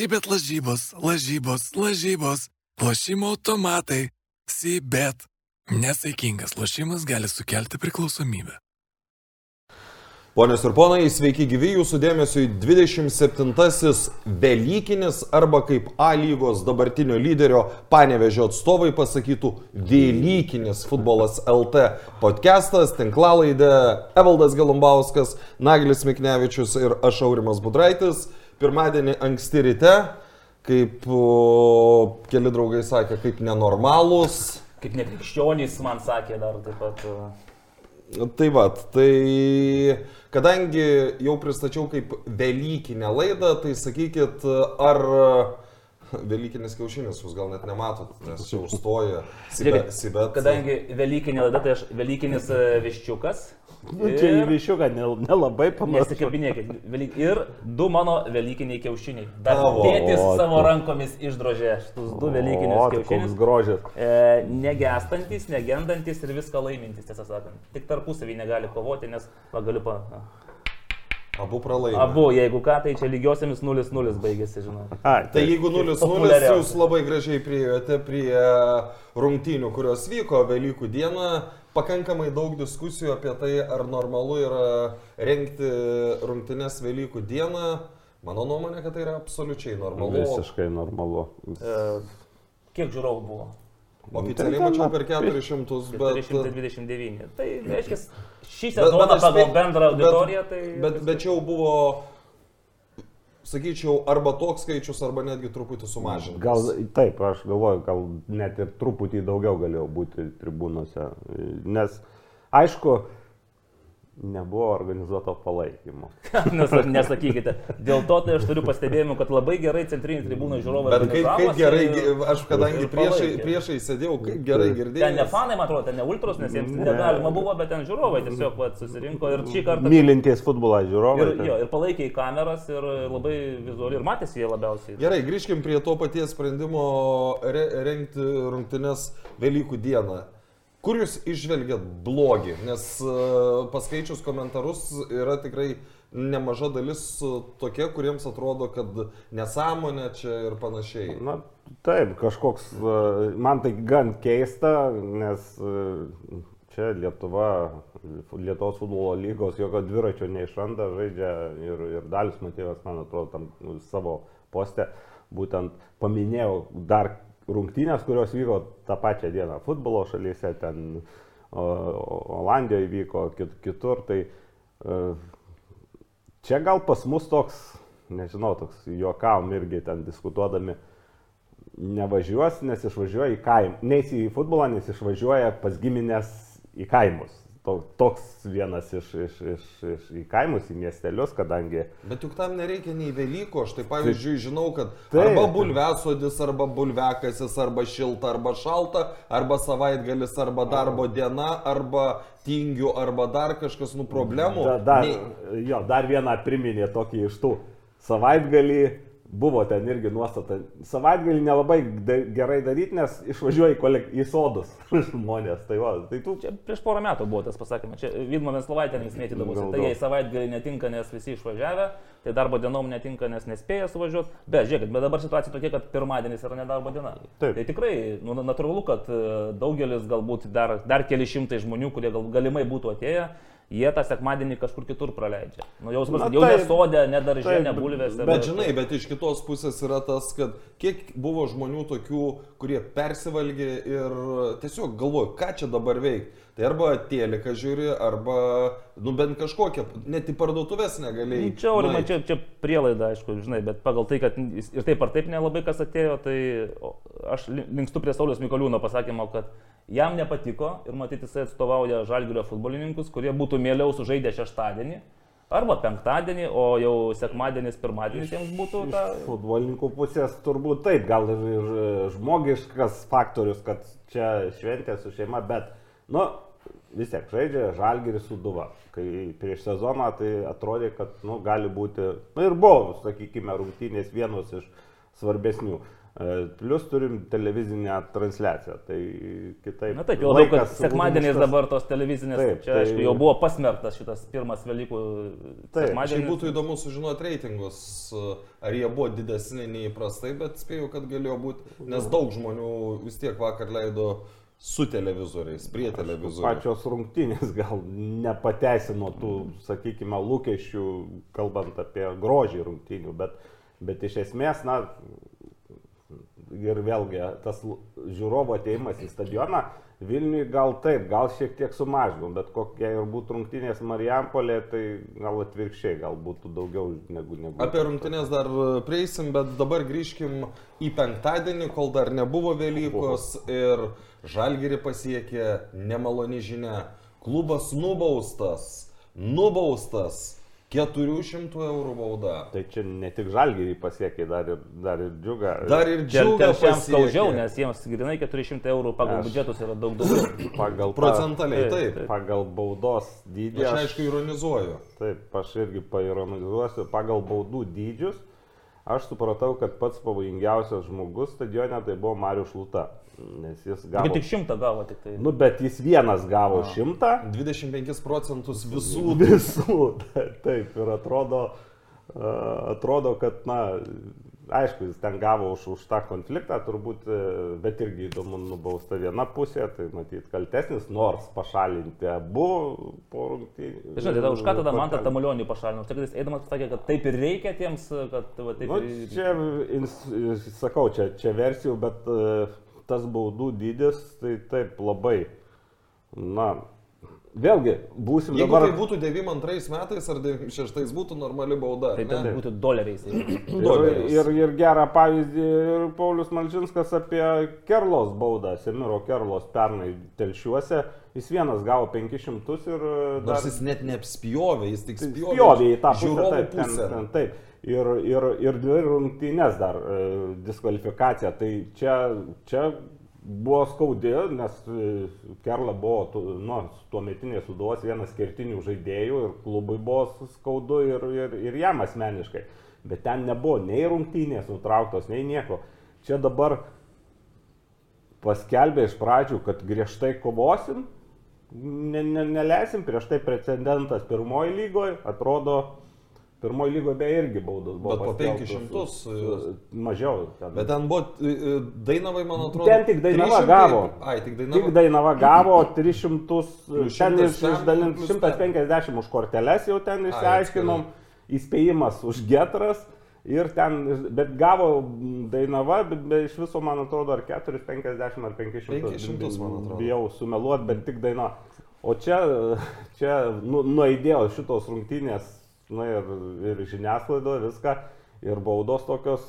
Sibet lažybos, lažybos, lažybos, lošimo automatai, Sibet. Nesaikingas lošimas gali sukelti priklausomybę. Ponios ir ponai, sveiki gyvi jūsų dėmesio į 27-asis Velykinis arba kaip A lygos dabartinio lyderio panevežio atstovai pasakytų Velykinis futbolas LT podcastas, tinklalaidė Evaldas Galumbauskas, Naglis Miknevičius ir aš Aurimas Budraitis. Pirmadienį anksti ryte, kaip o, keli draugai sakė, kaip nenormalūs. Kaip nekrikščionys man sakė dar taip pat. Tai va, tai kadangi jau pristačiau kaip Velykinę laidą, tai sakykit, ar Velykinis kiaušinis jūs gal net nematot, nes čia užstoja Sibet. Kadangi Velykinė laida, tai aš Velykinis uh, viščiukas. Nu, čia į višiuką nel- nelabai panašu. Nesikabinėkit. Ir du mano Velykiniai kiaušiniai. Dar Tavo. tėtis O, savo tu. rankomis išdrožė šitus du Velykinius O, tai koks kiaušinius. grožis. E, negestantis, negendantis ir viską laimintis, tiesą sakant. Tik tarpusavį negali kovoti, nes va, galiu pa... Abu pralaimė. Abu, jeigu ką, tai čia lygiosiamis 0-0 baigėsi, žinau. Ai, Tai jeigu 0-0 Populiariausia. jūs labai gražiai priėjote prie rungtynių, kurios vyko Velykų dieną, pakankamai daug diskusijų apie tai, ar normalu yra rengti rungtynės Velykų dieną. Mano nuomonė, kad tai yra absoliučiai normalu. Visiškai normalu. E, kiek žiūrovų buvo? Oficialiai Tai mačiau per apie 400, bet... 429. Tai reiškia, šį Bet- sezoną bet aš pagal spė- bendrą auditoriją, tai... Bet, bet čia jau buvo, sakyčiau, arba toks skaičius, arba netgi truputį sumažintas. Gal taip, aš galvoju, gal net ir truputį daugiau galėjo būti tribūnose. Nes, aišku, nebuvo organizuoto palaikymo. Nes, nesakykite. Dėl to tai aš turiu pastebėjimų, kad labai gerai centriniai tribūnai žiūrovai. Bet kaip, kaip gerai, aš kadangi priešai, priešai sėdėjau, kaip gerai girdėjau. Ten ne fanai, man atrodo, ten ne ultros, nes jiems Ne. negalima buvo, bet ten žiūrovai tiesiog vat, susirinko ir šį kartą... Mylintys futbolą žiūrovai. Ir, jo, ir palaikė į kameras ir labai vizualiai, ir matėsi jie labiausiai. Gerai, grįžkim prie to paties sprendimo re, rengti rungtynes Velykų dieną. Kur jūs išvelgiat blogį? Nes uh, paskaičius komentarus yra tikrai nemaža dalis uh, tokie, kuriems atrodo, kad nesąmonė čia ir panašiai. Na, taip, kažkoks, e, man tai gan keista, nes e, čia Lietuva, Lietuvos futbolo lygos jokio dviračio neišranda, žaidžia ir, ir Dalius Matėjas, man atrodo, tam savo postę būtent paminėjau dar rungtynės, kurios vyko tą pačią dieną futbolo šalyse, ten Olandijoje vyko, kit, kitur, tai e, čia gal pas mus toks, nežinau, toks juokavom irgi ten diskutuodami, nevažiuos, nes išvažiuoja į kaimą. Neis į futbolą, nes išvažiuoja pas giminės į kaimus. To, toks vienas iš, iš, iš, iš į kaimus, į miestelius, kadangi... Bet juk tam nereikia nei Velykų, aš tai pavyzdžiui žinau, kad Taip. arba bulvesodis, arba bulvekasis, arba šilta, arba šalta, arba savaitgalis, arba darbo diena, arba tingiu, arba dar kažkas, nu problemų. Da, dar, Nei- jo, dar vieną priminė tokį iš tų savaitgalį. Buvo ten irgi nuostata. Savaitgalį nelabai da, gerai daryti, nes išvažiuoja į, kolek, į sodus žmonės. Tai, va, tai tu Čia prieš porą metų buvo tas pasakymas. Čia Vidmo Venslovaitėmis mėtydavosi. Tai jai savaitgalį netinka, nes visi išvažiavę, tai darbo dienom netinka, nes nespėja suvažiuoti. Bet žiūrėkit, bet dabar situacija tokia, kad pirmadienis yra nedarbo diena. Taip. Tai tikrai nu, natūralu, kad e, daugelis galbūt dar, dar keli šimtai žmonių, kurie gal, galimai būtų atėję, jie tą sekmadienį kažkur kitur praleidžia. Nu, jau, Na, Na, jau taip. ne sodė, ne daržė, Taip, ne bulvėse. Bet žinai, bet iš kitos pusės yra tas, kad kiek buvo žmonių tokių, kurie persivalgė ir tiesiog galvoja, ką čia dabar veikti. Tai arba tėliką žiūri, arba, nu bent kažkokią, net į parduotuvės negalėjai. Čia, Aurimai, čia, čia prielaida, aišku, žinai, bet pagal tai, kad ir taip ar taip nelabai kas atėjo, tai aš li- linkstu prie Saulius Mikoliūno pasakymo, kad jam nepatiko ir matyti jisai atstovauja žalgirio futbolininkus, kurie būtų mieliau sužaidę šeštadienį arba penktadienį, o jau sekmadienis, pirmadienis jiems būtų ta... futbolininkų pusės turbūt taip, gal ir, ir žmogiškas faktorius, kad čia šventė su šeima, bet, nu, vis tiek žaidžia žalgeris su duva. Kai prieš sezoną tai atrodė, kad, nu, gali būti, nu ir buvo, sakykime, rungtynės vienos iš svarbesnių. E, Plus turim televizinę transliaciją, tai kitaip. Na taip, jau labiau, kad sekmadieniais dabar tos televizinės, Taip, čia tai- aišku jau buvo pasmerktas šitas pirmas Velykų sekmadienis. būtų įdomu sužinoti reitingus, ar jie buvo didesni nei įprastai, bet spėjau, kad galėjo būti, nes daug žmonių vis tiek vakar leido su televizoriais, prie televizorių. Pačios rungtynės gal nepateisino tų, sakykime, lūkesčių, kalbant apie grožį rungtynių, bet, bet iš esmės, na, ir vėlgi tas žiūrovo ateimas į stadioną Vilniui gal taip, gal šiek tiek sumažino, bet kokie ir būtų rungtynės Marijampolė, tai gal atvirkščiai, gal būtų daugiau negu negu. Apie rungtynės dar prieisim, bet dabar grįžkim į penktadienį, kol dar nebuvo Velykos ir Žalgiri pasiekė nemaloni žinia. Klubas nubaustas, nubaustas 400 eurų bauda. Tai čia ne tik žalgyrį pasiekė, dar ir, dar ir džiugą. Dar ir džiuga telšiams skaudžiau, pasiekė. nes jiems grinai 400 eurų pagal Aš- biudžetus yra daug daugiau. pagal, Procentaliai, Taip, taip. taip. pagal baudos dydį. Aš aišku ironizuoju. Taip, aš irgi paironizuosiu pagal baudų dydžius. Aš supratau, kad pats pavojingiausias žmogus stadione tai buvo Marius Šluta. Nes jis gavo. Taigi tik šimtą gavo tik tai. Nu, bet jis vienas gavo šimtą. 25 procentus visų Visų. Taip, ir atrodo, a, atrodo kad, na, aišku, jis ten gavo už, už tą konfliktą, turbūt, e, bet irgi įdomu nubausta viena pusė, tai matyt kaltesnis, nors pašalinti abu po rungtynių. Žinote, tada už ką tada man tą tamulionį pašalino? Tai kad jis eidamas sakė, kad taip ir reikia tiems, kad va, taip Nu, ir... čia, ins- sakau, čia, čia versijų, bet e, tas baudų dydis, tai taip labai, na, vėlgi, būsim Jeigu dabar... tai būtų 92 metais ar 96 būtų normali bauda. Tai ten būtų doleriais. Ir, Doleris. ir, ir gerą pavyzdį ir Paulius Malčinskas apie Kerlos baudą, Semiro Kerlos pernai telšiuose. Jis vienas gavo 500 ir e, dar Nors jis net neapspjovė, jis tik spjovė, spjovė į tą pusę. Taip, ten, pusę. ten, taip. Ir, ir, ir dvi rungtynės dar e, diskvalifikacija. Tai čia, čia buvo skaudi, nes e, Kerla buvo nu, tuo metinės suduvos vienas kertinių žaidėjų ir klubui buvo skaudu ir, ir, ir jam asmeniškai. Bet ten nebuvo nei rungtynės nutrauktos, nei nieko. Čia dabar paskelbė iš pradžių, kad griežtai kovosim, ne, ne, neleisim, prieš tai precedentas pirmoji lygoje, atrodo, pirmoji lygoje be irgi baudos buvo. Bet po paskelbtos 500 su- su- Mažiau. Ten. Bet ten buvo e, e, Dainavai, man atrodo. Ten tik Dainava 300 gavo. Ai, tik Dainava. Tik Dainava gavo 300, Plius ten 100 iš- išdalint plius 150 už korteles jau ten išsiaiškinom, įspėjimas už getras. Ir ten, bet gavo Dainava, bet be, iš viso, man atrodo, ar 450 ar 500. 500, man atrodo. Bijau sumeluoti, bet tik Dainava. O čia, čia nu, nuaidėjo šitos rungtynės, na ir, ir žiniasklaidoje viską. Ir baudos tokios,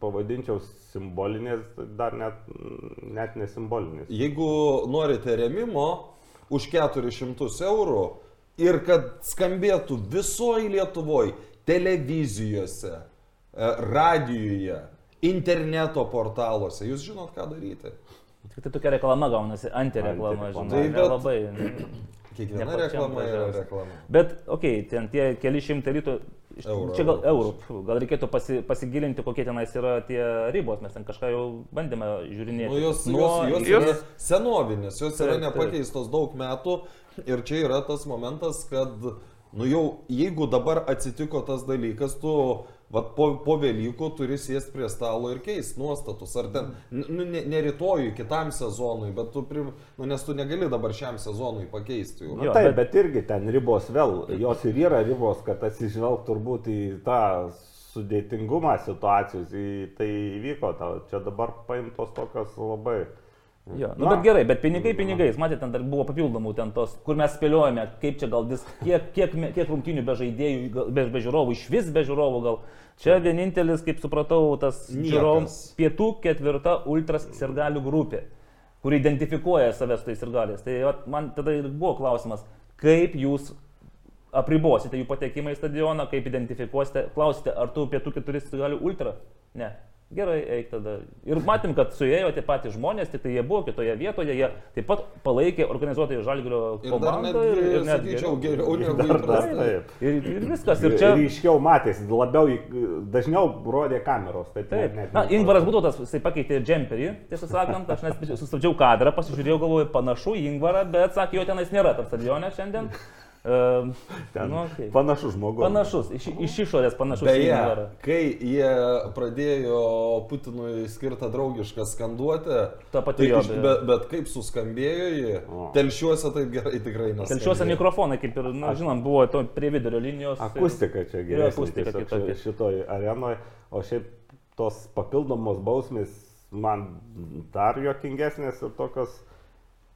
pavadinčiau, simbolinės, dar net, net nesimbolinės. Jeigu norite remimo už 400 eurų ir kad skambėtų visoje Lietuvoje, televizijose, e, radijuje, interneto portaluose, jūs žinot, ką daryti. Tik tai tokia reklama gaunasi, antireklama, Antireklama. žinai. Tai bet- Labai. Kiekviena reklama yra reklama. Bet, okei, okay, ten tie keli šimtai rytų, iš- Eurų, čia gal eurų. gal reikėtų pasi, pasigilinti, kokie tenais yra tie ribos, mes ten kažką jau bandėme žiūrinėti. Nu, jos, Nuo- jos, jos yra senovinės, jos yra Taip, taip. nepakeistos daug metų ir čia yra tas momentas, kad, nu jau, jeigu dabar atsitiko tas dalykas, tu vat, po, po Velykų turi sėsti prie stalo ir keisti nuostatus. Ar ten, nu, ne, ne rytojui, kitam sezonui, bet tu, pri, nu, nes tu negali dabar šiam sezonui pakeisti jų. Na, Jo, taip, bet- bet... bet irgi ten ribos vėl, jos ir yra ribos, kad atsižvelg turbūt į tą sudėtingumą situacijos, į tai įvyko, ta, čia dabar paimtos tokios labai. Jo, nu, Na. bet gerai, bet pinigai pinigais, matėte, ten dar buvo papildomų ten tos, kur mes spėliojame, kaip čia gal vis, kiek, kiek, kiek rungtinių be žaidėjų, be, be žiūrovų, iš vis be žiūrovų gal. Čia vienintelis, kaip supratau, tas žiūrovams pietų ketvirta ultras sirgalių grupė, kuri identifikuoja save su tais sirgaliais. Tai vat, man tada ir buvo klausimas, kaip jūs apribosite jų patekimą į stadioną, kaip identifikuosite, klausite, ar tu pietų keturi sirgalių ultra? Ne. Gerai, eik tada. Ir matėm, kad suėjo tie patys žmonės, tik tai jie buvo kitoje vietoje, jie taip pat palaikė Ir dar komandą. ir, ir net geriau. geriau negu įprastai. taip. Ir, ir viskas. Ir čia... Ryškiau matėsi, labiau, dažniau rodė kameros. Taip, Taip. net- Na, net- Ingvaras Būtotas, jisai pakeitė džemperį, tiesą sakant, aš net sustabdžiau kadrą, pasižiūrėjau, galvoju, panašu į Ingvarą, bet sakė, jo tenais nėra tam stadione šiandien. Uh, Ten nu, okay. Panašus žmogus. Panašus, iš, iš išorės panašus Beje, kai jie pradėjo Putinui skirtą draugišką skanduotę, Ta pati tai jo, bet, bet kaip suskambėjo jį, O. telšiuose taip gerai tikrai neskambėjo. Telšiuose mikrofonai, kaip ir, na, žinom, buvo to prie vidurio linijos. Akustika čia geresnė akustika kitokia. ši- šitoj arenoje, o šiaip tos papildomos bausmės man dar juokingesnės ir tokios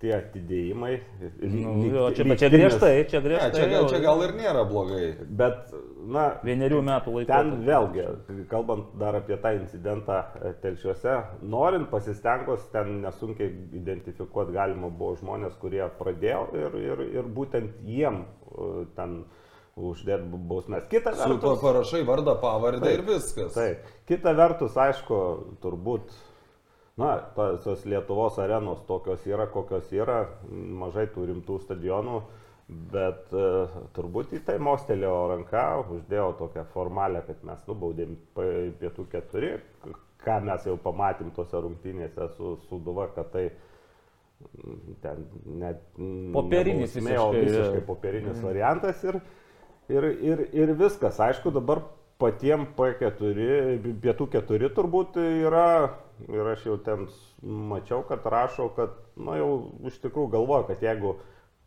tie atidėjimai. Nu, jo, čia, bet čia griežtai, čia Ne, griežtai. čia, gal, čia gal ir nėra blogai. Bet, na, Vienerių metų laiko. ten vėlgi, kalbant dar apie tą incidentą e, telšiuose, norint pasistengus, ten nesunkiai identifikuoti galima buvo žmonės, kurie pradėjo ir, ir, ir būtent jiem e, ten uždėti bausmės. Kita Su pa- vertus, parašai vardą, pavardę Taip, ir viskas. Taip. Kita vertus, aišku, turbūt, na, tos Lietuvos arenos tokios yra, kokios yra, mažai tų rimtų stadionų, bet uh, turbūt į tai mostelėjo ranka, uždėjo tokią formalę, kad mes nubaudėm pietų keturi, ką mes jau pamatėm tose rungtynėse su Suduva, kad tai mm, ten net... mm, Popierinis visiškai, visiškai popierinis variantas ir, ir, ir, ir viskas. Aišku, dabar patiem P4, pietų 4 turbūt yra, ir aš jau ten mačiau, kad rašo, kad, na jau iš tikrųjų galvoja, kad jeigu,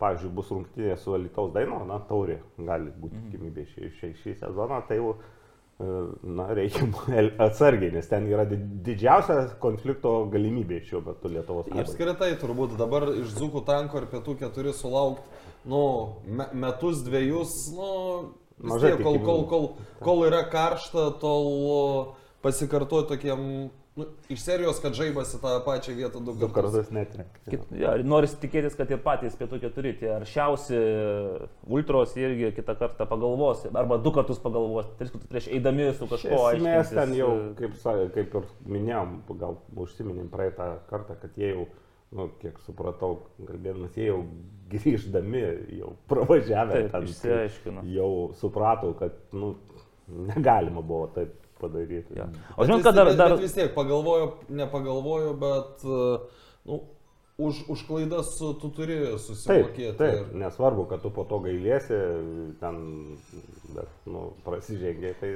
pavyzdžiui, bus rungtynė su Alitaus Daino, na, taurė gali būti tikimybė šį, šį, šį sezoną, tai jau, e, na, reikia atsargiai, nes ten yra di- didžiausia konflikto galimybė šiuo metu Lietuvos. Apskritai turbūt dabar iš Zukų tanko ir pietų keturi sulaukti, nu, me, metus, dviejus, nu, Mažai tiek, kol, kol, kol, kol yra karšta, tol o, pasikartoti tokiem, nu, iš serijos, kad žaibasi tą pačią vietą du Du kartus. kartus netrenka. Kit, ja, norisi tikėtis, kad ir patys pietų keturi, tie aršiausi ultros irgi kitą kartą pagalvos, arba du kartus pagalvos, tris kartus prieš eidami su kažkuo. Esmės ten jau, e, kaip, kaip ir minėjom, gal užsiminėm praeitą kartą, kad jie jau, nu, kiek supratau, kalbėdamas, jie jau grįždami, jau pravažiavę Taip, ten, išsiaiškino. jau suprato, kad, nu, negalima buvo taip padaryti. Ja. O Bet žinot, vis- kad dar, dar vis tiek pagalvoju, nepagalvoju, bet, e, nu, už, už klaidas tu turi Taip, susimokėti. taip, nesvarbu, kad tu po to gailėsi, ten, bet, nu, prasižengiai, tai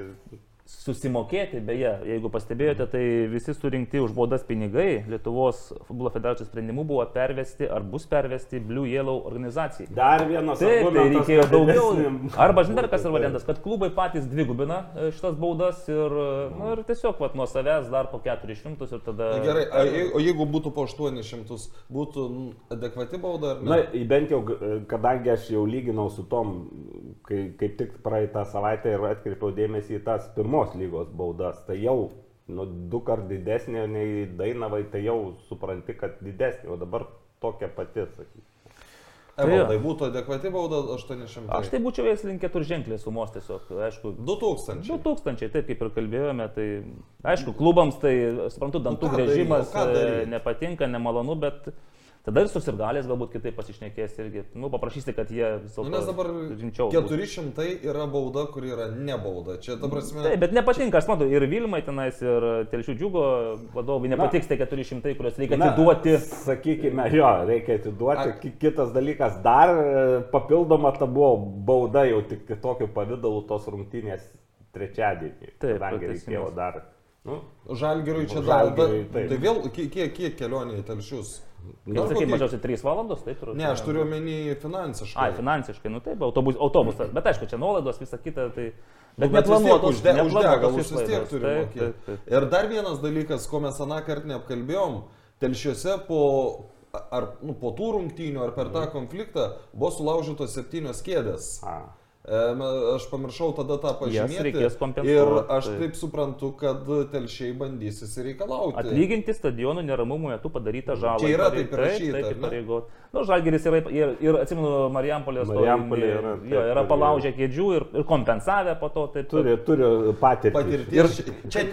susimokėti, beje, jeigu pastebėjote, tai visi surinkti už baudas pinigai Lietuvos futbolo federacijos sprendimu buvo pervesti ar bus pervesti Blue Yellow organizacijai. dar vienas Taip, tai reikėjo daugiau. Arba žinai kas yra variantas, kad klubai patys dvigubina e, šitas baudas ir, e, nu, ir tiesiog vat, nuo savęs dar po 400 ir tada... Na, Gerai, a, je- o jeigu būtų po 800, būtų adekvati bauda ar ne? Na, bent jau, g- kadangi aš jau lyginau su tom, kai kaip tik praeitą savaitę ir atkreipiau dėmesį į tas pirmos lygos baudas, tai jau nu, du kart didesnė nei Dainavai, tai jau supranti, kad didesnė, o dabar tokia pati, sakykime. Evaldai, būtų adekvati bauda 800. Aš tai būčiau jas link keturženklės sumos tiesiog, aišku. 2000. 2000, taip kaip ir kalbėjome, tai aišku, klubams tai, suprantu, dantų ką grėžimas daryt? nepatinka, nemalonu, bet tada ir susirgalės galbūt kitaip pasišnekės irgi. Nu, paprašysi, kad jie vis Nu, dėlto nes dabar rimčiau. būtų. 400 yra bauda, kuri yra ne bauda. Čia, ta prasme, Taip, bet nepatinka, aš matau, ir Vilmai tenais, ir Telšių džiugo vadovai nepatiks tie 400, kuriuos reikia atiduoti. Sakykime, jo, reikia atiduoti. Ki- Kitas dalykas, dar e, papildoma ta buvo bauda jau tik kitokiu pavydalu tos rungtynės trečiadienį. Taip, kadangi reikėjo dar. Nu, Žalgiriui čia dar. Tai vėl, kiek, kiek, kiek kelionė į telšius? Dar sakai, kokie- mažiausiai 3 valandos, taip turbūt. Ne, aš turiu omeny finansiškai. Ai, finansiškai, nu taip, autobus, autobusas, bet aišku, čia nuolaidos, visa kita, tai... Nu, Bet bet vis tiek neplanuotos, užde, už neplanuotos degalus vis tiek turi Taip, mokėti. taip, taip. Ir dar vienas dalykas, ko mes aną kartą neapkalbėjom, telšiuose po, ar, nu, po tų rungtynių ar per tą konfliktą buvo sulaužytos septynios kėdės. a, Aš pamiršau tada tą pažymėti. Ir aš taip. taip suprantu, kad telšiai bandys įsireikalauti. Atlyginti stadionų neramumų metu padarytą žalą. Čia yra taip įrašyta, Taip, taip, ne? pareigot. Nu, Žalgeris yra, ir, ir atsimenu, Marijampolės Marijampolė yra, jo, yra palaužę kėdžių ir, ir kompensavę po to. Taip, Turi, turi patirtį. Patirties. Čia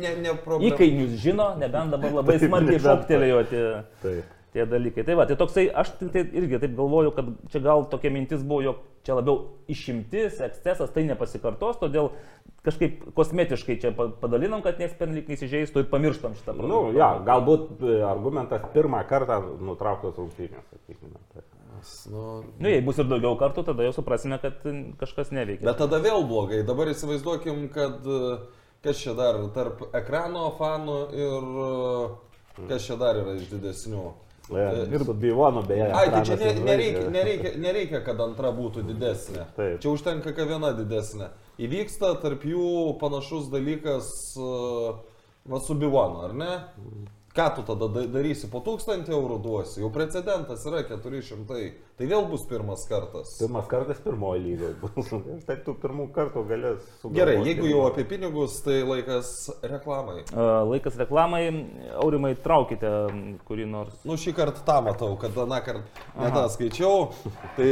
ne, ne problema. Įkainius žino, nebent dabar labai smarkiai nebent. šoktelėjo tie, Taip. Tie dalykai. Tai va, tai toksai, aš tai, tai irgi taip galvoju, kad čia gal tokia mintis buvo, jog čia labiau išimtis, ekscesas, tai nepasikartos, todėl kažkaip kosmetiškai čia pa- padalinam, kad nieks pernelik neįsižeistų ir pamirštam šitą Nu, produktą. ja, galbūt e, argumentas pirmą kartą nutrauktas rungtynės, sakykime. Tai. Nu, Nu, jei bus ir daugiau kartų, tada jau suprasime, kad kažkas neveikia. Bet tada vėl blogai. Dabar įsivaizduokim, kad e, kas čia dar tarp ekrano fanų ir e, kas čia dar yra iš didesnių. E, Ir Bivonu beje. Ai, tai čia ne, nereikia, nereikia, nereikia, kad antra būtų didesnė. Taip. Čia užtenka, kad viena didesnė. Įvyksta tarp jų panašus dalykas uh, va, su Bivonu, ar ne? Ką tu tada da- darysi? Po 1000 eurų duosi. Jau precedentas yra 400. Tai vėl bus pirmas kartas. Pirmas kartas pirmoji lygoje bus. Tai tų pirmų kartų galės sugalvoti. Gerai, jeigu jau apie pinigus, tai laikas reklamai. A, Laikas reklamai, aurimai traukite kurį nors. Nu, šį kartą tą matau, kad aną kartą ne tą skaičiau. Tai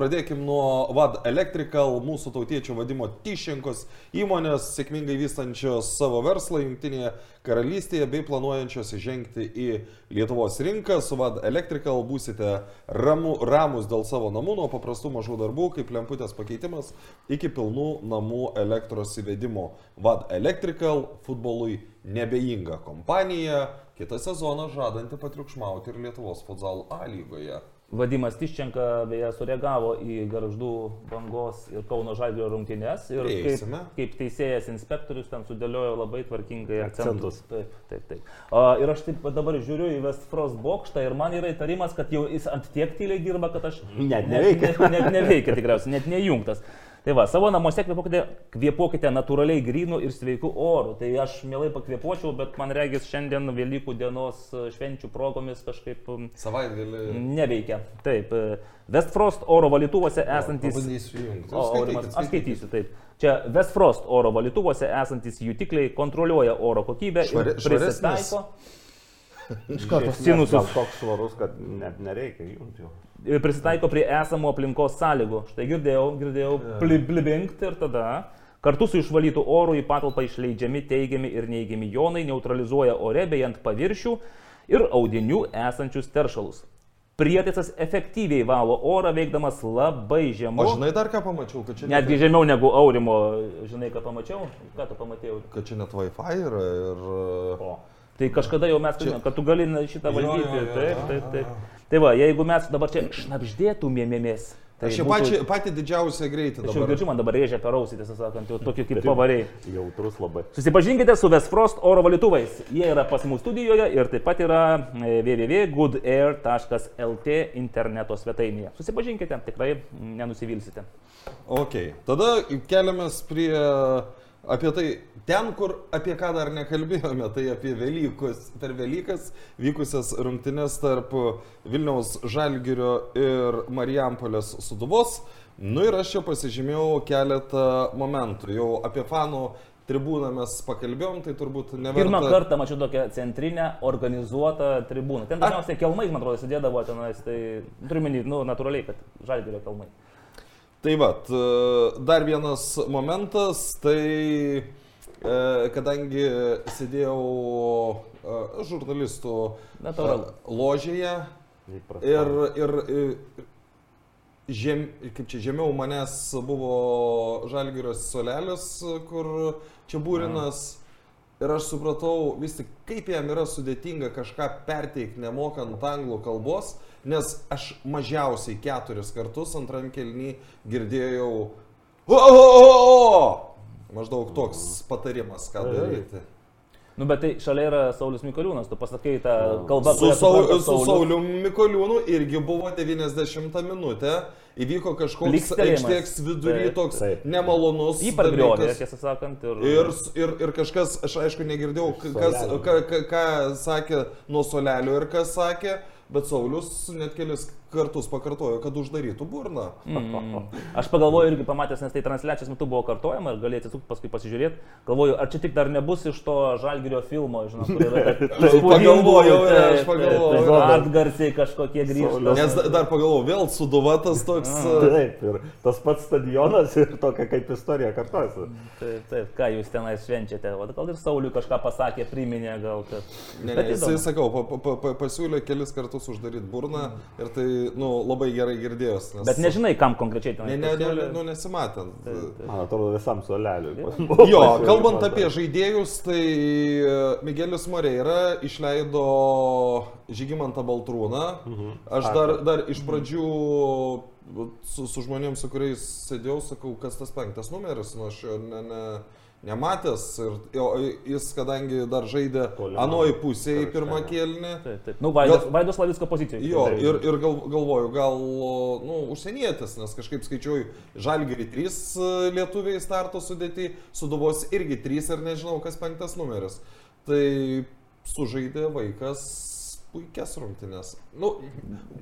pradėkim nuo VAD Electrical, mūsų tautiečių vadimo Tyšenkos įmonės, sėkmingai vystančios savo verslą Junktinėje karalystėje bei planuojančios įžengti į Lietuvos rinką. Su VAD Electrical būsite ramu, ramus dėl savo namų, nuo paprastų mažų darbų, kaip lemputės pakeitimas, iki pilnų namų elektros įvedimo. VAD Electrical futbolui nebejinga kompanija, kitą sezoną žadanti patriukšmauti ir Lietuvos futsal A lygoje. Vadimas Tiščenka beje sureagavo į garždų bangos ir Kauno Žalgirio rungtynes ir kaip, kaip teisėjas inspektorius ten sudėliojo labai tvarkingai akcentus. Akcentus. Taip, taip, taip. A, ir aš taip dabar žiūriu į Westfrost bokštą ir man yra įtarimas, kad jau jis ant tiek tyliai dirba, kad aš... Net neveikia. Net, net neveikia tikriausiai, net nejungtas. Tai va, savo namuose kvėpuokite, kvėpuokite natūraliai grinų ir sveikų orų. Tai aš mielai pakvėpuočiau, bet man regis šiandien Velykų dienos e, švenčių progomis kažkaip Savaitgalį. neveikia. Taip, e, Westfrost oro valytuvuose esantis... O, Aurimas, aš skaitysiu, taip. Čia Westfrost oro valytuvuose esantis jutikliai kontroliuoja oro kokybę Švari- ir prisitaiko. Iš karto sinusus toks švarus, kad net nereikia jungti jau. Prisitaiko prie esamų aplinkos sąlygų. Štai girdėjau, girdėjau, pli, blibinkt ir tada kartu su išvalytu oru į patalpą išleidžiami teigiami ir neigiami jonai neutralizuoja ore bei ant paviršių ir audinių esančius teršalus. Prietaisas efektyviai valo orą veikdamas labai žemu. O žinai dar ką pamačiau, kad čia, Netgi net, žemiau negu Aurimo, žinai ką pamačiau? Ką tu pamatėjau? kad čia net Wi-Fi yra ir... O. Tai kažkada jau mes kalbėjome, kad tu gali šitą Jo, jo, valdyti. jo, Taip, jo, taip, taip. Tai va, jeigu mes dabar čia šnapždėtumėmės. Tai Aš čia pačią, patį didžiausią greitį Aš jau girdžiu, man dabar rėžia per ausį, tiesą sakant, jau tokį kaip pavariai. Jautrus labai. Susipažinkite su Westfrost oro valytuvais. Jie yra pas mus studijoje ir taip pat yra e, www.goodair.lt interneto svetainėje. Susipažinkite, tikrai nenusivilsite. Ok, tada keliamės prie apie tai, ten, kur apie ką dar nekalbėjome, tai apie Velykus, per Velykas vykusias rungtynes tarp Vilniaus Žalgirio ir Marijampolės Suduvos. Nu ir aš čia pasižymėjau keletą momentų. Jau apie fanų tribūną mes pakalbėjom, tai turbūt neverta. Pirmą kartą mačiau tokią centrinę organizuotą tribūną. Ten dažniausiai kelmais, man atrodo, sėdėdavo tenais, tai turiu menį, nu, natūraliai, kad žalgerio kelmai. Tai va, dar vienas momentas, tai e, kadangi sėdėjau e, žurnalistų Natūralu. e, ložėje ir, ir, ir žem, kaip čia žemiau manęs buvo žalgyros solelis, kur čia būrinas. Ir aš supratau vis tik, kaip jam yra sudėtinga kažką perteikti nemokant anglų kalbos, nes aš mažiausiai keturis kartus antram kelnį girdėjau o, o, o, o! Maždaug toks patarimas, ką daryti. Nu, bet tai šalia yra Saulis Mikoliūnas, tu pasakai tą kalbą, Su, kurią Sau, supranta su. Sauliu Mikoliūnu irgi buvo 90 minutę, įvyko kažkoks aikštės vidury Taip, toks taip. nemalonus Jį pargriovė, tiesą sakant. Ir, Ir, ir, ir kažkas, aš aišku negirdėjau, kas, ką, ką, ką sakė nuo solelio ir kas sakė, bet Saulis net kelis kartus pakartojo, kad uždarytų burną. Mm. Aš pagalvoju irgi pamatęs, nes tai transliacijos metu buvo kartojama ir galėjai atsisukti paskui pasižiūrėti. Galvoju, ar čia tik dar nebus iš to žalgerio filmo, žinot, kur yra pagalvojau, aš pagalvojau. Atgarsiai kažkokie grįžta. Nes da- dar pagalvojau, vėl suduvatas toks. Taip, ir tas pats stadionas ir tokia kaip istorija kartuosi. Taip, taip, ką jūs tenais švenčiate. O gal ir Sauliui kažką pasakė, priminė gal, kad... Ne, ne, jisai, sakau, pa, pa, pa, pasiūlė kelis kartus uždaryti burną ir tai, nu, labai gerai girdėjos. Nes... Bet nežinai, kam konkrečiai ten. Ne, ne, ne, ne, nu, nesimatant. Man atrodo, visam soleliui. Jo, kalbant apie žaidėjus, tai e, Miguelis Moreira išleido Žygimantą Baltrūną. Aš dar, dar iš pradžių su, su žmonėms, su kuriais sėdėjau, sakau, kas tas penktas numeris, nu aš jo ne, ne, nematęs. Ir jo, jis, kadangi dar žaidė Toli anoj nuo pusėje kraštelio. pirmą kėlinį. Taip, taip. Nu, Vaidos, Gal- Vaidos Lavicko pozicijoje. Jo, ir, ir gal, galvoju, gal, nu, užsienietis, nes kažkaip skaičiuoju, Žalgiri 3 lietuviai starto sudėti, Suduvos irgi 3 ir nežinau, kas penktas numeris. Tai sužaidė vaikas puikias rungtynes. Nu,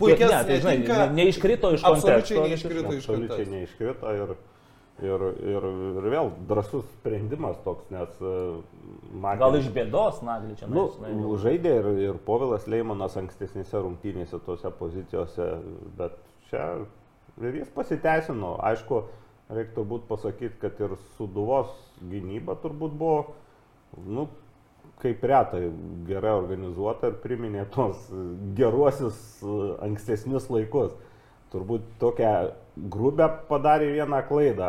puikias, ne, tai, žinai, neiškrito iš konteksto. Absoliučiai neiškrito iš Absoliučiai konteksto. neiškrito ir, ir, ir, ir vėl drasus sprendimas toks, nes e, matė. Gal iš bėdos, Nagli, čia Nu, žaidė ir, ir Povilas Leimonas ankstesnėse rungtynėse tose pozicijose, bet čia ir jis pasiteisino. Aišku, reikia turbūt pasakyti, kad ir Suduvos gynyba turbūt buvo, nu, kaip retai gerai organizuota ir priminė tos geruosius e, ankstesnius laikus. Turbūt tokią grubę padarė vieną klaidą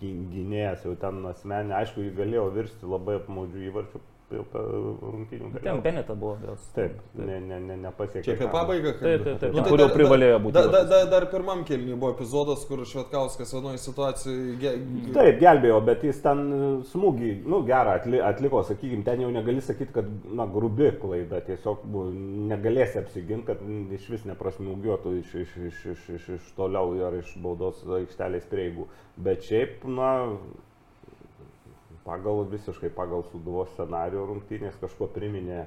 gy- gynėjas jau ten asmenį, aišku, jį galėjo virsti labai apmaudžių įvarčių jau rungtynių Ten galėjo. Peneta buvo. Berods. Taip, ne, ne, ne, nepasiekė. Čia apie pabaigą. Taip, taip, taip, Nu, ten, kur jau dar- privalėjo būti Da, da, da, dar pirmam kelniui buvo epizodas, kur Švetkauskas vienoje situacijoje... Ge, Taip, gelbėjo, bet jis ten e, smūgį, nu gerą atli, atliko, sakykime, ten jau negali sakyti, kad, na, grubi klaida, tiesiog negalėsi apsiginti, kad iš vis neprasmūgiuotų iš, iš, iš, iš, iš, iš toliau ar iš baudos aikštelės prieigų. Bet šiaip, na, pagal visiškai pagal suduvos scenarijų rungtynės kažko priminė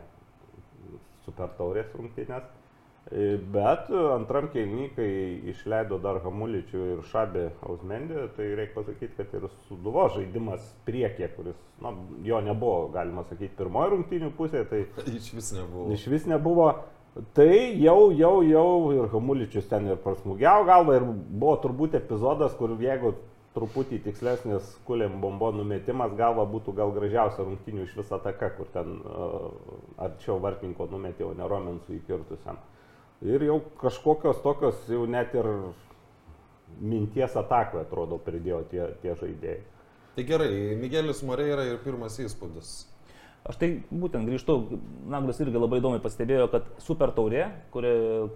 super taurės rungtynės. E, Bet antram kelny, kai išleido dar Hamuličių ir Šabė Ausmendį, tai reikia pasakyti, kad ir Suduvo žaidimas priekė, kuris, na, jo nebuvo, galima sakyti, pirmoji rungtynių pusė, tai Iš vis nebuvo. iš vis nebuvo. Tai jau, jau, jau ir Hamuličius ten ir prasmugiavo galvą ir buvo turbūt epizodas, kur jeigu truputį tikslesnis kulėm bombo numetimas galva būtų gal gražiausia rungtynių iš visą taką, kur ten uh, arčiau vartininko numetė, o ne Romensų įkirtusiam. Ir jau kažkokios tokios jau net ir minties atakui atrodo pridėjo tie, tie žaidėjai. Tai gerai, Miguelis Moreira ir pirmas įspūdis. Aš tai būtent grįžtu, Naglis irgi labai įdomiai pastebėjo, kad super taurė, kur,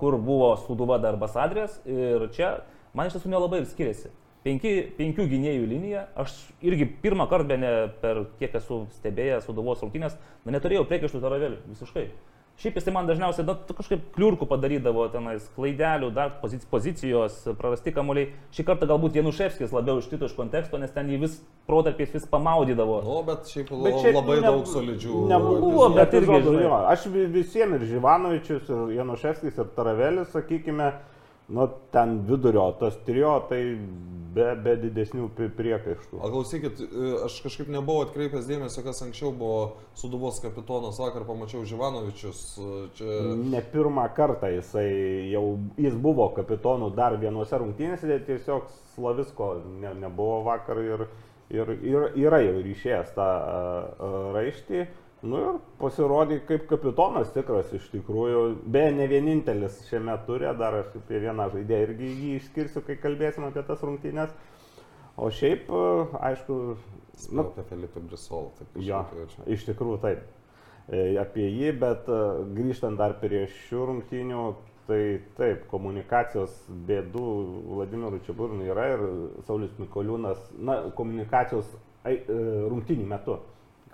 kur buvo Suduva dar ambasadrės ir čia man iš tiesų nelabai ir skiriasi. Penki, penkių gynėjų linija, aš irgi pirmą kartą, be ne per kiek esu stebėjęs Suduvos rungtynės, na neturėjau priekaištų Taravelių, visiškai. Šiaip jis tai man dažniausiai na, kažkaip kliurkų padarydavo tenais, klaidelių, dar pozic- pozicijos, prarasti kamuoliai. Šį kartą galbūt Januševskis labiau iškrito iš konteksto, nes ten jį vis protarpiais vis pamaudydavo. Nu, bet šiaip, Bet šiaip labai ne- daug solidžių. Nebuvo, bet irgi, žinai. jo, aš vi- visiems ir Živanovičius, ir Januševskis, ir Taravelis, sakykime, nu, ten vidurio, tas trio, tai be, be didesnių pri- priekaištų. O klausykit, e, aš kažkaip nebuvau atkreipęs dėmesio, kas anksčiau buvo Suduvos kapitonas, vakar pamačiau Živanovičius. e, Čia... Ne pirmą kartą jisai jau, jis buvo kapitonu dar vienuose rungtynėse, tai tiesiog Slavisko ne, nebuvo vakar ir, ir, ir yra jau ryšėjęs tą a, raištį. Nu ir pasirodė kaip kapitonas tikras iš tikrųjų. Beje, ne vienintelis šiame turė, dar aš apie vieną žaidėją irgi jį išskirsiu, kai kalbėsim apie tas rungtynės. O šiaip, aišku, Nu, apie Filipą Brisolą. Tai kažkaip jau čia. iš tikrųjų taip. E, Apie jį, bet e, grįžtant dar prie šių rungtynių, tai taip, komunikacijos bėdų Vladimirų Čiaburnų yra ir Saulis Mikoliūnas, na, komunikacijos e, rungtynių metu,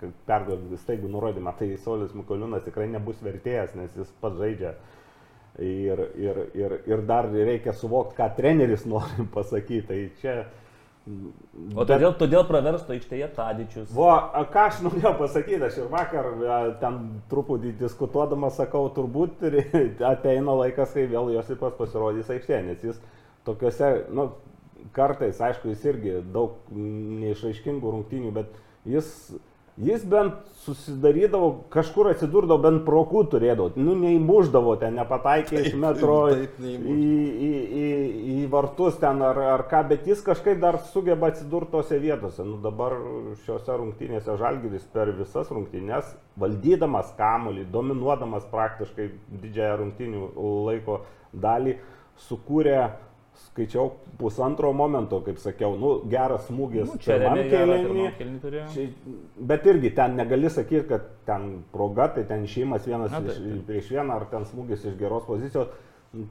kad perduoda staigų nurodymą, tai Saulis Mikoliūnas tikrai nebus vertėjas, nes jis pats žaidžia. Ir, ir, ir, ir dar reikia suvokti, ką treneris nori pasakyti. Tai čia O todėl, todėl praversto aikštėje Tadičius. A, ką aš norėjau pasakyti, aš ir vakar ten truputį diskutuodamas sakau, turbūt ateina laikas, kai vėl Josipas pasirodys aikštėje, nes jis tokiuose, nu, kartais, aišku, jis irgi daug neišaiškingų rungtynių, bet jis Jis bent susidarydavo, kažkur atsidurdavo, bent prokų turėdavo. Nu, neįmuždavo ten, nepataikė iš metro taip, į, neįmuš. į, į, į vartus ten ar, ar ką, bet jis kažkaip dar sugeba atsidurti tose vietose. Nu, dabar šiuose rungtynėse Žalgiris per visas rungtynės, valdydamas kamuolį, dominuodamas praktiškai didžiąją rungtynių laiko dalį, sukūrė skaičiau pusantro momento, kaip sakiau, nu, geras smūgis. Nu, pirmam. Čia, bet irgi ten negali sakyti, kad ten proga, tai ten išėjimas vienas Na, iš, taip, taip. prieš vieną ar ten smūgis iš geros pozicijos.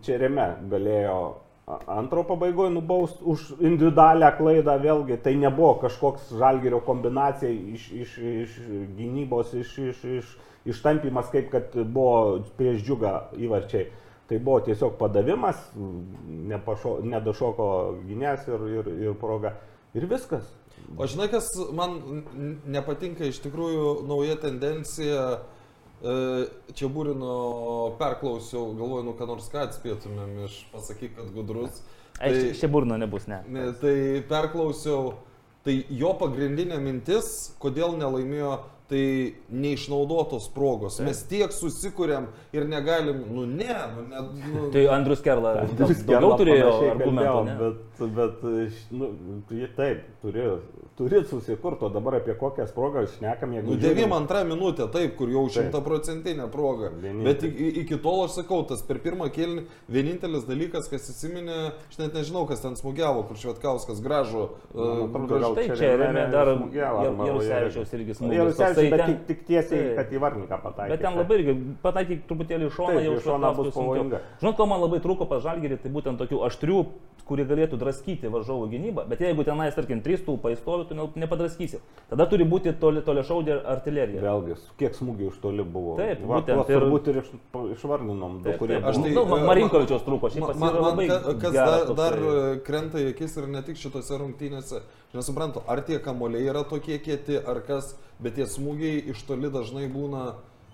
Čia reme galėjo antro pabaigoje nubaust už individualią klaidą vėlgi. Tai nebuvo kažkoks žalgerio kombinacija iš, iš, iš gynybos, iš, iš, iš, ištampimas, kaip kad buvo prieš džiugą įvarčiai. Tai buvo tiesiog padavimas, nepašo, nedašoko gynės ir, ir, ir proga. Ir viskas. O žinai, kas man nepatinka iš tikrųjų nauja tendencija, e, čia būrino perklausiau, galvoju, nu ką nors ką atspėtumėm iš pasakyk, kad gudrus. Ai, čia, čia burno nebus, ne. Ne, tai perklausiau, tai jo pagrindinė mintis, kodėl nelaimėjo, tai neišnaudotos progos. Mes tiek susikūrėm ir negalim, nu ne, nu ne. Nu, Tai Andrius Kerla Andrius daugiau Gerla turėjo argumentų? Bet, bet nu, ji taip, turi, turi susikurto dabar apie kokias progas šnekam, jeigu... Nu, žiūrim- 92 minutė, taip, kur jau Taip. šimtaprocentinė proga. Vienintelė. Bet iki, iki tol aš sakau, tas per pirmą kėlinį vienintelis dalykas, kas įsiminė, aš net nežinau, kas ten smūgiavo, kur Švetkauskas gražu. Man atrodo, gal Tai čia remė dar smūgiavo, Jarusevičiaus irgi smūgis. Toksai bet ten- tik, tik tiesiai, Taip. kad į varniką pataikė. Bet ten labai irgi pataikyk truputėlį iš šono, jau iš šono bus pavojinga. Žinot, ko man labai trūko pas Žalgirį, tai būtent tokių aštrių, kurie galėtų draskyti varžovų gynybą, bet jeigu tenais, tarkim, trys stulpai stovi, tu ne- nepadraskysi. Tada turi būti toli, toli šaudė artilerija. Vėlgi, kiek smūgių iš toli buvo. Taip, Va, būtent, ir- turbūt ir iš, išvardinom, du, kurie. Aš tai, Nu, e, Marinkovičiaus trūko, šiaip Man, man, man labai ka- kas dar, dar e, krenta į akis ir ne tik šitose rungtynėse, aš nesuprantu, ar tie kamoliai yra tokie kieti, ar kas, bet tie smūgiai iš toli dažnai būna,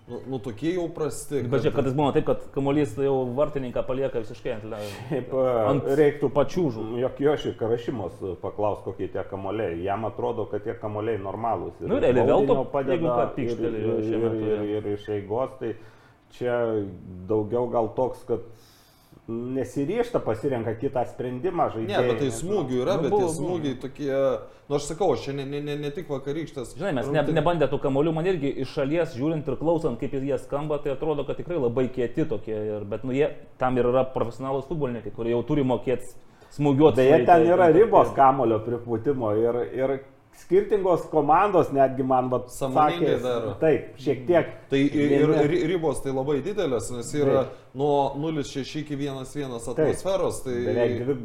nu, nu tokie jau prasti. Bet čia kartais būna taip, kad kamuolys jau vartininką palieka visiškai ant, le- Šiaip ant e, reiktų pačiūžų. Jok Joši Karašymos paklaus, kokie tie kamoliai. Jam atrodo, kad tie kamoliai normalūs. Ir Nu, realiai vėl to- jeigu ką, ir, ir, šiuo ir, ir iš eigos, tai čia daugiau gal toks, kad nesiryšta pasirenka kitą sprendimą Ne, žaidėjai. bet tai smūgių yra, Nu, bet buvo, tie smūgiai tokie, nu aš sakau, čia ne, ne, ne, ne tik vakarykštės. Žinai, mes ne, rungtynės- nebandė tų kamolių, man irgi iš šalies žiūrint ir klausant, kaip jie skamba, tai atrodo, kad tikrai labai kieti tokie. Ir, bet nu, jie tam ir yra profesionalus futbolininkai, kurie jau turi mokėti smūgiuoti. Beje, ten yra ribos kamulio pripūtimo ir, ir skirtingos komandos netgi man vat, Sąmoningai daro. Taip, šiek tiek. Tai ir, ir ribos tai labai didelės, nes yra Taip. nuo 0,6 iki 1,1 atmosferos. Tai, Beveik dvi,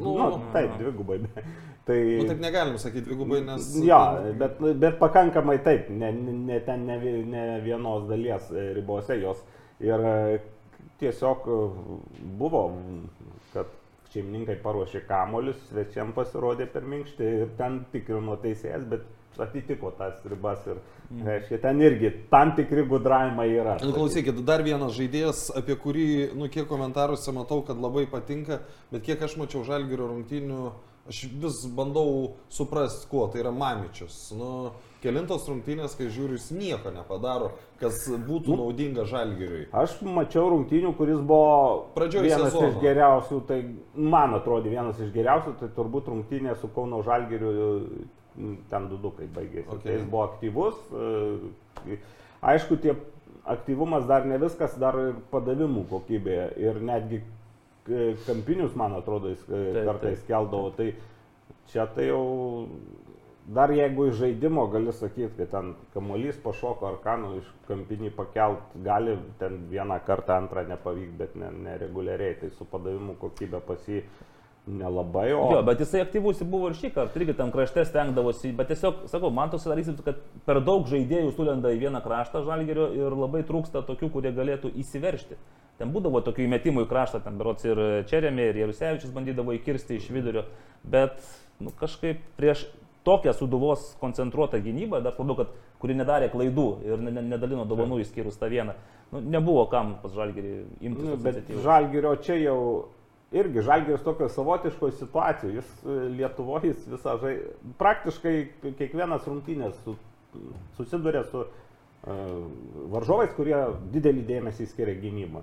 Nu, nu, taip, dvigubai. Tai, nu, taip negalim sakyti dvigubai, nes... Jo, bet, bet pakankamai taip, ne, ne, ten ne, ne vienos dalies e, ribose jos. Ir e, tiesiog e, buvo, šeimininkai paruošė kamolius, svečiam pasirodė per minkštį ir ten tikrino teisėjas, bet atitiko tas ribas ir, reiškia, ten irgi tam tikri gudravimai yra. Nu, klausykit, dar vienas žaidėjas, apie kurį, nu, kiek komentaruose matau, kad labai patinka, bet kiek aš mačiau žalgerio rungtynių, aš vis bandau suprasti, kuo tai yra Mamičius. Nu, kelintos rungtynės, kai žiūriu, jis nieko nepadaro, kas būtų naudinga žalgeriui. Aš mačiau rungtynių, kuris buvo Pradžioj vienas sezono. iš geriausių, tai man atrodo vienas iš geriausių, tai turbūt rungtynė su Kauno Žalgiriu m, ten dudukai baigėsi. Okay. Tai jis buvo aktyvus. e, Aišku, tie aktyvumas dar ne viskas, dar ir padavimų kokybė. Ir netgi kampinius, man atrodo, jis e, Taip, kartais keldavo. Tai čia tai jau Dar jeigu iš žaidimo gali sakyti, kad ten kamuolys pašoko ar ką, nu iš kampinį pakelt, gali ten vieną kartą, antrą nepavykti, bet ne, nereguliariai, tai su padavimu kokybė pas jį nelabai, o... Jo, bet jisai aktyvus buvo ir šį kartą, irgi tam krašte stengdavosi, bet tiesiog, sakau, man toks sudarys, kad per daug žaidėjų sulenda į vieną kraštą žalgerio ir labai trūksta tokių, kurie galėtų įsiveršti. Ten būdavo tokių įmetimų į kraštą, ten berots ir Čerėmė, ir Jarusevičius bandydavo įkirsti iš vidurio, bet nu, kažkaip prieš tokią suduvos koncentruotą gynybą, dar labiau, kad kuri nedarė klaidų ir ne, ne, nedalino dovanų išskyrus tą vieną, nu, nebuvo kam pas žalgerį imtis. Nu, bet žalgerio čia jau irgi žalgeris tokio savotiškoje situacijoje. Jis e, Lietuvoje jis visą žai... Praktiškai kiekvienas rungtynės su, susiduria su uh, varžovais, kurie didelį dėmesį skiria gynybą.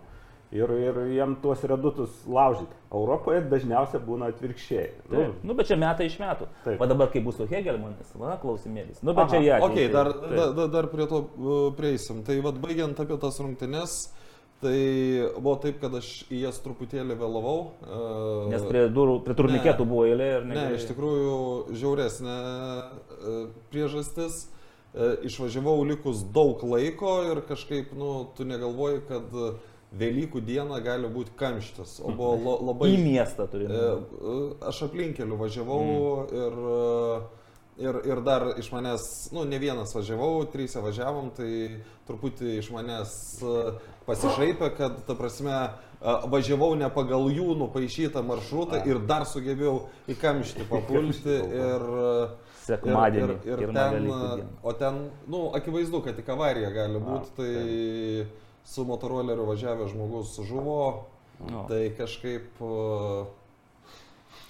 Ir, ir jam tuos redutus laužyti. Europoje dažniausiai būna atvirkščiai. Nu, nu, bet čia metai iš metų. Taip. O dabar, kai bus su Hegelmanis, va, klausimėlis. Nu, bet Aha, čia jie. Ok, dar, dar, dar- dar prie to uh, prieisim. Tai vad baigiant apie tas rungtynes, tai buvo taip, kad aš į jas truputėlį vėlavau. uh, Nes prie, durų, prie turniketų Ne. buvo eilė ir Ne, negalėjai- iš tikrųjų žiauresnė e, priežastis. E, Išvažiavau likus daug laiko ir kažkaip, nu, tu negalvoji, kad e, Velykų dieną gali būti kamštis. O buvo labai... Į miestą turi. E, e, Aš aplinkeliu važiavau ir, e, ir, ir dar iš manęs, nu, ne vienas važiavau, trys važiavom, tai truputį iš manęs e, pasišaipė, kad, ta prasme, e, važiavau ne pagal jų nupaišytą maršrutą ir dar sugebėjau į kamštį papulti. ir... Sekmadienį. Ir, ir, ir ten, o ten, nu, akivaizdu, kad tik avarija gali būti, tai su motoroleriu važiavęs žmogus žuvo, tai kažkaip uh,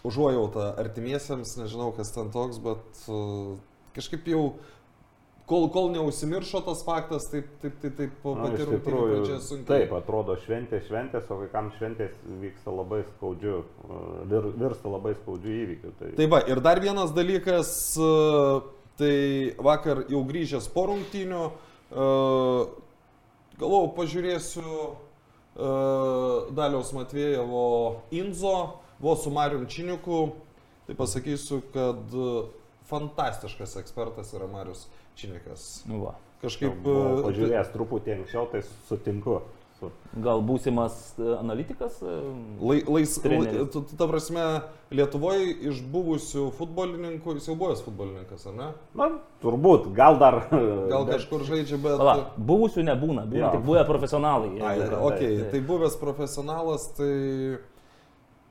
užuojauta artimiesiems, nežinau kas ten toks, bet uh, kažkaip jau, kol, kol neužsimiršo tas faktas, taip, taip, taip, taip pati rungtynė pradžia sunkiai. Taip, atrodo šventė šventės, o vaikams šventės vyksta labai skaudžiu, e, vir, virsta labai skaudžiu įvykiu. Tai, Tai va, ir dar vienas dalykas, e, tai vakar jau grįžęs po rungtynių, e, galvojau, pažiūrėsiu e, Daliaus Matvėjevo Inzo, buvo su Marium Činiuku, tai pasakysiu, kad e, fantastiškas ekspertas yra Marius Činikas. Nu, va. Kažkaip... e, pažiūrėjęs truputį anksčiau, tai sutinku. Su, Gal būsimas e, analitikas? Lai, lais, lai, tu, ta prasme, Lietuvoje iš buvusių futbolininkų, jis jau buvęs futbolininkas, ar ne? na, turbūt, gal dar. Gal bet- kažkur žaidžia, bet... Pala, buvusių nebūna, būna Jo. tik buvę profesionalai. Ai, yra. ok, Taip. tai buvęs profesionalas, tai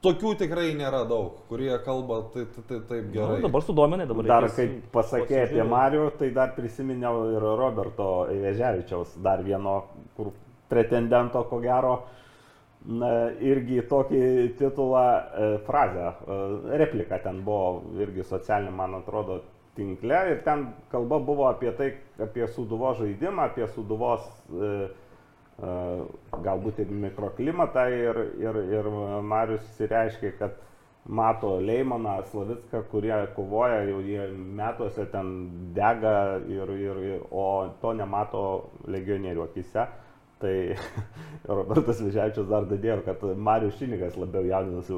tokių tikrai nėra daug, kurie kalba tai, tai, tai, taip Nu, gerai. dabar sudominai, dabar Dar reikės kai pasakė apie. Marių, tai dar prisiminiau ir Roberto Veževičiaus, dar vieno kur pretendento, ko gero, na, irgi tokį titulą, e, frazę, e, repliką ten buvo irgi socialinė, man atrodo, tinkle ir ten kalba buvo apie tai, apie suduvo žaidimą, apie suduvos e, galbūt ir mikroklimatą ir, ir, ir Marius įsireiškė, kad mato Leimoną, Slavicką, kurie kovoja, jau jie metuose ten dega, ir, ir, o to nemato legionierių akise. Tai Robertas Vežiačius dar dadėjo, kad Marius Šinikas labiau jaudinasi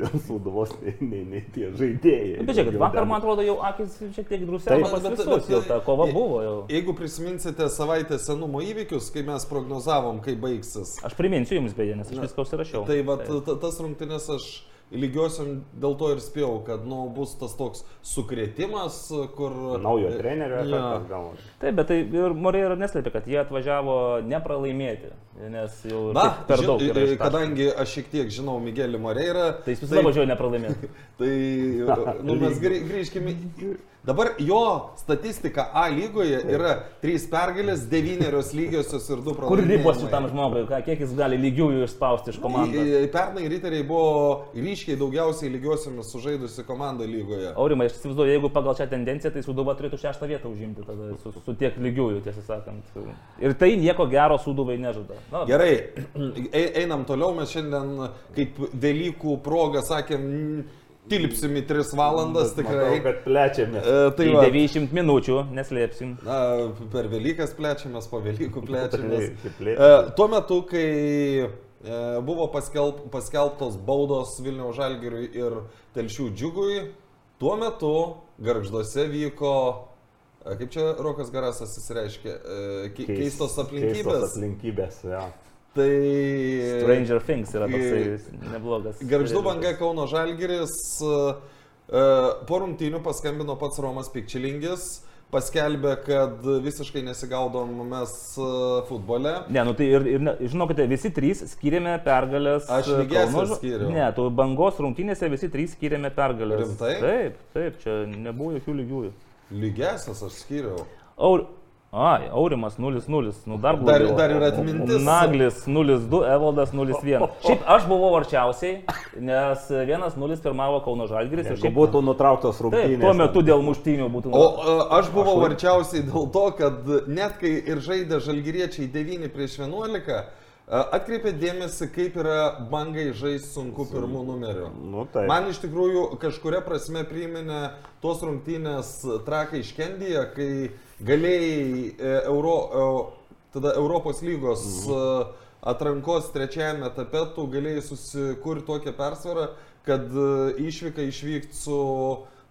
dėl suduvos nei, nei, nei tie žaidėjai. Nu, Bet žiūrėkit, vakar, man atrodo, jau akis šiek tiek pas Bet- visus, jau ta kova buvo jau. Jeigu prisiminsite savaitės senumo įvykius, kai mes prognozavom, kaip baigsis, Aš priminsiu jums beje, nes aš viską užsirašiau. tai va, tas rungtynės aš lygiosiam dėl to ir spėjau, kad nu, bus tas toks sukrėtimas, kur... Naujo trenerio Jo. efektas gal. Taip, bet tai ir Morėra neslėpė, kad jie atvažiavo nepralaimėti, nes jau Na, per ži- daug ištaškoma. kadangi aš šiek tiek žinau Miguelį Moreirą, Tai jis visada važiuoja nepralaimėti. Tai nu, mes grį- grįžkime. Dabar jo statistika A lygoje yra 3 pergalės, 9 lygiosios ir 2 Kur pralaimėjimai. ribos šitam žmogui, kiek jis gali lygiųjų išspausti iš komandos? Pernai riteriai buvo ryškiai daugiausiai lygiosiomis sužaidusi komanda lygoje. Aurimai, aš įsivaizduoju, jeigu pagal šią tendenciją, tai Suduva turėtų šeštą vietą užimti tada su, su tiek lygiųjų, tiesą sakant. Ir tai nieko gero Suduvai nežada. Na, Gerai, e- einam toliau, mes šiandien kaip Velykų progą sakėm, tilpsim į 3 valandas Bet tikrai. Matau, kad plečiame. E, tai Tai va, 90 minučių, neslėpsim. Na, per Velykas plečiamės, po Velykų plečiamės. E, Tuo metu, kai e, buvo paskelb, paskelbtos baudos Vilniaus Žalgiriui ir Telšių džiugui, tuo metu garžduose vyko, e, kaip čia Rokas Garasas įsireiškė, e, ke- keistos aplinkybės. Keistos aplinkybės, jo. Tai... Stranger Things yra toksai neblogas. Garždu banga Kauno Žalgiris. e, Po rungtynių paskambino pats Romas Pikčilingis, paskelbė, kad visiškai nesigaudom mes e, futbole. Ne, nu tai ir, ir žinokite, visi trys skiriame pergalės. Aš e, Ža- skyriau. Ne, tu bangos rungtynėse visi trys skiriame pergalės. Rimtai? Taip, taip, čia nebuvo jokių lygiųjų. Lygiasias aš skyriau. Aur... Ai, Aurimas 0-0, nu dar Dar, blogiau. dar ir atmintis. Naglis 0-2, Evaldas 0-1. Šiaip aš buvau arčiausiai, nes 1-0 pirmavo Kauno Žalgiris. ir Jeigu šiaip- būtų nutrauktos Taip, rungtynės. tuo metu dėl muštynių būtų. O e, aš buvau arčiausiai dėl to, kad net kai ir žaidė žalgyriečiai 9 prieš 11, e, atkreipė dėmesį, kaip yra bangai žaisti sunku pirmų numerių. Nu, taip. Man iš tikrųjų kažkuria prasme priminė tos rungtynės trakai iškendyje, kai galėjai e, Euro, e, tada Europos lygos mhm. atrankos trečiajame etape, tu galėjai susikurti tokią persvarą, kad e, išvyka išvykti su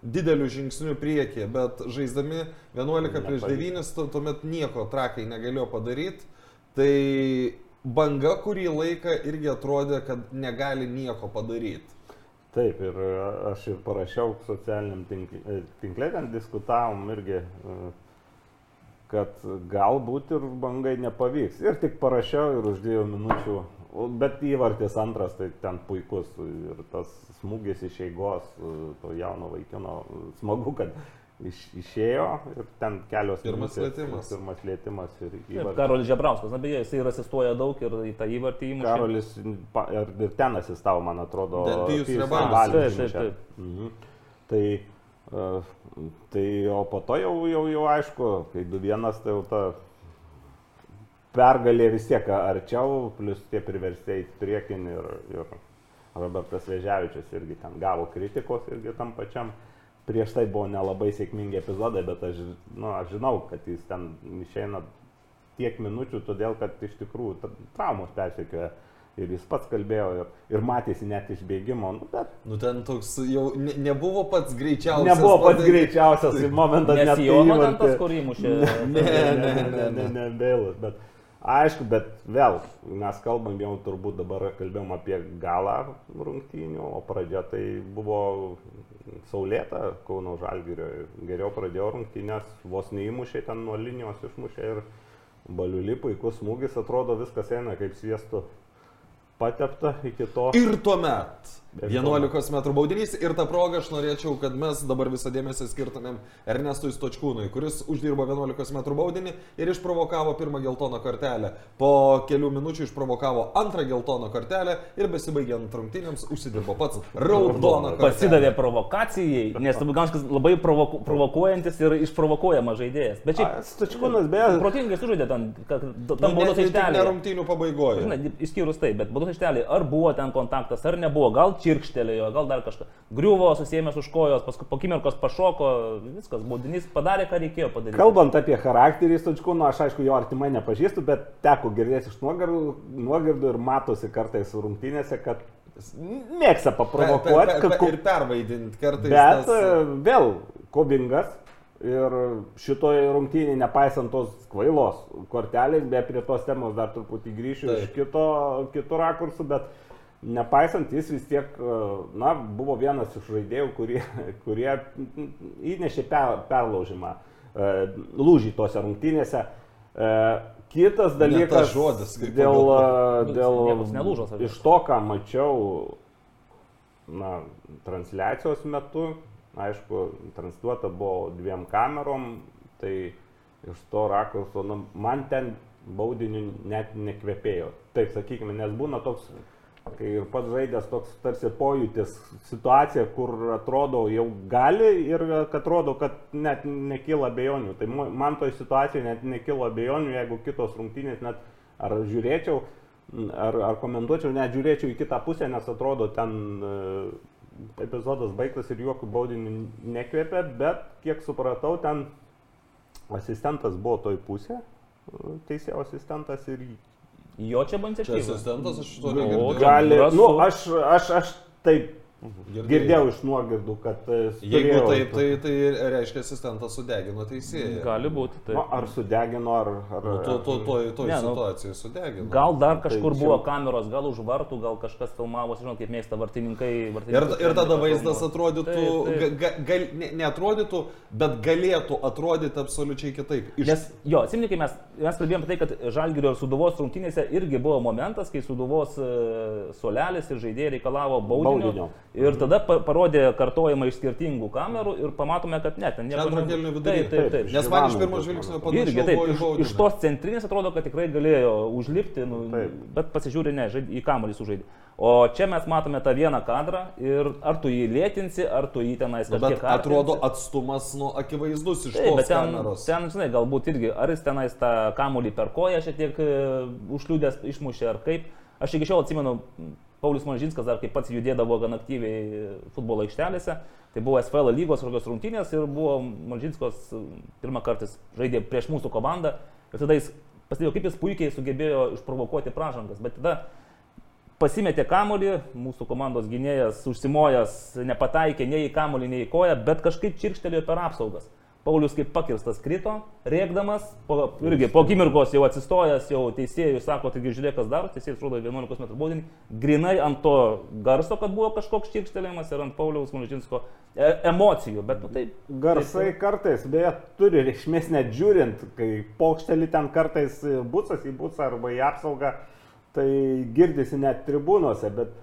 dideliu žingsniu priekį, bet žaisdami 11 prieš Nepavyko. 9, tu- tuomet nieko trakai negalėjo padaryti. Tai banga kurį laiką irgi atrodė, kad negali nieko padaryti. Taip, ir e, aš ir parašiau socialiniam tinkle, tinkle ten diskutavom irgi, e, kad galbūt ir bangai nepavyks. Ir tik parašiau ir už dviejų minučių, bet įvartis antras, tai ten puikus. Ir tas smūgis iš eigos, e, to jauno vaikino, smagu, kad iš, išėjo ir ten kelios Pirmas minutės, lietimas. Pirmas lietimas ir Taip, įvartis. Karolis Žebrauskas, na beje, jisai ir asistuoja daug ir į tą įvartį įmušė. Karolis ir, ir ten asistavo, man atrodo. Pijus Rebalis. Rebalis Taip, taip, įmušė. Mhm. Tai, tai, o po to jau, jau, jau aišku, kai 2-1, tai jau ta pergalė vis tiek arčiau, plus tie priverstėjai priekin ir, ir Robertas Veževičius irgi ten gavo kritikos irgi tam pačiam. Prieš tai buvo nelabai sėkmingi epizodai, bet aš, nu, aš žinau, kad jis ten išeina tiek minučių, todėl kad iš tikrųjų tra- traumos persekioja. Ir jis pats kalbėjo ir, ir matėsi net iš bėgimo, nu, bet Nu ten toks jau ne, nebuvo pats greičiausias. nebuvo pats padaryti- greičiausias momentas. Nes įvartį- momentas, kur įmušė. Ne, ne, ne, ne, ne, ne, bailas, bet aišku, bet vėl mes kalbam jau turbūt dabar kalbėjom apie galą rungtynių, o pradžia tai buvo saulėta Kauno Žalgirio. Geriau pradėjo rungtynės, vos neįmušė ten nuo linijos išmušė ir baliuli puikus smūgis, atrodo viskas eina kaip sviestu patepta iki to. Ir tuomet 11 m baudinys ir tą progą aš norėčiau, kad mes dabar visą dėmesį skirtumėm Ernestui Stočkūnui, kuris uždirbo 11 m baudinį ir išprovokavo pirmą geltoną kortelę. Po kelių minučių išprovokavo antrą geltoną kortelę ir besibaigiant rungtynėms užsidirbo pats raudoną kortelę. Pasidavė provokacijai, nes Buganškas labai provoku, provokuojantis ir išprovokuojamas žaidėjas. Bet šiaip Stačiūnas beje. protingai sužaidė ten, kad- Nu, tam ne- baudos tik ne rungtynių pabaigoje. Žinai, išskyrus tai, bet baudos aikštelėje ar buvo ten kontaktas, ar nebuvo, gal čirkštelėjo, gal dar kažką. Griuvo, susėmęs už kojos, paskui po akimirkos pašoko, viskas, baudinys padarė, ką reikėjo padaryti. Kalbant apie charakterį Stačiūno, aš aišku jo artimai nepažįstu, bet teko girdėti iš nuogirdų, nuogirdų ir matosi kartais rungtynėse, kad mėgsta paprovokuoti. Per- per- per- Ir pervaidinti kartais. Bet tas- e, vėl kovingas ir šitoje rungtynėje, nepaisant tos kvailos kortelės, be prie tos temos dar truputį grįšiu Taip. iš kito, kito rakursų, bet nepaisant jis vis tiek, e, na, buvo vienas iš žaidėjų, kurie, kurie įnešė per, perlaužimą, e, lūžį tose rungtynėse. E, Kitas dalykas, žodis, dėl, e, dėl sakė. iš to, ką mačiau na, transliacijos metu, aišku, transliuota buvo dviem kamerom, tai iš to rakurso, nu, man ten baudiniu net nekvepėjo. Taip, sakykime, nes būna toks, kai ir pats žaidės toks tarsi pojūtis situacija, kur atrodo jau gali ir kad atrodo, kad net nekyla abejonių. Tai man toj situacijoje net nekyla abejonių, jeigu kitos rungtynės net ar žiūrėčiau, ar, ar komentuočiau, net žiūrėčiau į kitą pusę, nes atrodo ten e, epizodas baigtas ir jokių baudinių nekvėpė, bet kiek supratau, ten asistentas buvo toj pusė, e, teisėjo asistentas ir Jo čia buvo Čia iniciatyva. asistentas, aš to negirdėjau. gal- gali, nu, aš, aš, aš taip Girdėjau iš nuogirdų, kad... e, Jeigu taip, tai, tai reiškia asistentas sudegino teisėją. Gali būti. Nu, Tai. ar sudegino, ar... ar Nu, to, to, to, to Ne, nu, situacijai sudegino. Gal dar kažkur Tai čia- buvo kameros, gal už vartų, gal kažkas filmavosi, žinot, kaip mėgsta vartininkai. Ir, vartininkai ir tada filmuoja. vaizdas atrodytų, Taip, taip. ga, ga, gal, ne, neatrodytų, bet galėtų atrodyti absoliučiai kitaip. Iš, Nes, jo, atsimeni, kai mes, mes kalbėjome apie tai, kad Žalgirio ir Suduvos rungtynėse irgi buvo momentas, kai Suduvos e, solelis ir žaidėjai reikalavo baudinio. Baudinio. Ir tada pa, parodė kartojimą iš skirtingų kamerų ir pamatome, kad ne, ten nieko Antro kėlinio vidury. Taip, taip, taip. Nes man iš pirmo žvilgsnio manau. Irgi panašu taip, iš, iš tos centrinės atrodo, kad tikrai galėjo užlipti, nu, Taip. bet pasižiūri, ne, žaid, į kamuolį sužaidė. O čia mes matome tą vieną kadrą ir ar tu jį lėtinsi, ar tu jį tenais Nu, kažkiek Bet atrodo artinsi. atstumas nu, akivaizdus iš Taip, tos bet ten, kameros. ten, žinai, galbūt irgi, ar jis tenais tą kamuolį per koją šiek tiek e, užkliūdęs išmušė, ar kaip. Aš iki šiol atsimenu, Paulius Manžinskas dar kaip pats judėdavo gan aktyviai futbolo aikštelėse. Tai buvo SFL lygos kokios rungtynės ir buvo Manžinskos e, pirmą kartą žaidė prieš mūsų komandą. Ir tada jis pastebėjo, kaip jis puikiai sugebėjo išprovokuoti pražangas. Bet tada pasimetė kamolį, mūsų komandos gynėjas užsimojęs nepataikė nei į kamolį, nei į koją, bet kažkaip čirkštelėjo per apsaugas. Paulius kaip pakirstas krito, rėkdamas, po, irgi po akimirkos jau atsistojęs, jau teisėjui sako, taigi žiūrėk, kas daro, teisėjas rodo 11 m baudinį, grinai ant to garso, kad buvo kažkoks čirkštelėjimas ir ant Pauliaus Manužinsko e, emocijų, bet nu, taip. Garsai kartais, beje, turi reikšmės net žiūrint, kai pokšteli ten kartais būsas į būsą arba į apsaugą, tai girdisi net tribūnose, bet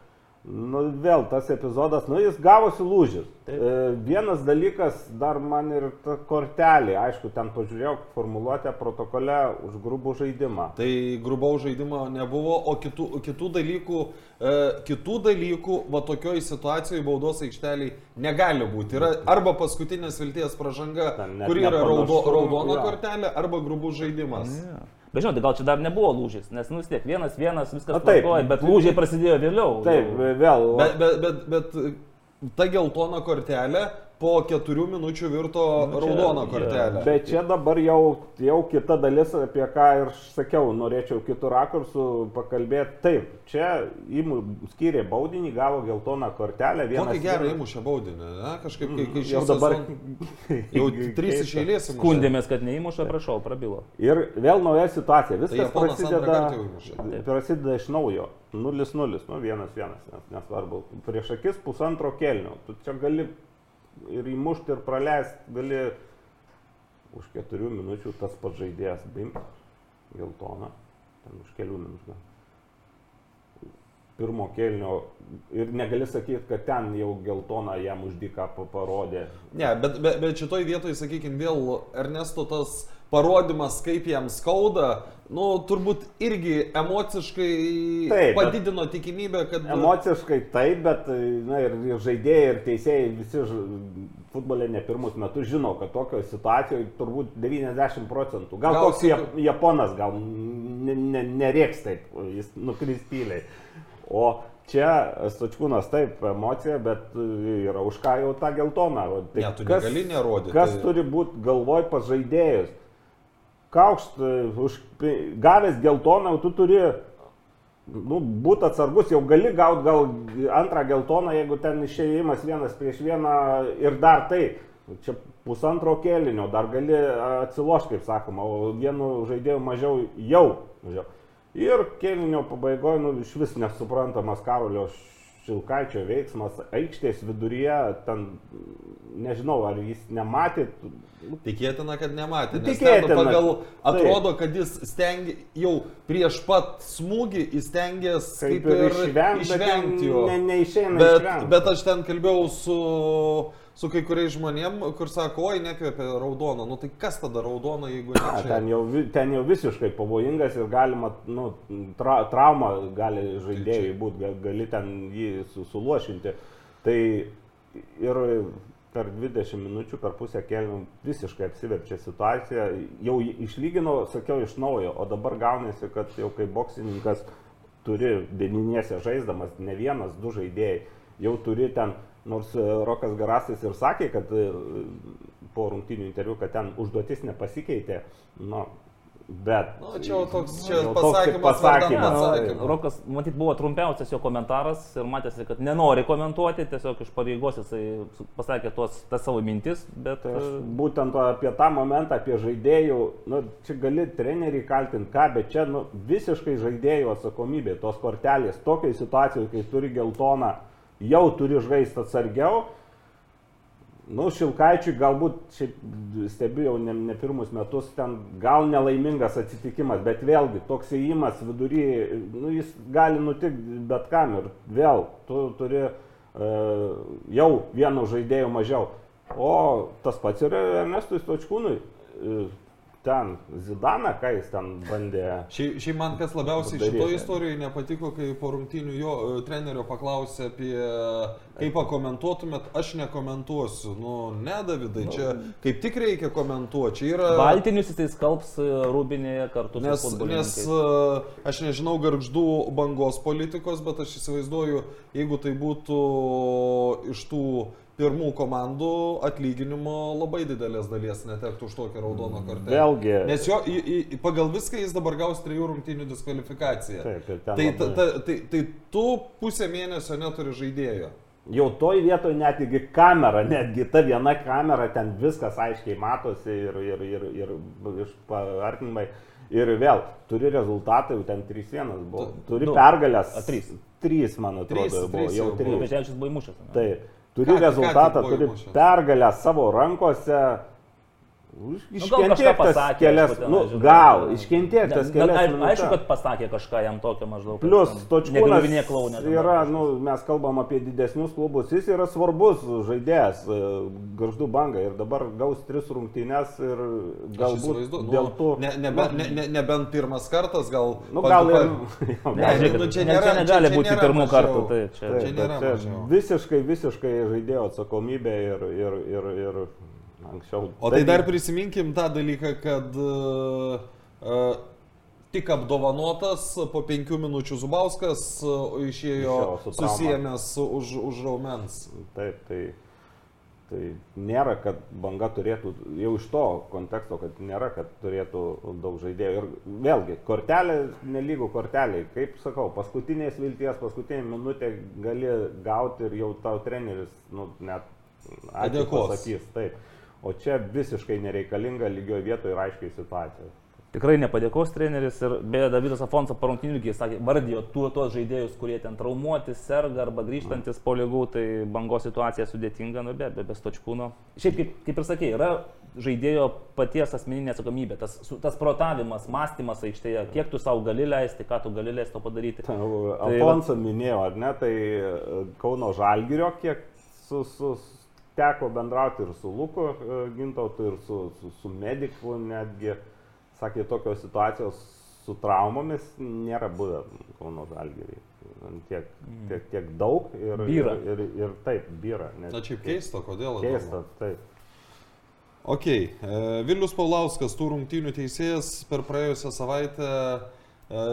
nu, vėl tas epizodas, nu jis gavosi lūžis. Taip. E, vienas dalykas, dar man ir ta kortelė, aišku, ten pažiūrėjau formuluotę protokole už grubų žaidimą. Tai grubaus žaidimo nebuvo, o kitų, kitų dalykų, e, kitų dalykų, va tokioj situacijoje baudos aikšteliai negali būti. Yra arba paskutinės vilties pražanga, Ten net kur yra raudo, raudona jo. kortelė, arba grubus žaidimas. Ja. Bet žinote, gal čia dar nebuvo lūžis, nes nu vis tiek vienas, vienas, viskas tvarkoja, bet lūžiai prasidėjo vėliau. Taip, vėl. Bet, bet, bet, bet ta geltona kortelė po keturių minučių virto Nu, jo. kortelė. Bet čia dabar jau, jau kita dalis, apie ką ir sakiau, norėčiau kitų rakursų pakalbėti. Taip, čia įmų skyrė baudinį, gavo geltoną kortelę. vienas Kokį gerą įmušė baudinį, ne? Kažkaip, kai, kai šį Jau dabar. sezon- Jau trys iš eilės. Skundėmės, kad neįmuša, prašau, prabilo. Ir vėl nauja situacija. Tai Viskas antrą prasideda, prasideda iš naujo. 0-0, nu 1-1, nes nesvarbu. Prieš akis pusantro kelnio. Tu čia gali ir įmušti, ir praleisti, gali už keturių minučių tas pats žaidėjas bim, geltona, ten už kelių minučių. Pirmo kelnio ir negali sakyti, kad ten jau geltona jam uždyką parodė. Ne, bet, bet, bet šitoj vietoj, sakykime, vėl Ernesto tas parodymas, kaip jam skauda, nu, turbūt irgi emociškai Taip, padidino tikimybę, kad... Emociškai taip, bet na, ir, žaidėjai, ir teisėjai visi futbole ne pirmus metus žino, kad tokioje situacijoje turbūt 90 procentų. Gal, Gal koks jap, japonas gal ne, ne, nerėks taip, jis nukris tyliai. O čia Stočkūnas taip, emocija, bet yra už ką jau tą geltoną. Tai Ne, tu negali nerodyti. Kas turi būti galvoj pas žaidėjus? Kaukšt, e, už, gavęs geltoną, tu turi nu, būti atsargus, jau gali gauti gal antrą geltoną, jeigu ten išėjimas vienas prieš vieną ir dar tai. Čia pusantro kėlinio, dar gali atsilošti, kaip sakoma, o vienu žaidėju mažiau jau. Mažiau. Ir kėlinio pabaigoje, nu, iš vis nesuprantamas Karolio Šilkaičio veiksmas aikštės viduryje, ten nežinau, ar jis nematė, Tikėtina, kad nematė. Tikėtina. pagal atrodo, kad jis stengia, jau prieš pat smūgį jis stengiasi kaip kaip ir ir išvengti, išvengti jo. ne, neišeina Bet, išvengti. bet aš ten kalbėjau su, su kai kuriais žmonėm, kur sako, oi, nekvėpia raudoną. Nu tai kas tada raudona, jeigu ne čia? ten, jau, ten jau visiškai pavojingas ir galima, nu, tra, trauma gali žaidėjai būti, gal, gali ten jį su, suluošinti. Tai ir per 20 minučių, per pusę kelių visiškai apsiverčia situacija. Jau išlygino, sakiau, iš naujo, o dabar gaunasi, kad jau kaip boksininkas turi dieninėse žaisdamas ne vienas, du žaidėjai. Jau turi ten, nors e, Rokas Garasas ir sakė, kad e, po rungtinių interviu, kad ten užduotis nepasikeitė. Nu, Bet. Nu, čia jau toks, čia Jau pasakymas, pasakymas. nu, Rokas, matyt, buvo trumpiausias jo komentaras ir matėsi, kad nenori komentuoti, tiesiog iš pareigos jisai pasakė tuos, tas savo mintis, bet... Tai aš e, būtent apie tą momentą, apie žaidėjų, nu, čia gali treneriai kaltinti ką, bet čia nu, visiškai žaidėjų atsakomybė, tos kortelės, tokiai situacijoje, kai turi geltoną, jau turi žaisti atsargiau. Nu, Šilkaičiui galbūt, šiaip stebiu jau ne, ne pirmus metus, ten gal nelaimingas atsitikimas, bet vėlgi toks įėjimas vidury, nu, jis gali nutikti bet kam ir vėl tu turi e, jau vienu žaidėju mažiau. O tas pats ir Ernestui Stočkūnui. e, Ten Zidaną, ką jis ten bandė. Šiaip, šiaip man kas labiausiai šitoje istorijoje nepatiko, kai po rungtynių jo e, trenerio paklausė apie kaip pakomentuotumėt, aš nekomentuosiu. Nu, ne, Davidai, čia kaip tik reikia komentuoti. Čia yra... Baltinius jisai skalbs e, rūbinėje kartu Nes, su nes e, aš nežinau garždų bangos politikos, bet aš įsivaizduoju, jeigu tai būtų iš tų pirmų komandų atlyginimo labai didelės dalies netektų už tokią raudoną kortelę. Vėlgi. Nes jo, į, į, pagal viską jis dabar gaus trijų rungtynių diskvalifikaciją. Taip, tai, ta, labai- ta, tai, tai tu pusę mėnesio neturi žaidėjo. Jau toj vietoje netgi kamera, netgi ta viena kamera, ten viskas aiškiai matosi ir, ir, ir, ir iš paartinimai. Ir vėl, turi rezultatą, jau ten 3-1 buvo. Turi du. pergalės. A, trys. 3, man atrodo, Trys, buvo. trys Jau jau buvo. 3. Vežėčius buvo įmušęs. ane? Taip. Turi Ką ką rezultatą, buvo turi pergalę savo rankose. Už- Nu, gal kažką Iškentėk tas pasakė, kelias, aišku, ten, nu, gal, ten- iškentėk tas Ne, kelias. na, ai- minutes. Aišku, kad pasakė kažką jam tokio maždaug. ten Točkūnas klaunė. yra, nu, mes kalbam apie didesnius klubus, jis yra svarbus žaidėjas e, garždų bangai ir dabar gaus tris rungtynes ir galbūt dėl nu, to... ne, nebent ne, ne, nebent pirmas kartas, gal... Nu, gal ir... Ne, gal- žiūrėkit, nu, čia nėra- čia negali čia- čia būti nėra pirmų kartų. Tai čia, Taip, čia čia visiškai, visiškai žaidėjo atsakomybė ir, ir, ir, ir anksčiau. O tai dar prisiminkim tą dalyką, kad uh, uh, tik apdovanotas po penkių minučių Zubauskas uh, išėjo su susijęs už, už raumens. Taip, tai, tai nėra, kad banga turėtų, jau iš to konteksto, kad nėra, kad turėtų daug žaidėjų. Ir vėlgi, kortelė nelygų korteliai. Kaip sakau, paskutinės vilties, paskutinė minutė gali gauti ir jau tau treneris, nu, net pasakys. Taip. O čia visiškai nereikalinga lygioje vietoje ir aiškiai situacija. Tikrai nepadėkos treneris ir beje Davidas Afonso parungtinių irgi sakė, vardijo tuo tos žaidėjus, kurie ten traumuoti, serga arba grįžtantis po lygų, tai bangos situacija sudėtinga, nu be, be, be stočkūno. Šiaip kaip, kaip ir sakė, yra žaidėjo paties asmeninė atsakomybė, tas, tas protavimas, mąstymas aikštėje, kiek tu savo gali leisti, ką tu gali leisti to padaryti. Tai va- Alfonso minėjo, ar ne, tai e, Kauno Žalgirio, kiek su, su, teko bendrauti ir su Luku e, Gintautu, ir su, su, su mediku netgi, sakė, tokios situacijos su traumomis nėra buvę Kauno Žalgiriai. Tiek, tiek, tiek daug ir, Byra. ir, ir, ir taip, byra. net Na čia keista, kodėl? Keista, taip. Ok, e, Vilius Paulauskas, tų rungtynių teisėjas per praėjusią savaitę e,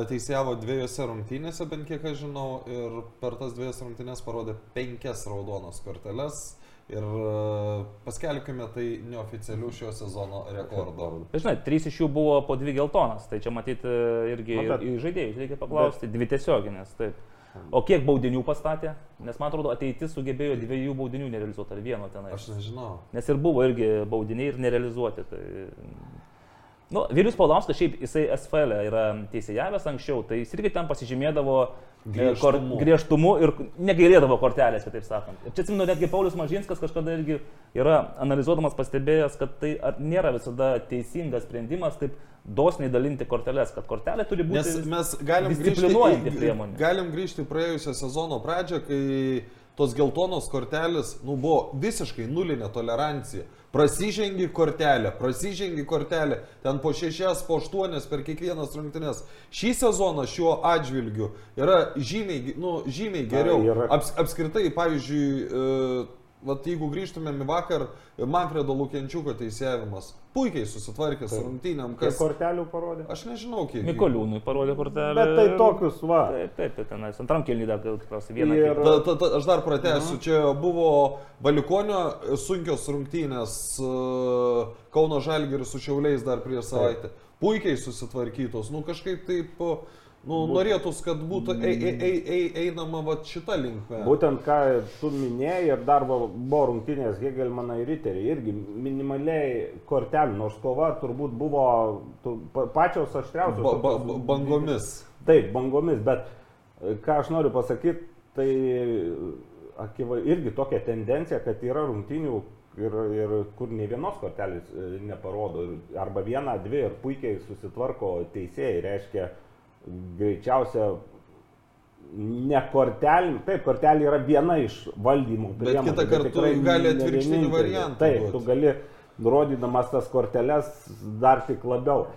teisėjavo dviejose rungtynėse, bent kiek aš žinau, ir per tas dviejas rungtynės parodė penkias raudonas korteles. Ir e, paskelbkime tai neoficialių šio sezono rekordu. Bet žinai, trys iš jų buvo po dvi geltonas, tai čia matyti irgi Nu, bet- į žaidėjus reikia paklausti, dvi tiesioginės, taip. O kiek baudinių pastatė? Nes man atrodo, ateitis sugebėjo dviejų baudinių nerealizuoti, ar vieno tenai. Aš nežinau. Nes ir buvo irgi baudiniai ir nerealizuoti. Tai... Nu, Vilius Paulauskas šiaip jisai SFL yra teisėjavęs anksčiau, tai jis irgi ten pasižymėdavo e, kor, Griežtumu. griežtumu ir negailėdavo kortelės, kitaip sakant. Ir čia atsimenu, netgi Paulius Mažinskas kažkada irgi yra analizuodamas pastebėjęs, kad tai nėra visada teisingas sprendimas taip dosniai dalinti korteles, kad kortelė turi būti Nes mes galim grįžti, disciplinuojanti priemonė. galim grįžti į praėjusią sezono pradžią, kai tos geltonos kortelės nu, buvo visiškai nulinė tolerancija. Prasižengi kortelę, prasižengi kortelę, ten po šešias, po aštuonias per kiekvienas rungtynes. Šį sezoną šiuo atžvilgiu yra žymiai, nu, žymiai geriau. Aps, apskritai, pavyzdžiui, e, vat jeigu grįžtumėm į vakar, Manfredo Lukiančiuko teisėjimas puikiai susitvarkė su rungtynėm, Kiek kas... kortelių parodė? Aš nežinau, kiek. Mikoliūnui parodė kortelę. Bet tai tokius, va. Taip, taip, tai tenais. Antram kelnį dar tikriausiai vieną. Ir-. Ta, ta, ta, aš dar pratęsiu, čia buvo Valiukonio sunkios rungtynės e, Kauno Žalgiris su Šiauliais dar prieš savaitę. Puikiai susitvarkytos, nu kažkaip taip, nu, norėtųs, kad būtų ei, ei, ei, ei, einama va šitą linkmę. Būtent ką tu minėjai ir dar buvo rungtynės Hegelmanai Riteriai, irgi minimaliai kortelių, nors kova turbūt buvo tu, pa- pačios aštriausios. Ba, ba, ba, bangomis. Taip, bangomis, bet e, ką aš noriu pasakyti, tai akiva, irgi tokia tendencija, kad yra rungtynių ir, ir kur nei vienos kortelės e, neparodo, ir- arba vieną, dvi ir puikiai susitvarko teisėjai, reiškia greičiausia ne kortelė, taip, kortelė yra viena iš valdymų Bet kitą kartą tikrai gali atvirkštinį variantą Taip, tu gali, nurodydamas tas korteles, dar tik labiau.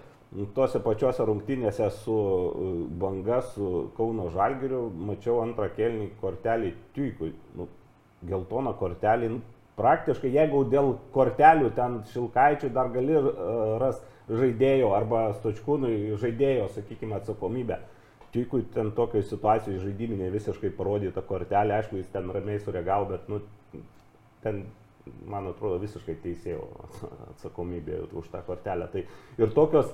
Tuose pačiuose rungtynėse su uh, Banga, su Kauno Žalgiriu, mačiau antrą kelnį kortelį Tuikui. Nu, geltona kortelė. Nu, praktiškai, jeigu dėl kortelių ten Šilkaičių dar gali uh, ras žaidėjo arba Stočkūnui žaidėjo, sakykime, atsakomybę. Tuikui ten tokioje situacijoje žaidiminė visiškai parodyta kortelė, aišku, jis ten ramiai sureagavo, bet nu, ten, man atrodo, visiškai teisėjo atsakomybė už tą kortelę. Tai ir tokios,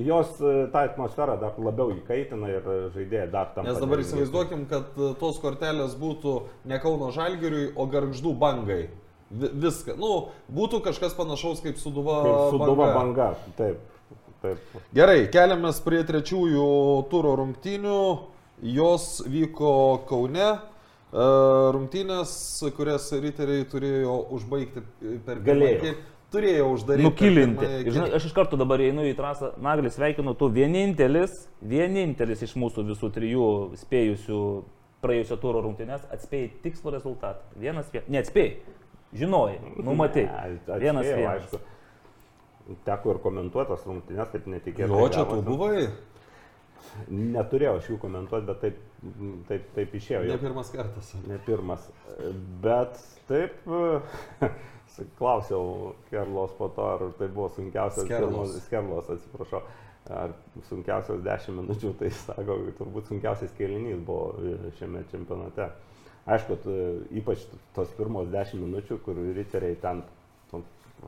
jos e, tą atmosferą dar labiau įkaitina ir žaidėjai dar tam. Nes dabar įsivaizduokim, kad e, tos kortelės būtų ne Kauno Žalgiriui, o Garždų bangai. Vi- Viską. Nu, būtų kažkas panašaus kaip Suduva Suduva banga. Taip. Taip. Gerai, keliamės prie trečiųjų turo rungtynių. Jos vyko Kaune. E, Rungtynės, kurias riteriai turėjo užbaigti per kėl- Turėjo uždaryti. Nukilinti. pirmąjį Ir, žinai, aš iš karto dabar einu į trasą. Naglis sveikinu, tu vienintelis, vienintelis iš mūsų visų trijų spėjusių praėjusio turo rungtynės atspėjai tikslų rezultatą. Vienas vienas. Neatspėjai. Žinojai. Numatei. Ne, Vienas vienas. aišku. Teko ir komentuotas rungtynės, taip netikėtai. Jo, čia tu buvai. Neturėjau aš jų komentuoti, bet taip, taip, taip išėjo. Ne pirmas kartas. Ne pirmas. Bet taip, klausiau Kerlos po to, ar tai buvo sunkiausias Skerlos. pirmas- Skerlos, atsiprašau, ar sunkiausias 10 minučių, tai sako, turbūt sunkiausias kėlinys buvo šiame čempionate. Aišku, t- ypač tos pirmos 10 minučių, kur riteriai ten nu,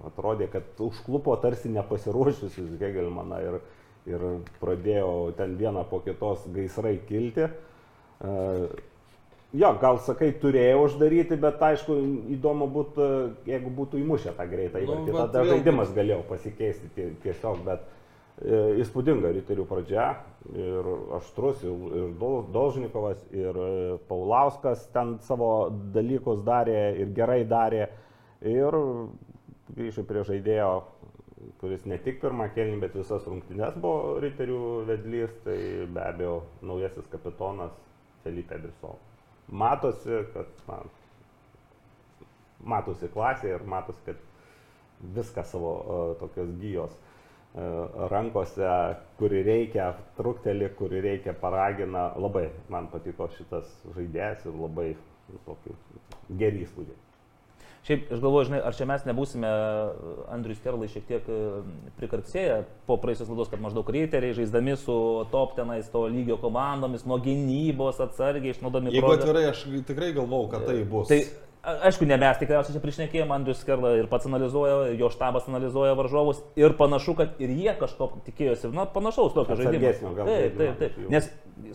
atrodė, kad užklupo tarsi nepasiruošusius Hegelmaną ir, ir pradėjo ten vieną po kitos gaisrai kilti. E, Jo, gal sakai, turėjo uždaryti, bet aišku, įdomu būtų, jeigu būtų įmušę tą greitą Nu, įvartį. vat Tada vėlgi- žaidimas galėjo pasikeisti tie- tiesiog, bet e, įspūdinga riterių pradžia ir aštrus, ir, ir Dol- Dolžnikovas, ir e, Paulauskas ten savo dalykus darė ir gerai darė. Ir grįžau prie žaidėjo, kuris ne tik pirmą kėlinį, bet visas rungtynes buvo riterių vedlys, tai be abejo naujasis kapitonas Felipe Bisov. Matosi, kad na, matosi klasė ir matosi, kad viską savo uh, tokios gyjos uh, rankose, kuri reikia, trukteli, kuri reikia, paragina. Labai man patiko šitas žaidėjas ir labai tokį gerį įspūdį. Šiaip aš galvoju, žinai, ar čia mes nebūsime Andrius Kerlai šiek tiek e, prikarksėję po praėjusios laidos, kad maždaug riteriai žaisdami su top tenais to lygio komandomis, nuo gynybos atsargiai išnaudodami Jeigu progą- atvirai, aš tikrai galvau, kad tai bus. Tai aišku, ne mes tikriausiai čia priešnekėjom, Andrius Kerla ir pats analizuoja, jo štabas analizuoja varžovus ir panašu, kad ir jie kažko tikėjosi, na, panašaus tokio žaidimo. Taip, taip, taip. Nes,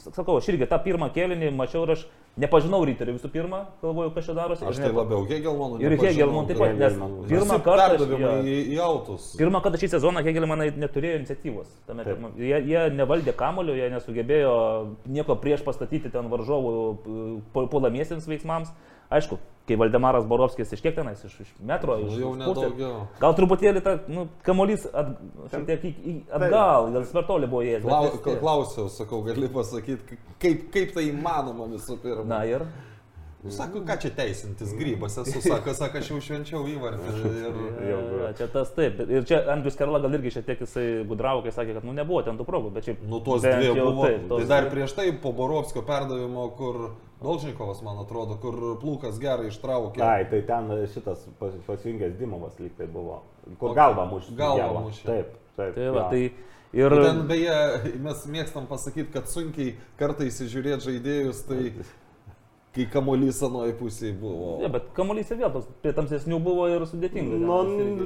sakau, aš irgi tą pirmą kėlinį mačiau ir aš nepažinau ryterių visų pirma, galvoju, kas čia darosi. Aš tai labiau Hegelmanų. Ir Hegelman taip pat, nes Hegelmanų. pirmą kartą... aš- į, į autus. Pirmą kartą šį sezoną Hegelmanai neturėjo iniciatyvos. Tame Jie, jie nevaldė kamulio, jie nesugebėjo nieko prieš pastatyti ten varžovų e, puolamiesiems veiksmams. Aišku, kai Valdemaras Borovskis iš kiek tenais, iš, iš metro, Nu, iš jau nedaugiau. Gal truputėlį ta, nu, kamuolys at, šiek tiek atgal, gal svertolį buvo jie. Klau, klausiau, sakau, gali pasakyti, kaip, kaip tai įmanoma visų pirma. Na ir. Nu, Sako, ką čia teisintis, grybas esu, sako, sako, aš jau švenčiau įvartį. Ir... Ja, ja, čia tas taip. Ir čia Andrius Karla gal irgi šiek tiek jisai gudravo, kai sakė, kad nu, nebuvo ten tų progų, bet šiaip. Nu, tos dvi buvo. taip, tos tai dar dvi. prieš tai po Borovskio perdavimo, kur Dolžnikovas, man atrodo, kur plūkas gerai ištraukė. Ai, tai ten šitas pas- pasijungęs Dimovas lyg tai buvo. Kur galva mušė. Dievą. mušė. Taip, taip. Tai va, tai ir... Ir ten beje, mes mėgstam pasakyti, kad sunkiai kartais įžiūrėti žaidėjus, tai kai kamuolys anoje pusėje buvo. Ne, bet kamuolys ir vėl toks prie tamsesnių buvo ir sudėtinga. Nu,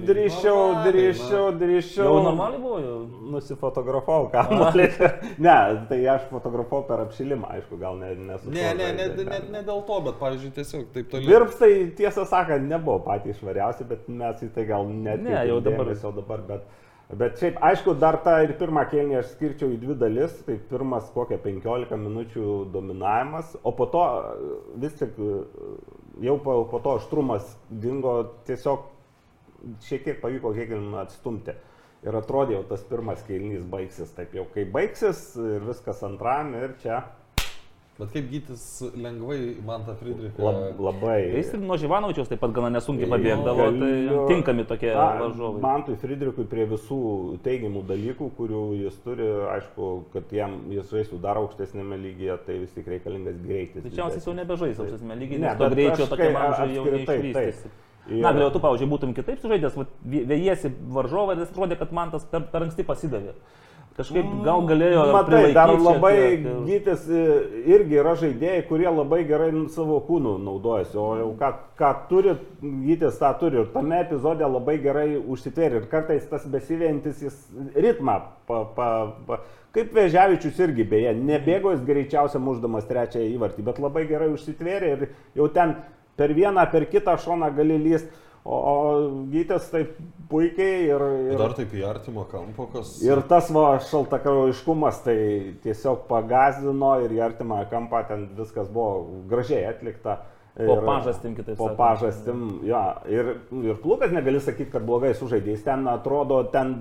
drįščiau, drįščiau, drįščiau. Jau normaliai buvo, jau. Nusifotografavau kamuolį. ne, tai aš fotografavau per apšilimą, aišku, gal ne, nesu. Ne, ne, ne, ne, ne dėl to, bet, pavyzdžiui, tiesiog taip toliau. Virpstai, tiesą sakant, nebuvo patys švariausi, bet mes į tai gal net Ne, jau dabar- dabar. Bet, bet šiaip, aišku, dar tą ir pirmą kelnį aš skirčiau į dvi dalis. Tai pirmas kokią 15 minučių dominavimas, o po to e, vis tik e, jau po, po to aštrumas dingo, tiesiog šiek tiek pavyko Hegelinui atstumti. Ir atrodė jau tas pirmas kelnys baigsis, taip jau kai baigsis ir viskas antram ir čia Bet kaip gytis lengvai man tą Friedrichą. lab, labai... Jis ir nuo Živanovičiaus taip pat gana nesunkiai pabėgdavo, tai tinkami tokie Na, varžovai. Mantui Friedrichui prie visų teigiamų dalykų, kurių jis turi, aišku, kad jam jis žaistų dar aukštesnėme lygyje, tai vis tik reikalingas greitis. Tačiausiai jis jau nebežais aukštesnė lygiai, Ne, nes to bet greičio kai- amžiui jau neišvystysi. Ir- Na, gal tu, pavyzdžiui, būtum kitaip sužaidęs, vat vė- vėjiesi varžovą ir jis atrodė, kad man tas per, per anksti pasidavė. Kažkaip gal galėjo... Matai, dar labai tiek ir- gytis e, irgi yra žaidėjai, kurie labai gerai nu, savo kūnų naudojasi, o jau ką, ką turi, gytis tą turi. Ir tame epizode labai gerai užsitvėrė ir kartais tas besivėjantis jis ritmą, pa, pa, pa, kaip Vežiavičius irgi beje, nebėgo jis greičiausiai muždamas trečiąją įvartį, bet labai gerai užsitvėrė ir jau ten per vieną, per kitą šoną gali lyst. O, o gytis taip puikiai ir... ir... Dar taip į artimą kampą, kas. Ir tas va šaltakraujiškumas tai tiesiog pagazdino ir į artimą kampą ten viskas buvo gražiai atlikta. Po Ir- pažastim, kitaip Po sakant. pažastim, jo. Ir, ir plūkas negali sakyti, kad blogai sužaidė. Jis ten atrodo, ten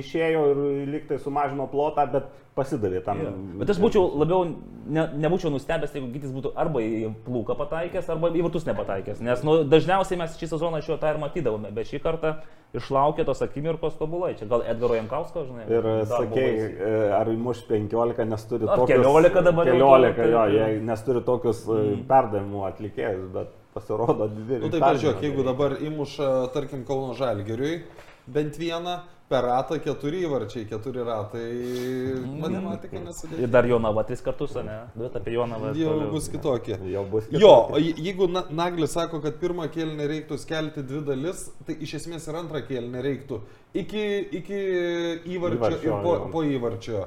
išėjo ir liktai sumažino plotą, bet pasidavė tam. Jo. Bet aš būčiau labiau, ne, nebūčiau nustebęs, jeigu Gytis būtų arba į plūką pataikęs, arba į vartus nepataikęs. Nes nu, dažniausiai mes šį sezoną šio tą ir matydavome, bet šį kartą išlaukė tos akimirkos tobulai. Čia gal Edgaro Jankausko, žinai. Ir vaisiai. e, ar įmuš 15, nes turi Ar tokius... 14 dabar jau 14, turi, jo, tai- jie, nes turi tokius mm. perdavimų atlikėjus, bet pasirodo dideli. Nu, tai pažiūrėk, jeigu dabar įmuša, tarkim, Kauno Žalgiriui bent vieną, per ratą keturi įvarčiai, keturi ratai, matematika Ir nesudėtinga. dar Jonava tris kartus, ne? Bet apie Jonavą. Jau toliau. bus kitokie. Jau bus Jo, kitokie. o je- jeigu Na- Naglis sako, kad pirmą kėlinį reiktų skelti dvi dalis, tai iš esmės ir antrą kėlinį reiktų iki, iki įvarčio, Įvarčio, ir po, jo. po įvarčio.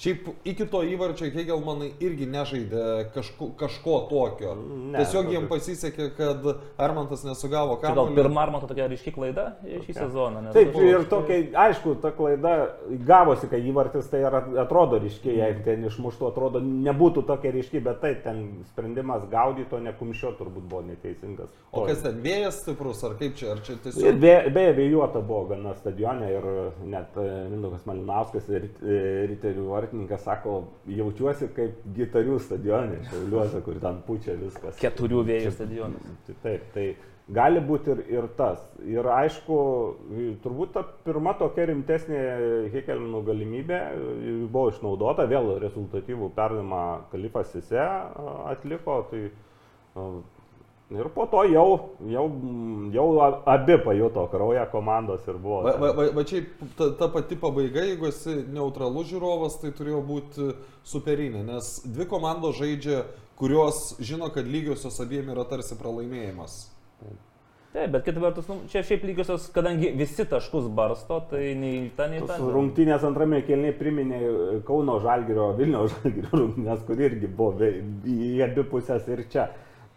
Šiaip iki to įvarčio Hegelmanai irgi nežaidė kažko, kažko tokio. Ne, Tiesiog jiem tokio. pasisekė, kad Armantas nesugavo Čia gal pirmą ar man tokia ryški klaida šį sezoną. nes- Taip, ir tokia, aišku, ta klaida gavosi, kai įvartis tai atrodo ryškiai, jei ten išmuštų, atrodo, nebūtų tokia ryški, bet tai ten sprendimas gaudyti, o ne kumščio turbūt buvo neteisingas. O kas ten vėjas stiprus, ar kaip čia, ar čia tiesiog... be- beje, vėjuota buvo gana stadione ir net e, Mindaugas Malinauskas ir e, Riterių vartininkas sako, jaučiuosi kaip gitarių stadione, šiauliuose, kur ten pučia viskas. Keturių vėjų stadionas. Tai Taip, tai gali būti ir, ir tas. Ir aišku, turbūt ta pirma tokia rimtesnė Hekelmanų galimybė buvo išnaudota, vėl rezultatyvų perdavimą Kalifas Sise atliko. Tai, ir po to jau, jau, jau abi pajuto kraują komandos ir buvo. Va, va, va, va čia ta, ta pati pabaiga, jeigu esi neutralus žiūrovas, tai turėjo būti superinė, nes dvi komandos žaidžia, kurios žino, kad lygiosios abiem yra tarsi pralaimėjimas. Taip, bet kita vertus, nu, čia šiaip lygiosios, kadangi visi taškus barsto, tai nei ta, nei ta. Tos rungtynės antrame kelniai priminė Kauno Žalgirio, Vilniaus Žalgirio rungtynės, kur irgi buvo į abi pusės ir čia.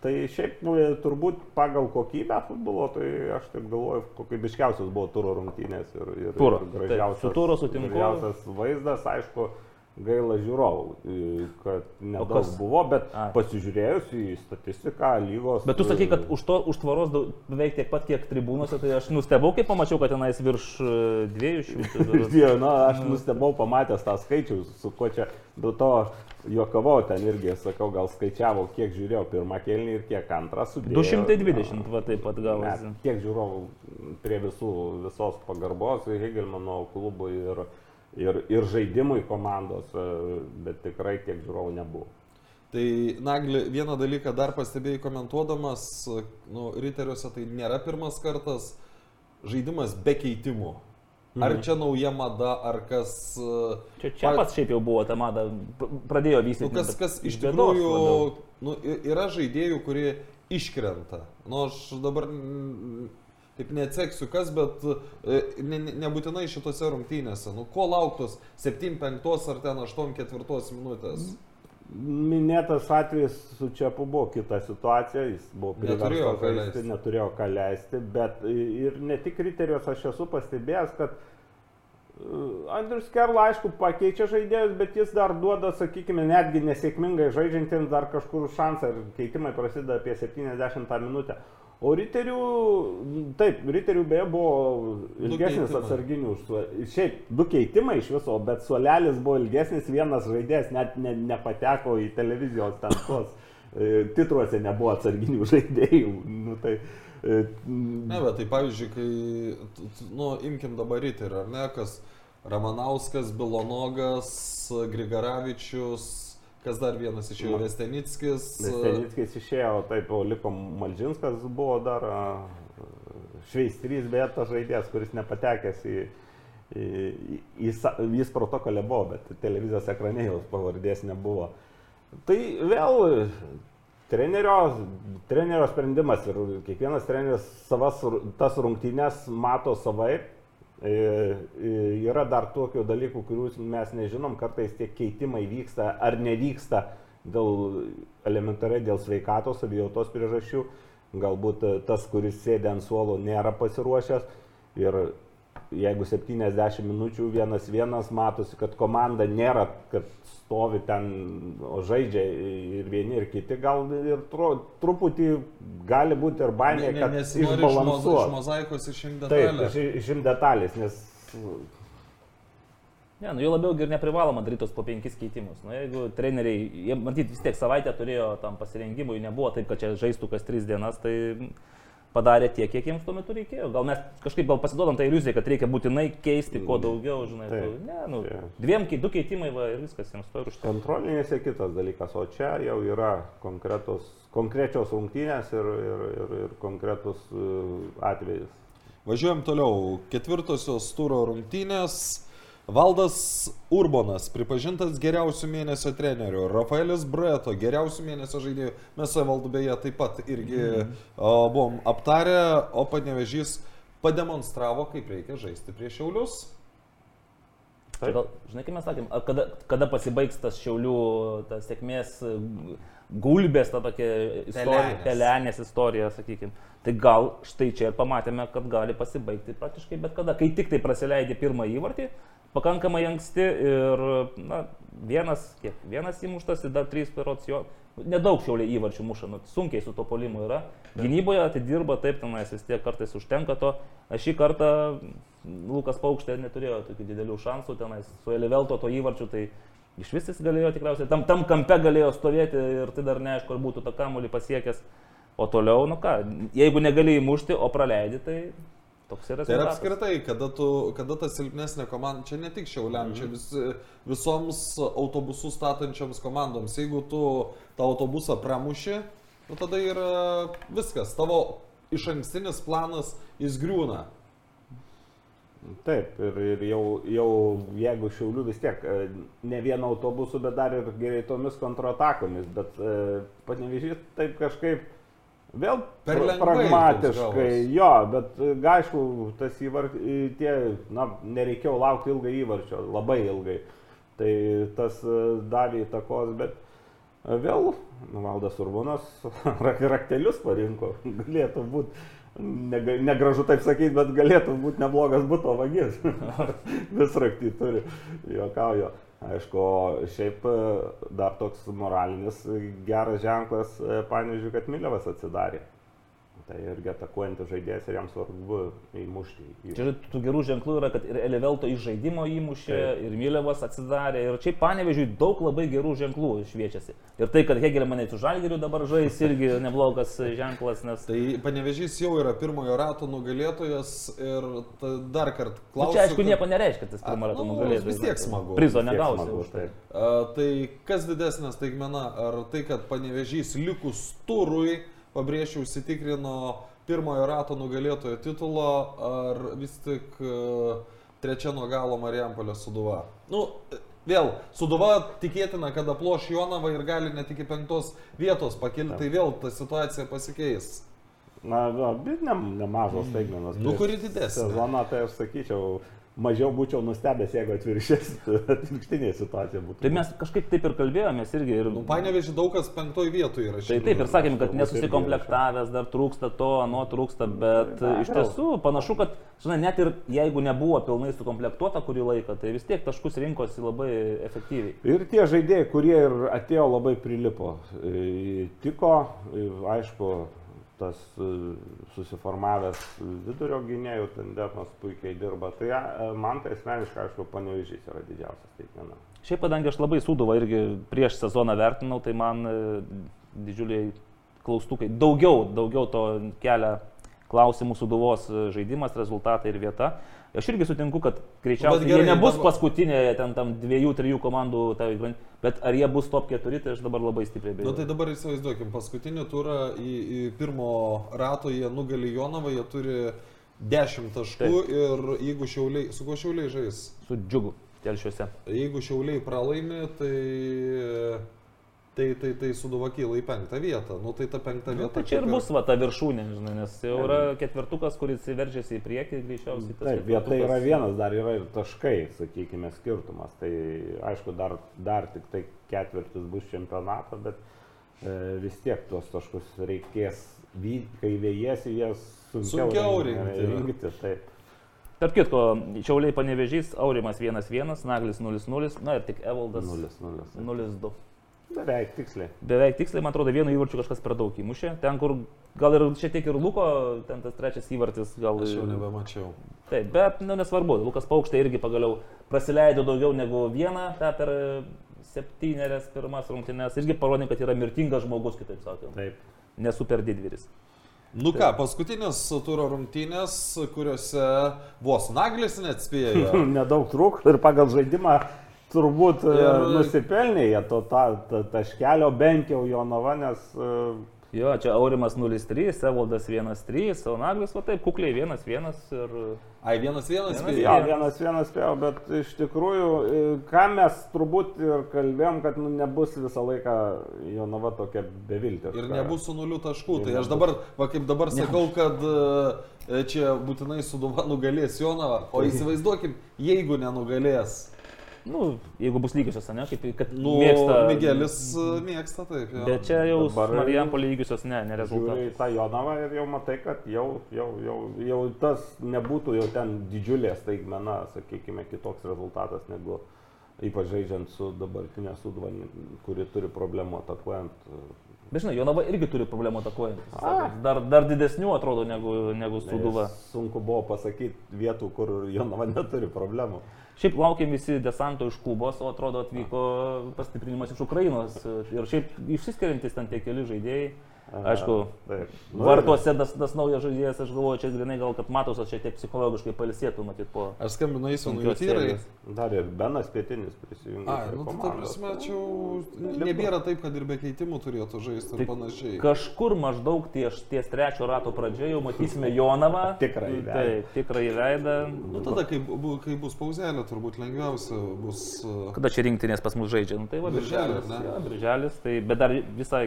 Tai šiaip nu, turbūt pagal kokybę futbolo, tai aš taip galvoju, kokybiškiausias buvo turo rungtynės ir, ir, Turo, ir taip, gražiausias, su turo sutinku. gražiausias vaizdas, aišku, gaila žiūrovų, kad nedaug buvo, bet Ai. pasižiūrėjus į statistiką lygos. Bet tu sakai, kad už, to, už tvaros beveik tiek pat, kiek tribūnose, tai aš nustebau, kai pamačiau, kad tenais virš e, 200. berods. Dievo, na, aš nustebau pamatęs tą skaičių, su kuo čia, dėl to juokavau ten irgi, sakau, gal skaičiavau, kiek žiūrėjau pirmą kelnį ir kiek antrą sudėjau. 220, va taip pat gavosi. Net Kiek žiūrovų prie visų, visos pagarbos Hegelmano klubui ir, ir, ir žaidimui komandos, e, bet tikrai tiek žiūrovų nebuvo. Tai, Nagli, vieną dalyką dar pastebėjai komentuodamas, nu, Riteriuose tai nėra pirmas kartas žaidimas be keitimų. Ar čia nauja mada, ar kas... e, Čia, čia pats šiaip jau buvo ta mada, pr- pradėjo vystyti. Nu, kas, kas iš tikrųjų, nu, yra žaidėjų, kurie iškrenta. Nu, aš dabar mm, taip neatseksiu kas, bet e, ne, ne, nebūtinai šitose rungtynėse. Nu, ko lauktos 7-5 ar ten 8-4 minutės? Minėtas atvejis su Čiapu buvo kita situacija, jis buvo priverstas žaisti, neturėjo ką leisti, bet ir ne tik riterios aš esu pastebėjęs, kad Andrius Kerla, aišku, pakeičia žaidėjus, bet jis dar duoda, sakykime, netgi nesėkmingai žaidžiantiems dar kažkur šansą ir keitimai prasideda apie 70 minutę. O riterių, taip, riterių beje buvo ilgesnis atsarginių. Šiaip, du keitimai iš viso, bet suolelis buvo ilgesnis, vienas žaidėjas net ne, nepateko į televizijos ten tuos e, titruose nebuvo atsarginių žaidėjų. Nu, tai, e, Ne, bet tai pavyzdžiui, kai, nu, imkim dabar Riterį, ar ne, kas Ramanauskas, Bilonogas, Grigaravičius, kas dar vienas iš jų, Nu. Vestenickis. Stenickis išėjo, taip, liko Malžinskas buvo dar šveistrys, bet tas žaidėjas, kuris nepatekęs į... sa- jis protokolė buvo, bet televizijos ekrane jos pavardės nebuvo. Tai vėl trenerio, trenerio sprendimas ir kiekvienas treneris savas tas rungtynės mato savaip. E, e, Yra dar tokių dalykų, kurių mes nežinom, kartais tie keitimai vyksta ar nevyksta dėl elementariai dėl sveikatos, savijautos priežasčių. Galbūt tas, kuris sėdi ant suolo, nėra pasiruošęs. Ir jeigu 70 minučių vienas vienas matosi, kad komanda nėra, kad stovi ten, o žaidžia ir vieni ir kiti, gal ir tru, truputį gali būti ir baimė, Ne, kad nes nori iš, mozaikos išimti Taip, detalę. iš- išimti detalės, nes Ne, nu jau labiau ir neprivaloma daryti tos po penkis keitimus. Na, jeigu treneriai, jie matyt vis tiek savaitę turėjo tam pasirengimui, nebuvo taip, kad čia žaistų kas tris dienas, tai padarė tiek, kiek jiems tuo metu reikėjo. Gal mes kažkaip gal pasiduodam tą iliuziją, kad reikia būtinai keisti kuo daugiau, žinai. Taip. tu- Ne, nu, Taip. dviem, du keitimai va, ir viskas jiems to ir užtenka. kontrolinėse kitas dalykas, o čia jau yra konkretos, konkrečios rungtynės ir, ir, ir, ir konkretus uh, atvejis. Važiuojam toliau. Ketvirtosios turo rungtynės. Valdas Urbonas pripažintas geriausių mėnesio treneriu. Rafaelis Breto geriausių mėnesio žaidėjų. Mes su Evaldu beje taip pat irgi mm. o, buvom aptarę, o panevežys pademonstravo, kaip reikia žaisti prieš Šiaulius. Čia Gal, žinai, kaip mes sakėm, kada, kada pasibaigs tas šiaulių, tas sėkmės gulbės, ta tokia istorija, Pelenės. istorija, sakykime. Tai gal štai čia ir pamatėme, kad gali pasibaigti praktiškai bet kada. Kai tik tai prasileidė pirmą įvartį, pakankamai anksti ir na, vienas, kiek, vienas įmuštas ir dar trys perots jo. Nedaug šiauliai įvarčių muša, nu, sunkiai su to polimu yra. Gynyboje atidirba taip, tenais vis tiek kartais užtenka to. Aš šį kartą Lukas Paukštė neturėjo tokių didelių šansų tenais. Su Elivelto to įvarčiu tai iš vis jis galėjo tikriausiai, tam, tam kampe galėjo stovėti ir tai dar neaišku, ar būtų tą kamuolį pasiekęs. O toliau, nu ką, jeigu negali įmušti, o praleidi, tai toks yra Tai rezultatas. apskritai, kada, tu, kada ta silpnesnė komanda, čia ne tik Šiauliam, čia vis, visoms autobusų statančioms komandoms, jeigu tu tą autobusą pramuši, nu tada yra viskas, tavo iš ankstinis planas jis griūna. Taip, ir, ir jau, jau jeigu šiaulių vis tiek e, ne vieno autobusu, bet dar ir greitomis kontratakomis, bet e, panevižys taip kažkaip vėl Per pragmatiškai, jo, bet e, aišku, tas įvartis, tie, na, nereikėjo laukti ilgai įvarčio, labai ilgai. Tai tas e, davė įtakos, bet e, vėl Valdas Urbonas rak- raktelius parinko, galėtų būti. Negražu taip sakyti, bet galėtų būti neblogas būto vagis. Vis raktį turi. Jokaujo. Aišku, šiaip e, dar toks moralinis geras ženklas, e, pavyzdžiui, kad Milevas atsidarė. Tai irgi atakuojantis žaidėjas ir jam svarbu įmušti. Čia tų gerų ženklų yra, kad ir Elevelto iš žaidimo įmušė, Taip. ir Milevas atsidarė, ir čia panevežiui daug labai gerų ženklų šviečiasi. Ir tai, kad Hegelmanai su Žalgiriu dabar žais, irgi neblogas ženklas, nes... Tai panevežys jau yra pirmojo rato nugalėtojas ir dar kartą Nu, klausiu. čia aišku kad- nieko nereiškia, tas pirmo A, rato nu, nugalėtojas. vis tiek smagu. Prizo negausi smagu, už tai. A, tai kas didesnė staigmena? Ar tai, kad panevežys likus turui, pabrėžiau, užsitikrino pirmojo rato nugalėtojo titulo, ar vis tik e, trečia nuo galo Marijampolė Suduva? Nu, e, vėl, Suduva tikėtina, kad aploš Jonavą ir gali net iki penktos vietos pakilti, tai vėl ta situacija pasikeis. Na, bet ne, nemažos staigmenos. Nu, kuri didesnė? Sezoną tai aš sakyčiau, mažiau būčiau nustebęs, jeigu atvirkščias, atvirkštinė situacija būtų. Tai mes kažkaip taip ir kalbėjomės irgi. Ir... Nu, panevežį daug kas penktoj vietoje yra. Tai taip ir sakėm, kad nesusikomplektavęs, dar trūksta to, ano trūksta, bet Na, iš tiesų panašu, kad, žinai, net ir jeigu nebuvo pilnai sukomplektuota kurį laiką, tai vis tiek taškus rinkosi labai efektyviai. Ir tie žaidėjai, kurie ir atėjo labai prilipo, e, tiko, e, aišku, tas e, susiformavęs vidurio gynėjų tandemas puikiai dirba. Tai e, man tai asmeniškai, aišku, panevižys yra didžiausias taikmena. Šiaip, kadangi aš labai suduvą irgi prieš sezoną vertinau, tai man e, didžiuliai klaustukai, daugiau, daugiau to kelia klausimų suduvos e, žaidimas, rezultatai ir vieta. Aš irgi sutinku, kad greičiausiai gerai, jie nebus dabar- paskutinė ten tam dviejų, trijų komandų, tai, bet ar jie bus top 4, tai aš dabar labai stipriai Na bejau. tai dabar įsivaizduokim, paskutinį turą į, į pirmo rato jie nugali Jonavą, jie turi 10 taškų Taip. ir jeigu šiauliai, su kuo šiauliai žais? Su džiugu telšiuose. Jeigu šiauliai pralaimi, tai, tai, tai, tai suduva kyla į penktą vietą. Nu tai ta penkta Nu, vieta. tai čia ir bus va ta viršūnė, žinai, nes jau yra ketvirtukas, kuris veržiasi į priekį, greičiausiai tas Taip, vieta yra vienas, dar yra ir taškai, sakykime, skirtumas. Tai aišku, dar, dar tik tai ketvirtis bus čempionato, bet e, vis tiek tuos taškus reikės, kai vėjėsi, jas sunkiau, Sunkiau rin- rinkti. rinkti. Taip. Tarp kitko, Šiauliai panevežys, Aurimas 1-1, Naglis 0-0, na ir tik Evaldas 0-0. 0-2. Beveik tiksliai. Beveik tiksliai, man atrodo, vienu įvarčiu kažkas per daug įmušė. Ten, kur gal ir šiek tiek ir Luko, ten tas trečias įvartis gal... Aš jau nebemačiau. Taip, bet, nu, nesvarbu, Lukas Paukštė irgi pagaliau praleido daugiau negu vieną tą per e, septynerias pirmas rungtynes. Irgi parodė, kad yra mirtingas žmogus, kitaip sakant. Taip. Nesuper didvyris. Nu ką, paskutinės turo rungtynės, kuriuose vos naglis neatspėjo. Nedaug trūko ir pagal žaidimą turbūt ir... Ir- nusipelnė jie to ta, ta, taškelio bent jau Jonava, nes e, Jo, čia Aurimas 0-3, Evaldas 1-3, o Naglis, va taip, kukliai 1-1 ir... Ai, vienas vienas Vienas spėjo. Jo, vienas vienas spėjo, bet iš tikrųjų, e, ką mes turbūt ir kalbėjom, kad nu, nebus visą laiką Jonava tokia beviltė. Ir nebus su nuliu taškų. Ir Tai aš nebus. dabar, va kaip dabar sakau, kad e, čia būtinai suduva nugalės Jonavą. O įsivaizduokim, jeigu nenugalės. Nu, jeigu bus lygiosios, ne, kaip kad Nu, mėgsta. Migelis e, mėgsta taip. Jo. Bet čia jau Dabar- Marijampo lygiosios, ne, ne Žiūri rezultatai. į tą Jonavą ir jau matai, kad jau, jau, jau, jau tas nebūtų jau ten didžiulė staigmena, sakykime, kitoks rezultatas negu ypač žaidžiant su dabartinė sudva, kuri turi problemų atakuojant. Bet žinai, Jonava irgi turi problemų atakuojant. Dar, dar didesnių atrodo negu, negu Suduva. Sunku buvo pasakyti vietų, kur Jonava neturi problemų. Šiaip laukiam visi desanto iš Kubos, o atrodo atvyko pastiprinimas iš Ukrainos. Ir šiaip išsiskiriantis ten tie keli žaidėjai. Aišku. Nu, vartuose tas, tas naujas žaidėjas, aš galvoju, čia grinai gal, kad Matosas šiek tiek psichologiškai palsėtų, matyt, po... Aš skambinu Eisonui sunkios Tyrai. Dar ir Benas Pietinis prisijungė. Prie nu tai jau nebėra taip, kad ir be keitimų turėtų žaisti ir Tai panašiai. Kažkur maždaug ties, ties trečio rato pradžioje jau matysime Jonavą. Tikrąjį veidą. Taip, tikrąjį veidą. Nu tada, kai, bu- kai bus pauzelė, turbūt lengviausia bus... e, Kada čia rinktinės pas mus žaidžia? Nu, tai va, Birželis, birželis. Jo, birželis, tai, bet dar visą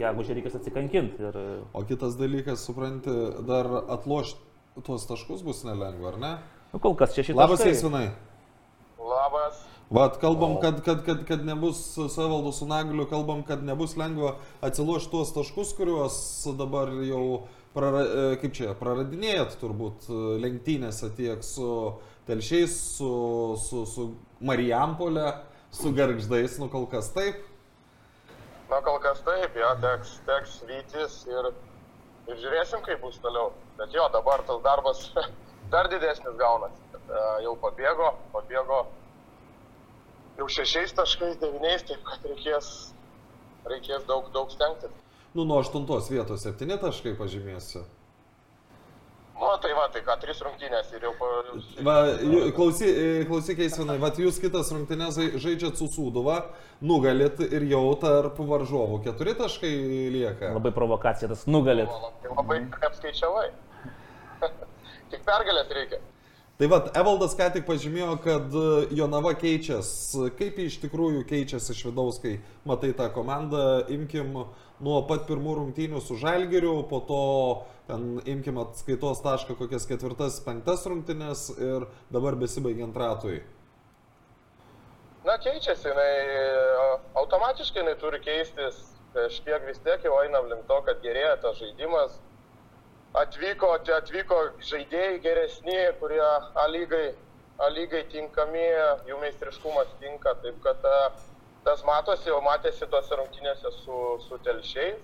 gegužę reikės atsikankinti. Ir, O kitas dalykas, supranti, dar atlošti tuos taškus bus nelengva, ar ne? nu, kol kas šeši Labas, taškai. Eisonai. Labas. Vat, kalbam, kad, kad, kad, kad nebus savaldų su nagliu, kalbam, kad nebus lengva atsilošti tuos taškus, kuriuos dabar jau, prara, e, kaip čia, praradinėjat turbūt e, lenktynėse tiek su telšiais, su, su, su Marijampolė, su garždais, nu kol kas taip. Na kol kas taip, jo, teks, teks vytis ir, ir žiūrėsim, kaip bus toliau. Bet jo, dabar tas darbas dar didesnis gaunasi. E, jau pabėgo, pabėgo jau šešiais taškais, devyniais, taip kad reikės, reikės daug, daug stengtis. Nu, nuo aštuntos vietos septyni taškai pažymėsiu. Nu, tai va, tai ką, trys rungtynės ir jau... Pa... Va, klausy, e, klausyk, Eisvinai, va, jūs kitas rungtynės žai- žaidžiat su Sūduva, nugalit ir jau tarp varžovų keturi taškai lieka. Labai provokacija, tas nugalit. Tai labai apskaičiavai. Tik pergalės reikia. Tai va, Evaldas ką tik pažymėjo, kad e, Jonava keičiasi. Kaip jie iš tikrųjų keičiasi iš vidaus, kai matai tą komandą, imkim nuo pat pirmų rungtynių su Žalgiriu, po to ten imkim atskaitos tašką kokias ketvirtas, penktas rungtynės ir dabar besibaigiant ratui. Na, keičiasi, jinai e, automatiškai jinai turi keistis, kažkiek vis tiek jau einam link to, kad gerėja tas žaidimas. Atvyko, atvyko žaidėjai geresni, kurie A lygai, A lygai tinkami, jų meistriškumas tinka, taip kad e, tas matosi, jau matėsi tose rungtynėse su, su telšiais,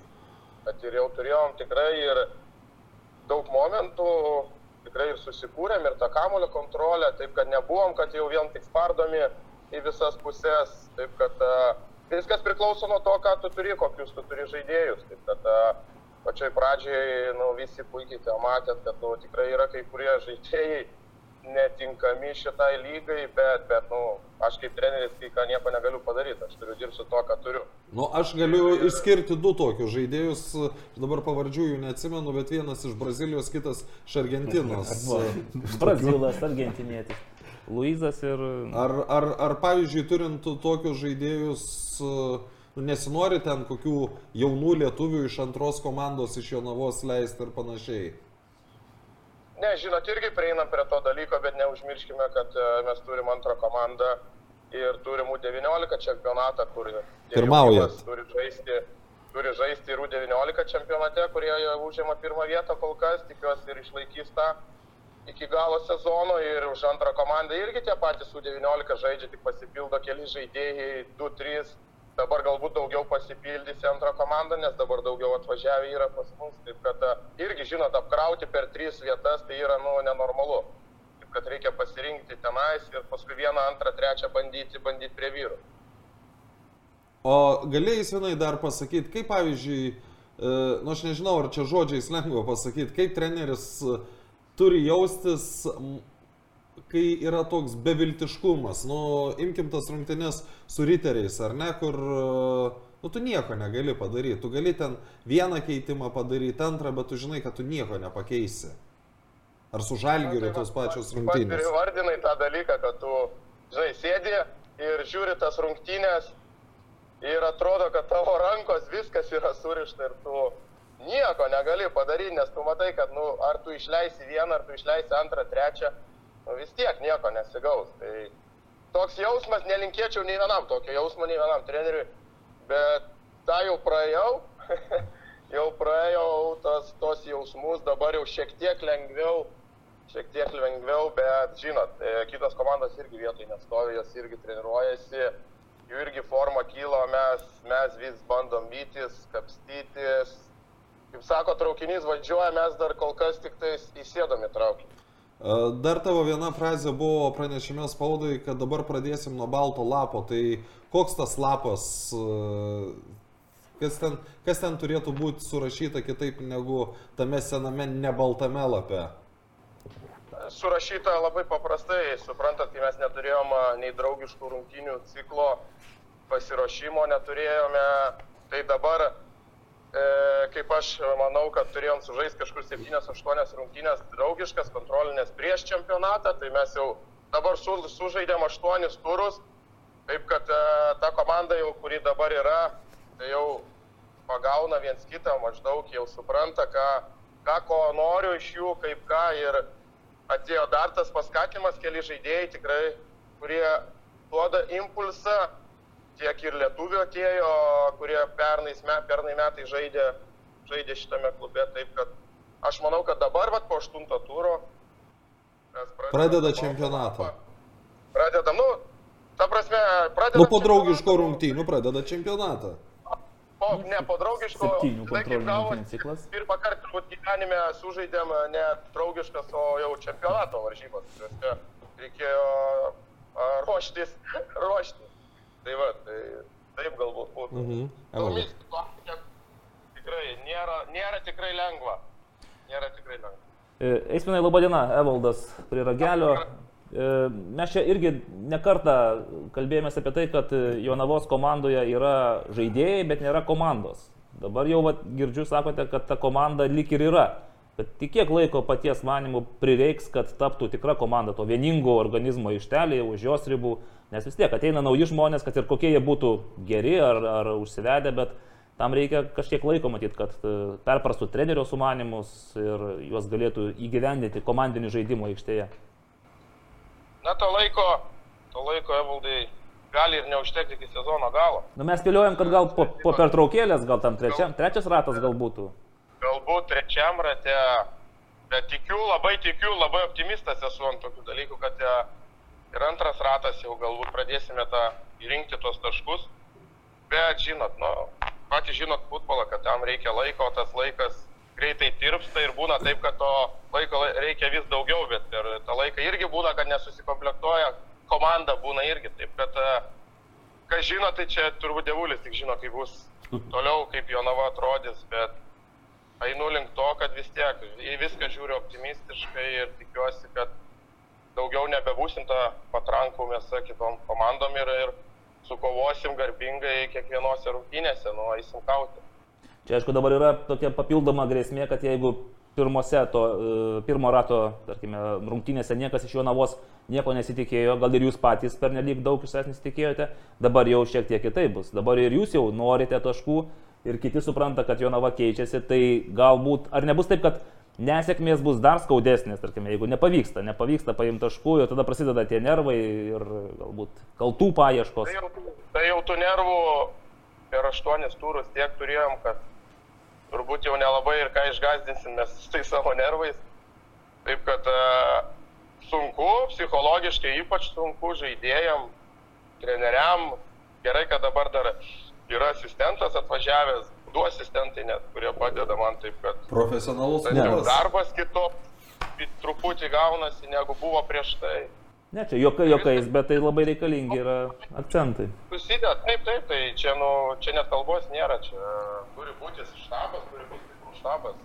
kad ir jau turėjom tikrai ir daug momentų, tikrai ir susikūrėm, ir tą kamulio kontrolę, taip kad nebuvom, kad jau vien tik spardomi į visas pusės, taip kad a, viskas priklauso nuo to, ką tu turi, kokius tu turi žaidėjus. Taip kad a, pačioj pradžioj nu, visi puikiai matėt, kad nu, tikrai yra kai kurie žaidėjai netinkami šitai lygai, bet, bet nu, aš kaip treneris kai ką nieko negaliu padaryti, aš turiu dirbti su to, ką turiu. Nu, aš galiu išskirti du tokius žaidėjus, dabar pavardžių jų neatsimenu, bet vienas iš Brazilijos, kitas iš Argentinos. Brazilas, argentinietis. Luizas ir... Ar, ar, ar pavyzdžiui, turint tokius žaidėjus, nu, nesinori ten kokių jaunų lietuvių iš antros komandos iš Jonavos leisti ir panašiai? Ne, žinot, irgi prieinam prie to dalyko, bet neužmirškime, kad e, mes turim antrą komandą ir turim U19 čempionatą, kur Pirmaujat. turi žaisti, turi žaisti ir U19 čempionate, kurie jau užima pirmą vietą kol kas, tikiuosi ir išlaikys tą iki galo sezono ir už antrą komandą irgi tie patys U19 žaidžia, tik pasipildo keli žaidėjai, 2-3, dabar galbūt daugiau pasipildys antrą komandą, nes dabar daugiau atvažiavę yra pas mus, taip kad a, irgi, žinot, apkrauti per tris vietas tai yra, nu, nenormalu. Taip kad reikia pasirinkti tenais ir paskui vieną, antrą, trečią bandyti, bandyti prie vyrų. O galėjai vienai dar pasakyti, kaip pavyzdžiui, e, nu aš nežinau, ar čia žodžiais lengva pasakyti, kaip treneris e, turi jaustis, kai yra toks beviltiškumas. Nu, imkim tas rungtynes su riteriais, ar ne, kur, e, nu, tu nieko negali padaryti. Tu gali ten vieną keitimą padaryti, antrą, bet tu žinai, kad tu nieko nepakeisi. Ar su žalgiriu tos pačios Ir rungtynės. vardinai tą dalyką, kad tu, žinai, sėdi ir žiūri tas rungtynės ir atrodo, kad tavo rankos viskas yra surišta ir tu nieko negali padaryti, nes tu matai, kad, nu, ar tu išleisi vieną, ar tu išleisi antrą, trečią, nu, vis tiek nieko nesigaus. Tai toks jausmas nelinkėčiau nei vienam, tokio jausmo nei vienam treneriui, bet tą jau praėjau, jau praėjau tos, tos jausmus, dabar jau šiek tiek lengviau, šiek tiek lengviau, bet žinot, e, kitos komandos irgi vietoj nestovi, jos irgi treniruojasi, jų irgi forma kyla, mes, mes vis bandom vytis, kapstytis. Kaip sako, traukinys važiuoja, mes dar kol kas tik tais įsėdom į traukinį. Dar tavo viena frazė buvo pranešime spaudai, kad dabar pradėsim nuo balto lapo. Tai koks tas lapas, kas ten, kas ten turėtų būti surašyta kitaip negu tame sename nebaltame lape? Surašyta labai paprastai, suprantat, kai mes neturėjom nei draugiškų rungtynių ciklo pasiruošimo, neturėjome, tai dabar, kaip aš manau, kad turėjom sužaisti kažkur 7-8 rungtynės draugiškas, kontrolinės prieš čempionatą, tai mes jau dabar su, sužaidėm 8 turus, taip kad e, ta komanda jau, kuri dabar yra, tai jau pagauna viens kitą, maždaug jau supranta, ką, ką ko noriu iš jų, kaip ką. Ir atėjo dar tas paskatinimas, keli žaidėjai tikrai, kurie duoda impulsą, tiek ir lietuvių atėjo, kurie pernais, pernai metai žaidė, žaidė šitame klube, taip kad aš manau, kad dabar, vat, po aštunto turo, mes pradedam Pradeda čempionatą. Pradedam, nu, ta prasme, pradedam Nu, po draugiško čempionatą. rungtynių pradeda čempionatą. po, ne po draugiško, Septynių kontrolinių ciklas. pirmą kartą turbūt gyvenime sužaidėm ne draugiškas, o jau čempionato varžybas. Reiškia, Reikėjo a, ruoštis, ruoštis. Tai va, tai taip galbūt būtų. Mhm. Tomis situacija tikrai nėra, nėra tikrai lengva. Nėra tikrai lengva. E, Eisminai, laba diena, Evaldas prie ragelio. E, Mes čia irgi nekartą kalbėjomės apie tai, kad Jonavos komandoje yra žaidėjai, bet nėra komandos. Dabar jau vat, girdžiu, sakote, kad ta komanda lik ir yra. Bet tik kiek laiko paties manimų prireiks, kad taptų tikra komanda, to vieningo organizmo ištelėje, už jos ribų. Nes vis tiek ateina nauji žmonės, kad ir kokie jie būtų geri ar, ar užsivedę, bet tam reikia kažkiek laiko matyti, kad e, perprastų trenerio sumanimus ir juos galėtų įgyvendinti komandinį žaidimą aikštėje. Na, to laiko, to laiko, Evaldai, gali ir neužtekti iki sezono galo. Nu, mes spėliojam, kad gal po, po pertraukėlės, gal tam trečiam, trečias ratas gal būtų. Galbūt trečiam rate, bet tikiu, labai tikiu, labai optimistas esu ant tokių dalykų, kad e, ir antras ratas jau galbūt pradėsime tą įrinkti tos taškus. Bet žinot, nu, patys žinot futbolą, kad tam reikia laiko, o tas laikas greitai tirpsta ir būna taip, kad to laiko lai- reikia vis daugiau, bet per tą laiką irgi būna, kad nesusikomplektuoja komanda, būna irgi taip, kad e, kas žino, tai čia turbūt dievulis tik žino, kaip bus toliau, kaip Jonava atrodys, bet einu link to, kad vis tiek į viską žiūriu optimistiškai ir tikiuosi, kad daugiau nebebūsim tą patrankų mėsą kitom komandom ir, ir sukovosim garbingai kiekvienose rungtynėse, nu, eisim kauti. Čia aišku dabar yra tokia papildoma grėsmė, kad jeigu pirmose to, e, pirmo rato, tarkime, rungtynėse niekas iš Jonavos nieko nesitikėjo, gal ir jūs patys per nelik daug iš savęs nesitikėjote, dabar jau šiek tiek kitaip bus. Dabar ir jūs jau norite taškų ir kiti supranta, kad Jonava keičiasi, tai galbūt, ar nebus taip, kad nesėkmės bus dar skaudesnės, tarkime, jeigu nepavyksta, nepavyksta paimti taškų ir tada prasideda tie nervai ir galbūt kaltų paieškos. Tai jau, tai jau tų nervų per aštuonis turus tiek turėjom, kad turbūt jau nelabai ir ką išgazdinsim mes su tais savo nervais. Taip kad e, sunku, psichologiškai ypač sunku žaidėjam, treneriam. Gerai, kad dabar dar yra asistentas atvažiavęs, du asistentai net, kurie padeda man taip, kad Profesionalus futbolas. darbas kitoks truputį gaunasi, negu buvo prieš tai. Ne, čia jokai jokais, bet tai labai reikalingi yra akcentai. Susideda, taip, taip, tai čia, nu, čia net kalbos nėra, čia turi būti štabas, turi būti stiprus štabas,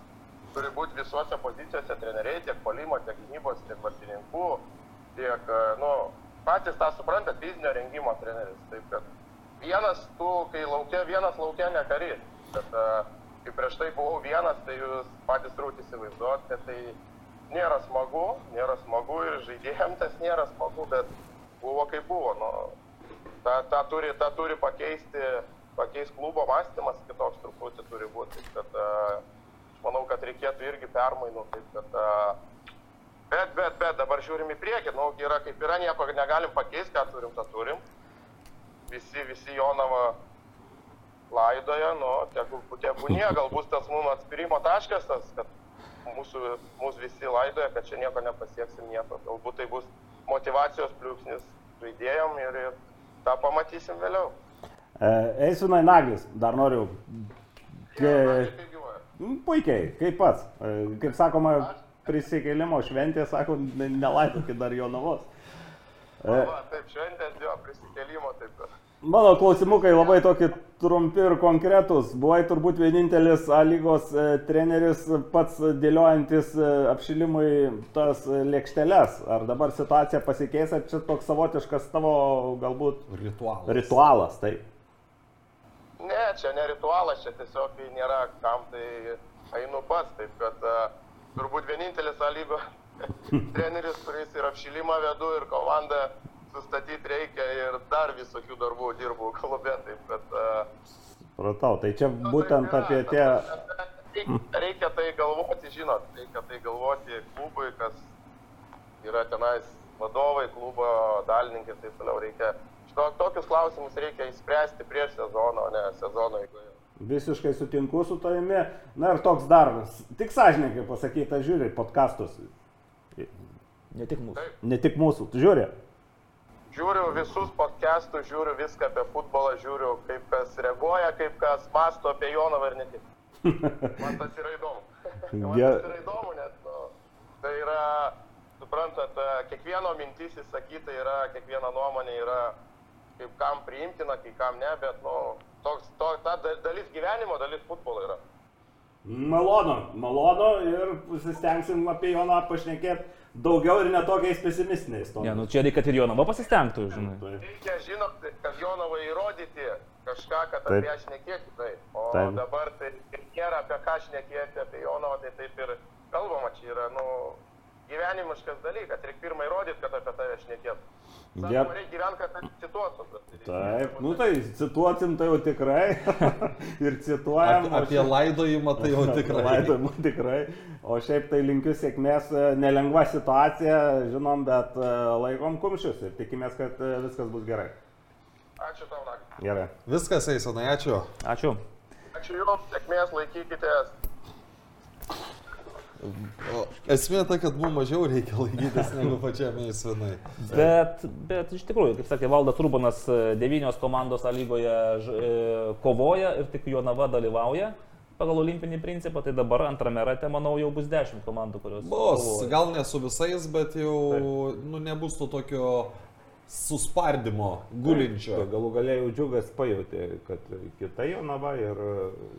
turi būti visuose pozicijose treneriai, tiek polimo, tiek gynybos, tiek vartininkų, tiek, e, nu, patys tą suprantat, fizinio rengimo treneris, taip kad vienas tu, kai laukia, vienas laukia ne karys, bet e, kai prieš tai buvau vienas, tai jūs patys turbūt įsivaizduot, kad tai nėra smagu, nėra smagu ir žaidėjams tas nėra smagu, bet buvo kaip buvo. Nu, tą, tą, turi, tą turi pakeisti, pakeisti klubo mąstymas, kitoks truputį turi būti. Kad, uh, aš manau, kad reikėtų irgi permainų. Taip, kad, uh, bet, bet, bet dabar žiūrim į priekį. Nu, yra kaip yra, nieko negalim pakeisti, ką turim, tą turim. Visi, visi Jonava laidoja, nu, tegu, tegu gal bus tas mums atspirimo taškas, tas, kad mūsų, mūsų visi laidoja, kad čia nieko nepasieksim, nieko. Galbūt tai bus motivacijos pliūpsnis žaidėjom ir, ir tą pamatysim vėliau. Eisvinai Naglis, dar noriu. Ke... Gyvuoja? Mm, Puikiai, kaip pats. E, Kaip sakoma, prisikėlimo šventė, sako, ne- nelaidokit dar jo navos. Va, taip, šventės jo prisikėlimo, taip kad. Mano klausimukai labai tokie trumpi ir konkretūs. Buvai turbūt vienintelis A lygos e, treneris pats dėliojantis e, apšilimui tas e, lėkšteles. Ar dabar situacija pasikeis, ar čia toks savotiškas tavo galbūt Ritualas. ritualas, taip. Ne, čia ne ritualas, čia tiesiog nėra kam, tai einu pats. Taip kad turbūt vienintelis A lygo treneris, kuris ir apšilimą vedu, ir komandą sustatyti reikia, ir dar visokių darbų dirbu klube. Taip kad uh, Pratau, tai čia Nu, būtent taip apie yra, tie... ta prasme, Reikia, reikia tai galvoti, žinot, reikia tai galvoti klubui, kas yra tenais vadovai, klubo dalininkai ir taip toliau. Reikia, šito, tokius klausimus reikia įspręsti prieš sezoną, o ne sezono eigoje. Visiškai sutinku su tavimi. Na ir toks darbas. Tik sąžininkai pasakyta, žiūri podkastus. Ne tik mūsų. Ne tik mūsų, tu žiūri. žiūriu visus podcastus, žiūriu viską apie futbolą, žiūriu, kaip kas reaguoja, kaip kas masto apie Jonavą ir ne tik. Man tas yra įdomu. Man Ge- tas yra įdomu, nes nu, tai yra, suprantat, kiekvieno mintis įsakyta yra, kiekviena nuomonė yra, kaip kam priimtina, kai kam ne, bet, nu, toks, to, ta da- dalis gyvenimo, dalis futbolo yra. Malonu, malonu ir pasistengsim apie Joną pašnekėti daugiau ir netokiais pesimistiniais. Ne, tonais. nu čia reikia, kad ir Jonava pasistengtų, žinai. Reikia, žinot, kad Jonovai įrodyti kažką, kad Taip. apie ją šnekėti, tai. O Taip. dabar tai nėra apie ką šnekėti, apie Jonovą, tai taip ir kalbama, čia yra, nu, gyvenimiškas dalykas, reikia pirmą įrodyti, kad apie tave šnekėtų. Jep. Sakoma, reikia gyventi, kad cituotum. Taip, nu tai cituotim tai jau tikrai. ir cituojam. Apie, apie laidojimą tai jau tikrai. Laidojimą tikrai. O šiaip tai linkiu sėkmės, e, nelengva situacija, žinom, bet e, laikom kumščius ir tikimės, kad e, viskas bus gerai. Ačiū tau, Nagi. Gerai. Viskas, Eisonai, ačiū. Ačiū. Ačiū Jums, sėkmės, laikykitės. O esmė ta, kad mums mažiau reikia laikytis negu pačiam Eisonai. Bet, bet iš tikrųjų, kaip sakė Valdas Rūbanas, e, devynios komandos lygoje e, kovoja ir tik Jonava dalyvauja pagal olimpinį principą, tai dabar antrame rate, manau, jau bus dešimt komandų, kurios. Bus, gal ne su visais, bet jau nu, nebus to tokio suspardimo gulinčio. Tai galų galėjau džiugas pajutė, kad kita Jonava ir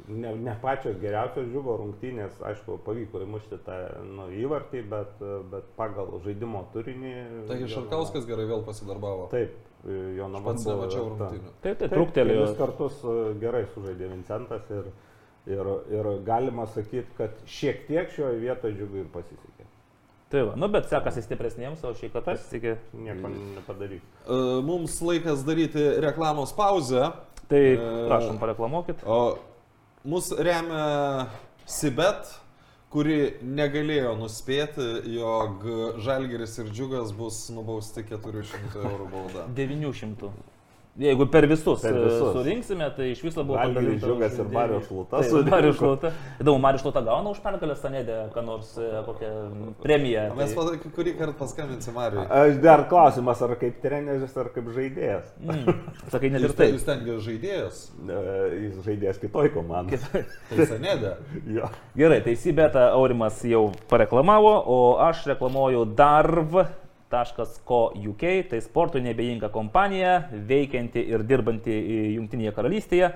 ne, ne pačios geriausios džiugo rungtynės, aišku, pavyko įmušti tą nu, įvartį, bet, bet pagal žaidimo turinį. Taigi Jonava- Šarkauskas gerai vėl pasidarbavo. Taip, Jonava. Pats nemačiau rungtynių. Taip, tai truktelėjo. Kelis kartus e, gerai sužaidė Vincentas ir, ir, ir galima sakyti, kad šiek tiek šioje vietoje džiugui ir pasisekė. Tai va, nu bet sekasi stipresniems, o šį kartą pasisekė. Nieko nepadarys. E, Mums laikas daryti reklamos pauzę. Tai E, prašom, pareklamuokit. O mus remia Sibet, kuri negalėjo nuspėti, jog Žalgeris ir Džiugas bus nubausti 400 eurų bauda. 900. Jeigu per visus, Per per visus. surinksime, tai iš viso buvo Džiugas už ir Mario. Šluta Taip. Mario Šluta. Įdomu, Mario Šluta gauna už pergalę Stanėdę, ką nors, e, kokią premiją. O Mes tai- kurį kartą paskambinsim Mariui. Aš dar klausimas, ar kaip treneris, ar kaip žaidėjas. Mm, sakai, net ir Jūs, taip. jūs tengi žaidėjas. E, Jis žaidėjas kitoj komandai. Tai senėdė. Jo. Gerai, teisybėta Aurimas jau pareklamavo, o aš reklamuoju darv.co.uk, tai sportui nebejinga kompanija, veikianti ir dirbanti Junktinėje karalystėje.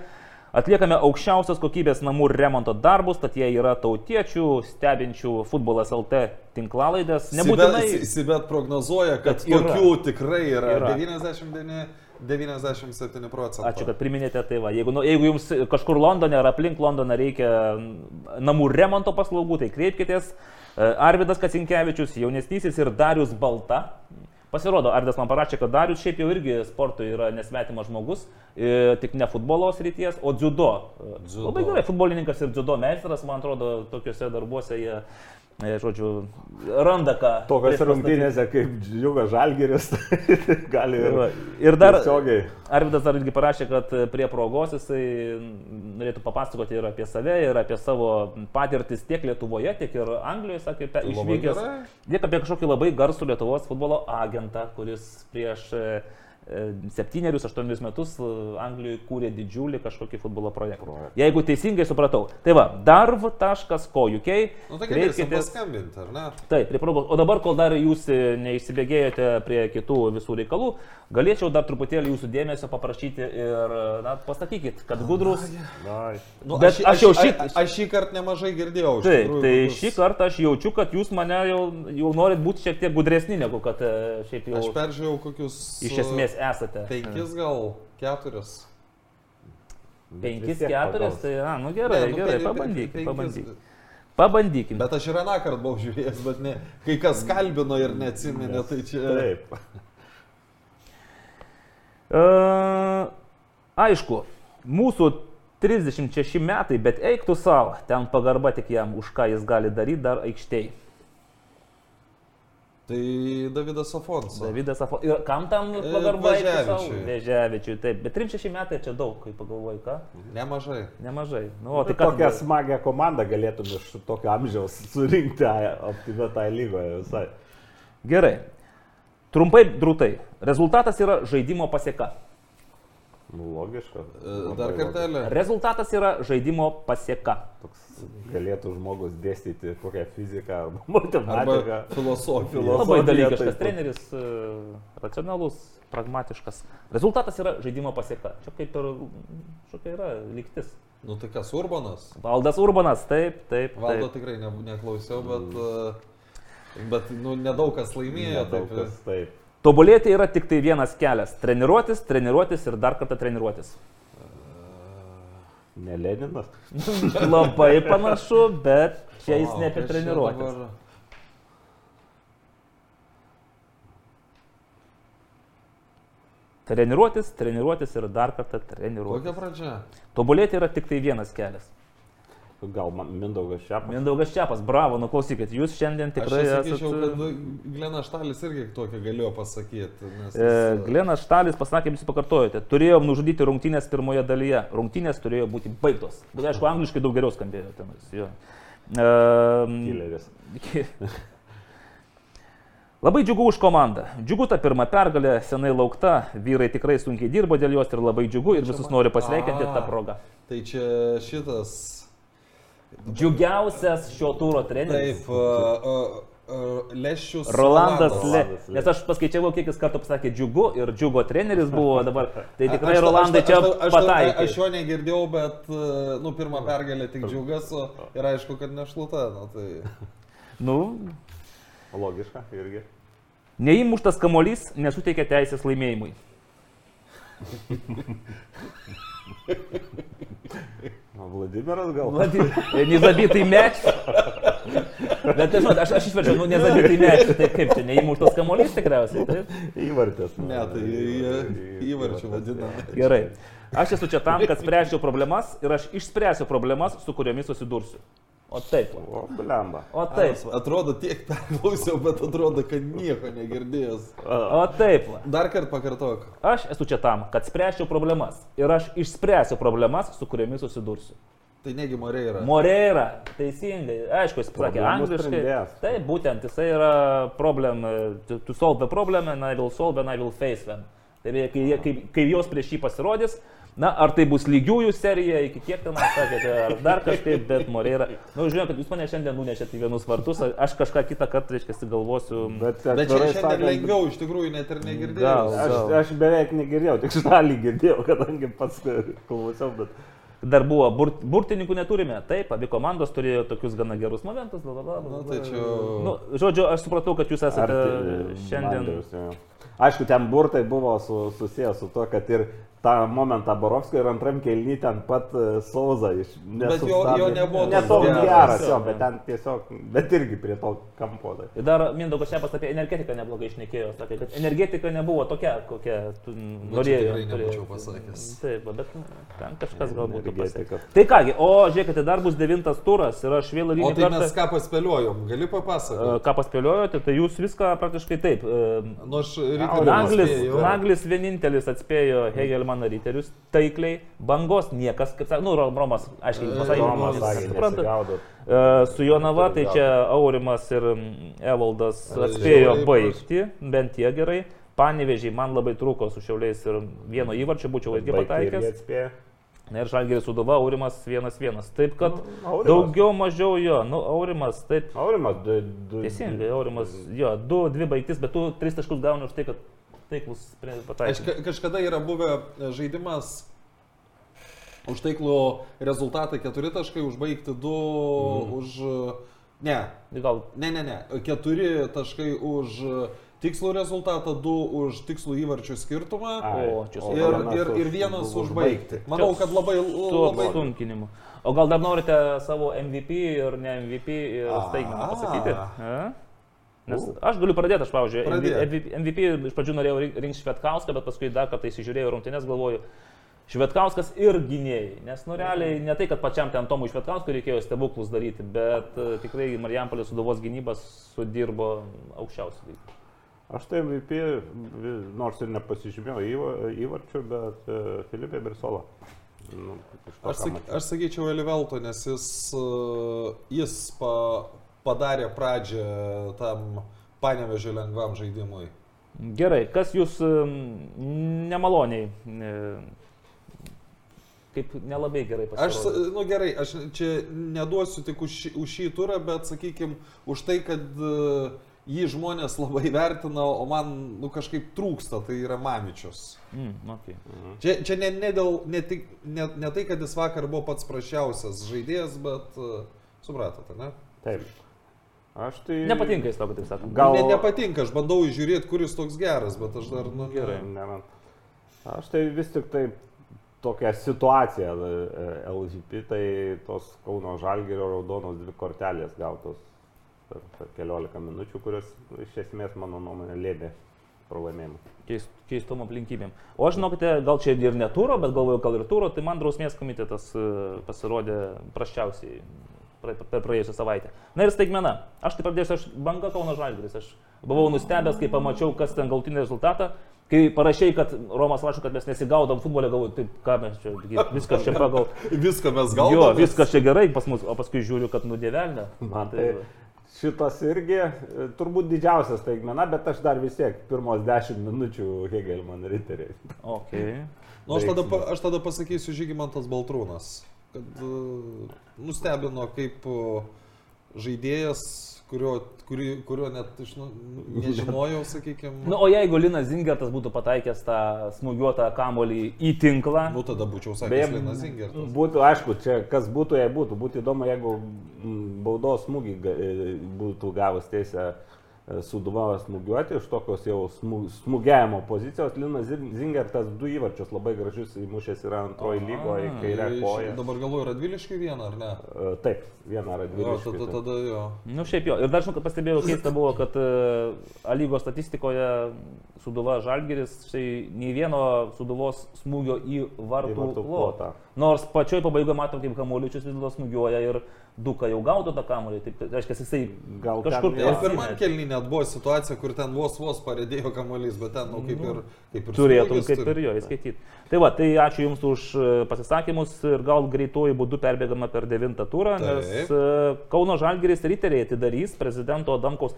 Atliekame aukščiausios kokybės namų remonto darbus, tad jie yra tautiečių, stebinčių futbolas LT tinklalaidės. Nebūtinai. Sibet, Sibet prognozuoja, kad Kad yra. tokių tikrai yra, Yra. 99, 97 procentų. Ačiū, kad priminėte tai va. Jeigu, nu, jeigu jums kažkur Londone ar aplink Londoną reikia mm, namų remonto paslaugų, tai kreipkitės. E, Arvidas Kacinkievičius, jaunesnysis ir Darius Balta. Pasirodo, Arvidas man parašė, kad Darius šiaip jau irgi sportui yra nesvetimas žmogus, e, tik ne futbolo srities, o dziudo. E, Dziudo. Labai gerai, futbolininkas ir dziudo meistras, man atrodo, tokiuose darbuose jie, žodžiu, randa ką. Tokios rungtynėse kaip Džiugas Žalgeris gali ir, Ir dar tiesiogiai. Arvidas dar irgi parašė, kad prie progos jisai norėtų papasakoti ir apie save, ir apie savo patirtis tiek Lietuvoje, tiek ir Anglijoje, sakė, pe- išvykęs. Tiek apie kažkokį labai garsų Lietuvos futbolo agentą, kuris prieš e, septynerius, aštuonerius metus e, Anglijoje kūrė didžiulį kažkokį futbolo projektą. Jeigu teisingai supratau. Tai va, darv.co.uk. Nu, tai galėsim kreipkitės- paskambinti, ar ne? Taip, prie progos. O dabar, kol dar jūs e, neišsibėgėjote prie kitų visų reikalų, galėčiau dar truputėlį jūsų dėmesio paprašyti ir, na, pasakykit, kad gudrus. Ai. Nu, Bet aš jau šį- Aš, aš šį kartą nemažai girdėjau. Taip, tikrųjų, tai kokius- šį kartą aš jaučiu, kad jūs mane jau, jau norit būti šiek tiek gudresni, negu kad e, šiaip jau Aš peržiūrėjau kokius... iš esmės esate. Penkis gal, keturis. Penkis, keturis, tai, na, nu gerai, Ne, nu, gerai, pen- pabandykim, penkis- pabandykim. Pabandykim. Bet aš ir aną kartą buvau žiūrėjęs, bet ne, kai kas kalbino ir neatsiminė, tai čia... Taip. E, aišku, mūsų 36 metai, bet eiktų savo, ten pagarba tik jam, už ką jis gali daryti dar aikštėje. Tai Davidas Afonso. Davidas Afo. Ir kam tam E, pagarba? eiktų sau? Veževičiui. Veževičiui, taip. Bet 36 metai čia daug, kai pagalvoji, ką? Nemažai. Nemažai. Nu, o tai Tai ką tokią tada? smagią komandą galėtum iš tokio amžiaus surinkti optimio tai lygoje visai. Gerai. Trumpai, drūtai. Rezultatas yra žaidimo pasieka. Nu, Logiška. E, Dar kartelį. Rezultatas yra žaidimo pasieka. Toks galėtų žmogus dėstyti kokią fiziką arba matematiką. Arba filosofiją. Filosofija, Labai dalykiškas taip. treneris, e, racionalus, pragmatiškas. Rezultatas yra žaidimo pasieka. Čia kaip ir šokia yra lygtis. Nu tai kas, Urbanas? Valdas Urbanas, taip, taip. Valdo taip. tikrai ne, neklausiau, bet, e, bet nu, nedaug kas laimėjo. Nedaug Taip, kas taip. Tobulėti yra tik tai vienas kelias - treniruotis, treniruotis ir dar kartą treniruotis. Ne Leninas. Labai panašu, bet čia jis ne apie treniruotis. dabar? Treniruotis, treniruotis ir dar kartą treniruotis. Kokia pradžia? Tobulėti yra tik tai vienas kelias. Gal man Mindaugas Šiapas. Mindaugas Čiapas, bravo, nu klausykit, jūs šiandien tikrai Aš sakyčiau, kad nu, Glenas Štalis irgi tokia galėjo pasakyti. Nes E, jis, Glenas Štalis pasakė, jūs pakartojate, turėjom nužudyti rungtynės pirmoje dalyje. Rungtynės turėjo būti baigtos. Bet aišku, angliškai daug geriau skambėjo tenais. jo. E, Kileris. Labai džiugu už komandą. Džiugu ta pirma pergalė, senai laukta, vyrai tikrai sunkiai dirbo dėl jos ir labai džiugu ir visus noriu pasveikinti tą progą. Tai čia šitas. Džiugiausias šio turo treneris. Taip, uh, uh, uh, Leščius. Rolandas Le. Rolandas Le. Nes aš paskaičiavau, kiek jis kartų pasakė džiugu ir džiugo treneris buvo dabar. Tai tikrai Aš- Rolandai aš- čia aš- aš- pataikė. Aš jo negirdėjau, bet, nu, pirmą pergalę tik džiugas, ir aišku, kad nešluta. Nu, tai... Nu, Logiška irgi. neįmuštas kamolys nesuteikia teisės laimėjimui. O Vladimiras gal? Nezabitai meč. Bet tai, žinot, aš, aš išverčiau, nu, nezabitai meč. Tai kaip čia, neįmuštas kamolys tikriausiai. Taip? Įvartis. Ne, tai įvarčių vadina. Gerai. Aš esu čia tam, kad spręsčiau problemas ir aš išspręsiu problemas, su kuriomis susidursiu. O taip. O, blemba. O taip. va. Atrodo, tiek perklausiau, bet atrodo, kad nieko negirdėjęs. O taip. Dar kartą pakartok. Aš esu čia tam, kad spręsčiau problemas ir aš išspręsiu problemas, su kuriomis susidursiu. Tai negi morė yra. Moreira, teisingai, aišku, jis Problemų angliškai. Taip, būtent jisai yra problem, to, solve the problem and I will solve and I will face them. Tai kai, kai, kai jos prieš jį pasirodys, na, ar tai bus lygiųjų serija, iki kiek ten sakėte, ar dar kažkaip, bet Moreira. Na, nu, žinau, kad jūs mane šiandien nunešėte į vienus vartus, aš kažką kitą kartą, reiškia, galvosiu. Bet, Bet šiandien sakant, lengviau, iš tikrųjų, net ir Gal. negirdėjau. Aš, aš beveik negirdėjau, tik šalį girdėjau, kadangi pats klausiau, bet Dar buvo, bur, burtininkų neturime. Taip, abi komandos turėjo tokius gana gerus momentus. Bla, bla, bla, bla, Nu, tai čia- Nu, žodžiu, aš supratau, kad jūs esate Arti- šiandien. Jo. Aišku, ten burtai buvo su, susijęs su to, kad ir tą momentą Borovskio ir antram kelny ten pat e, Sauza iš... Bet jo- jo nebuvo Ne toks geras, jo. bet ten tiesiog, bet irgi prie to kampo. Tai. Ir dar Mindaugas Šepas apie energetiką neblogai išnekėjo. Sakė, kad energetika nebuvo tokia, kokia tu norėjai. tikrai nebūčiau pasakęs. Taip, bet ten kažkas galbūt pasakė. Tai kągi, o žiūrėkite, dar bus devintas turas ir aš vėl O lygiai tai mes ką paspėliojom, gali papasakoti? Ką paspėliojote, tai jūs viską praktiškai taip. e, Nu, aš ryte Naglis, vienintelis atspėjo Hegelmaną riterius taikliai, bangos niekas, kaip sakė, nu, Romas, aiškiai, pasakė, Romas jūs sakė, suprantat. nesigaudot. E, Su Jonava, tai čia Aurimas ir Evaldas atspėjo Žiauriai baigti, bent tiek gerai. Panevežiai man labai trūko su šiauliais ir vieno įvarčio būčiau irgi pataikęs. atspėjo. Na ir Žalgeris Suduva, Aurimas 1-1. Taip kad Aurimas. daugiau mažiau jo, nu Aurimas, taip. Aurimas, du, du, Teisingai, Aurimas, jo, du, dvi baigtis, bet tu tris taškus gauni už tai, kad taiklus Aš pataikai. ka- kažkada yra buvę e, žaidimas už taiklų rezultatą 4 taškai, užbaigti 2 Mhm. už... e, Ne, Gal ne, ne, ne. 4 taškai už e, tikslų rezultatą, 2 už tikslų įvarčių skirtumą. Ai, O, čia o Ir, vienas ir, ir vienas už- užbaigti. Manau, kad labai... labai... apsunkinimu. O gal dar norite savo MVP ir ne MVP ir staigmeną pasakyti? A? Nes aš galiu pradėti, aš, pavyzdžiui, Pradėk. MVP, MVP iš pradžių norėjau rink- rinkti Švetkauską, bet paskui dar kartą įsižiūrėjau rungtynės, galvoju, Švetkauskas ir gynėjai. Nes, nu, realiai, ne tai, kad pačiam ten Tomui Švetkauskui reikėjo stebuklus daryti, bet uh, tikrai Marijampolės suduvos gynybas sudirbo aukščiausių lygų. Aš tai MVP, nors ir nepasižymėjau įva- įvarčių, bet uh, Filipai Brisola. Nu, to, Aš, ką sak, mačiau. aš sakyčiau Elivelto, nes jis, e, jis pa, padarė pradžią tam panevežio lengvam žaidimui. Gerai, kas jūs em, nemaloniai, e, kaip nelabai gerai Aš, pasirodė? nu gerai, aš čia neduosiu tik už už šį turą, bet sakykime, už tai, kad e, jį žmonės labai vertina, o man nu, kažkaip trūksta, tai yra Mamičius. Mm, okay. Čia, čia ne, ne, dėl, ne, tik, ne, ne tai, kad jis vakar buvo pats prašiausias žaidėjas, bet uh, supratote, ne? Taip. Aš tai... Nepatinka jis tau, kad taip sakant. Gal... Ne, nepatinka, aš bandau įžiūrėti, kuris toks geras, bet aš dar, nu, Gerai. Ne, man. Aš tai vis tik tai tokia situacija e, LGP, tai tos Kauno Žalgerio raudonos dvi kortelės gautos per, per keliolika minučių, kurios iš esmės mano nuomonė lėmė pralaimėjimą. Keist, keistom aplinkybėm. O aš žinokite, gal čia ir neturo, bet galvoju, gal ir turo, tai man drausmės komitetas e, pasirodė praščiausiai pra- per praėjusią savaitę. Na ir staigmena. Aš tai pradėsiu, aš banga Kauno Žalgiris. Aš buvau nustebęs, kai pamačiau, kas ten galtinį rezultatą. Kai parašiai, kad Romas rašo, kad mes nesigaudom futbolę, galvoju, taip, ką mes čia, viskas čia pagal... viską mes Jo, gauname. viskas čia gerai pas mus, o paskui žiūriu, kad nudėvelnė. Man tai šitas irgi e, turbūt didžiausias staigmena, bet aš dar vis tiek pirmos dešimt minučių Hegelman riteriai. Okay. Nu, aš, tada, aš tada pasakysiu Žygimantas Baltrūnas, kad uh, nustebino kaip uh, žaidėjas, kurio, kuri, kurio net iš, nu, nežinojau, sakykime. Na, Nu, o jeigu Linas Zingertas būtų pataikęs tą smūgiuotą kamolį į tinklą, Nu, tada būčiau sakęs Beje, Linas Zingertas. Būtų, aišku, čia kas būtų, jei būtų. Būtų įdomu, jeigu baudos smūgį e, būtų gavus teisę e, Suduvavas smūgiuoti iš tokios jau smū- smūgiavimo pozicijos. Linas Zin- Zingertas du įvarčius labai gražius įmušęs yra antroji lygoje, kairė koja. Dabar galvoju, Radviliškai vieną ar ne? E, Taip, vieną radvilį. tada, tada jo. Nu, šiaip jo. Ir dar žinau, kad pastebėjau, keista buvo, kad uh, lygos statistikoje Suduva Žalgeris, štai nei vieno Suduvos smūgio į vartų, Į vartų plotą. plotą. Nors pačioj pabaigoje matom, kaip Kamuoličius vis dėlto smūgiuoja ir Duka jau gaudo tą kamuolį. Taip, tai reiškia, jisai Gal kažkur tai Ir pirmam kelnį net buvo situacija, kur ten vos vos paredėjo kamuolys, bet ten, nu, kaip ir, kaip ir turėtum kaip turi. ir jo įskaityti. Tai va, tai ačiū Jums už e, pasisakymus ir gal greituoju būdu perbėgame per devintą turą, nes Taip. e, Kauno Žalgiris riteriai atidarys prezidento Adamkaus.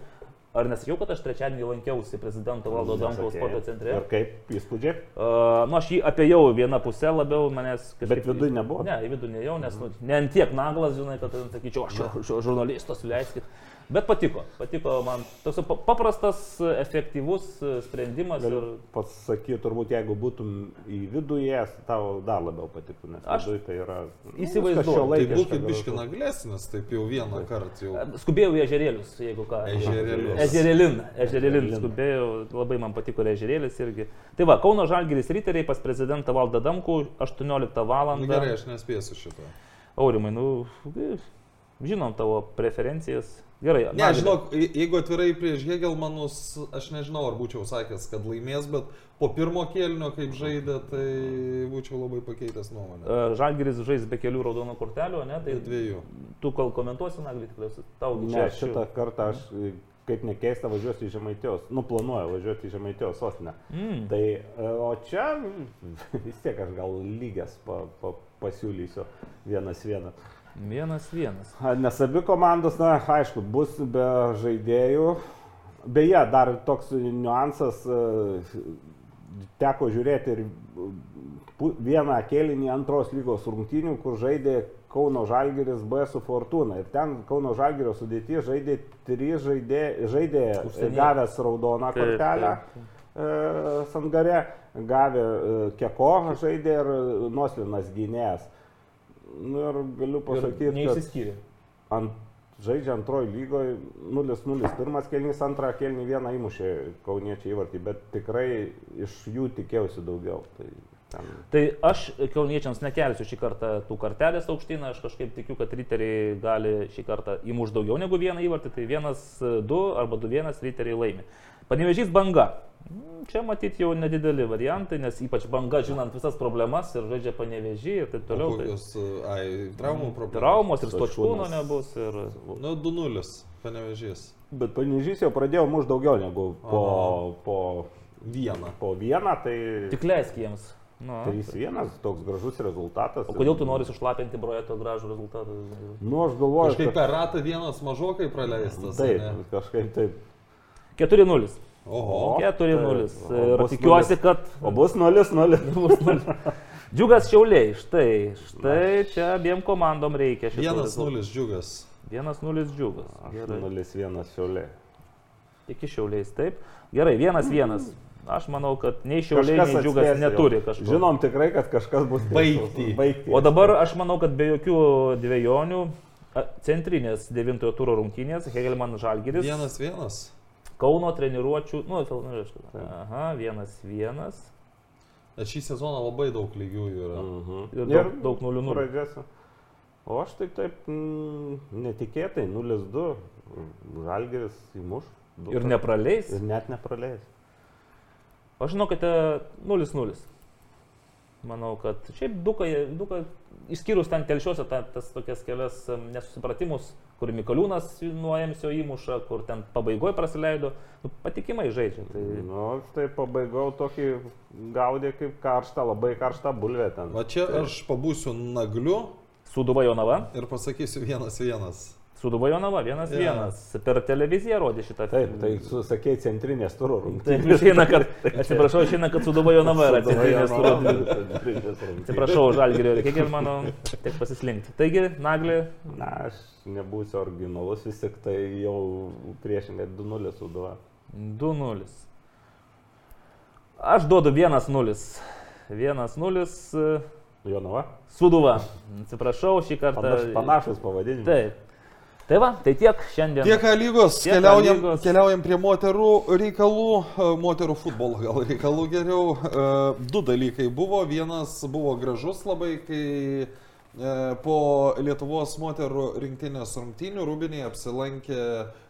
Ar nesakiau, kad aš trečiadienį lankiausi prezidento Valdo Nesakei. sporto centre? Ir kaip įspūdžiai? Uh, nu, aš jį apėjau vieną pusę labiau, manęs Bet viduj nebuvo? Ne, į vidų nejau, nes nu, ne ant tiek naglas, žinai, kad sakyčiau, aš žurnalistas, leiskit. Bet patiko, patiko man. Toks pa- paprastas, efektyvus e, sprendimas. Galiu Ir... pasakyti, turbūt jeigu būtum į vidų įėjęs, tau dar labiau patiktų, nes Aš tai yra... nu, įsivaizduoju. viskas Tai būkit gražu. biški naglesnis, taip jau vieną kartą jau. Skubėjau į ežerėlius, jeigu ką. Ežerėlius. Ežerėlin, ežerėlin skubėjau, labai man patiko ir ežerėlis irgi. Tai va, Kauno Žalgiris riteriai pas prezidentą Valdą Damkų 18 val. Nu, gerai, aš nespėsiu šito. Aurimai, nu, žinom tavo preferencijas. Gerai, Ne, Mažvydai. žinok, je- jeigu atvirai prieš Hegelmanus, aš nežinau, ar būčiau sakęs, kad laimės, bet po pirmo kėlinio, kaip žaidė, tai būčiau labai pakeitęs nuomonę. E, Žalgiris žais be kelių raudonų kortelių, ne? Tai Dviejų. tu kol komentuosi, Nagli, tikriausiai tau gi Ne, šitą kartą aš, kaip nekeista, važiuosiu į Žemaitijos, nu planuoju važiuoti į Žemaitijos sostinę. Mm. Tai, e, o čia vis tiek aš gal lygias pa, pa, pasiūlysiu vienas vienas. Vienas vienas. A, Nes abi komandos, na, aišku, bus be žaidėjų. Beje, dar toks niuansas, e, teko žiūrėti ir pu- vieną kėlinį antros lygos rungtynių, kur žaidė Kauno Žalgiris B su Fortuna. Ir ten Kauno Žalgirio sudėti žaidė trys žaidė, žaidė gavęs raudoną Taip, kortelę. e, Sangare, gavę e, Keko žaidė ir Noslinas gynėjas. Nu ir galiu pasakyti, kad Neišsiskyrė. ant, žaidžia antroji lygoje 0-0 pirmas kelnys, antrą kelnį vieną įmušė kauniečiai įvartį, bet tikrai iš jų tikėjausi daugiau. Tai ten, Tai aš kauniečiams nekelsiu šį kartą tų kartelės aukštyn, aš kažkaip tikiu, kad riteriai gali šį kartą įmuš daugiau negu vieną įvartį, tai vienas, du arba du vienas riteriai laimi. Panevežys banga. Mm, Čia matyti jau nedideli variantai, nes ypač banga, žinant visas problemas ir žaidžia panevežį ir taip toliau. Tai Kokios, ai, traumų problemos. traumos ir Stočkūnas. nebus. Ir... Nu, 2-0, panevežys. bet Panežys jau pradėjo muš daugiau negu po, po, Vieną. po vieną, tai Tik leisk jiems. Nu, 3-1 toks gražus rezultatas. o kodėl tu nori sušlapinti brojeto gražų rezultatą? Nu, aš galvoju, Kažkaip per ratą vienas mažokai praleistas. Taip, ane? kažkaip taip. 4-0. Oho. 4-0. taip. O Ir tikiuosi, kad O bus 0-0. bus 0. Džiugas šiauliai, štai, štai čia abiem komandom reikia šito. Vienas rezultato. nulis džiugas. 1-0 džiugas. Gerai. 0-1 šiauliai. Iki šiauliais, taip. Gerai, 1-1. Aš manau, kad nei šiauliai, nei Kažkas džiugas atspės jau. neturi kažko. Žinom tikrai, kad kažkas bus. Baigti. Baigti. O dabar aš manau, kad be jokių dviejonių centrinės devintojo turo rungtynės Hegelman Žalgiris. Vienas vienas. Kauno treniruočių. Nu, fil- nu, reiškia, aha, vienas vienas. Bet šį sezoną labai daug lygiųjų yra. Mhm. Ir daug, daug nulių nulių. Pradėsiu. O aš taip taip mm, netikėtai 0-2. Žalgeris įmuš. du Ir nepraleis. Ir net nepraleis. Aš žinau, kad 0-0. Manau, kad šiaip duka, duka išskyrus ten telšiuose ta, tas tokias kelias nesusipratimus, kur Mikaliūnas nuo Emsio įmuša, kur ten pabaigoje praleido, nu, patikimai žaidžia. Tai... Nu, tai pabaigau tokį gaudį kaip karštą, labai karštą bulvę ten. Va čia aš pabūsiu nagliu Suduva Jonava. ir pasakysiu vienas vienas. Suduva Jonava, vienas Jo. vienas. Per televiziją rodė šitą Taip, tai susakė centrinės turo Taip, rungtynės. išeina, kad, atsiprašau, išeina, kad Suduva Jonava yra centrinės turų. Rungtynės. Atsiprašau, Žalgirio ir kiek mano, tiek pasislinkti. Taigi, Naglį, Na, aš nebūsiu originalus, vis tik tai jau priešingai 2-0 suduva. 2-0. Aš duodu 1-0. 1-0. Jonava? Suduva. Atsiprašau, šį kartą. Panaš, panašus pavadinimas. Taip. Tai va, tai tiek šiandien. Tiek lygos, Tiek keliaujam, lygos. keliaujam prie moterų reikalų, e, moterų futbolo gal reikalų geriau. E, Du dalykai buvo. Vienas buvo gražus labai, kai e, po Lietuvos moterų rinktinės rungtynių Rūbinėje apsilankė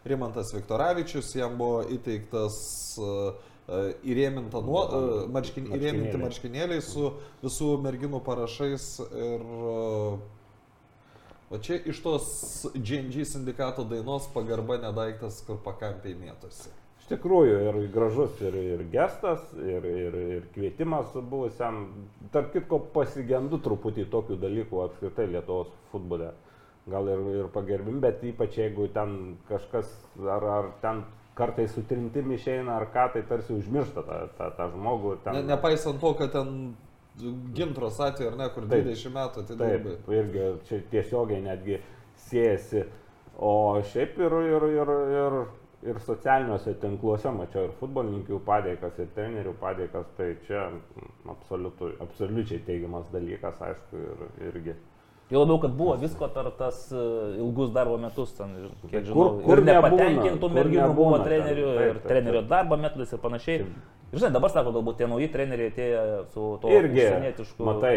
Rimantas Viktoravičius, jam buvo įteiktas įrėminta nuo, marškin, įrėminti Marškinėliai. su visų merginų parašais ir O čia iš tos GNG sindikato dainos pagarba nedaiktas, kur pakampiai mėtosi. Iš tikrųjų, ir gražus ir, ir gestas, ir, ir, ir kvietimas buvusiam. Tarp kitko, pasigendu truputį tokių dalykų apskritai Lietuvos futbole. Gal ir, ir pagerbim, bet ypač jeigu ten kažkas ar, ar ten kartais su trintim išeina ar ką, tai tarsi užmiršta tą, tą, tą žmogų. Ten, Ne, nepaisant to, kad ten gintros atveju ar ne, kur Taip. 20 metų, Taip, labai. irgi čia tiesiogiai netgi siejasi. O šiaip ir, ir, ir, ir, ir socialiniuose tinkluose mačiau ir futbolininkų padėkas, ir trenerių padėkas, tai čia absoliučiai teigiamas dalykas, aišku, ir, irgi. Jau labiau, kad buvo visko per tas e, ilgus darbo metus, ten, kiek Kur- žinau, kur ir nebūna, nepatenkintų kur merginų buvo nebūna ten. trenerių Taip, ir taip, trenerio taip. darbo metodais ir panašiai. Ir žinai, dabar sako, galbūt tie nauji treneriai atėjo su to Irgi, užsienietišku. matai,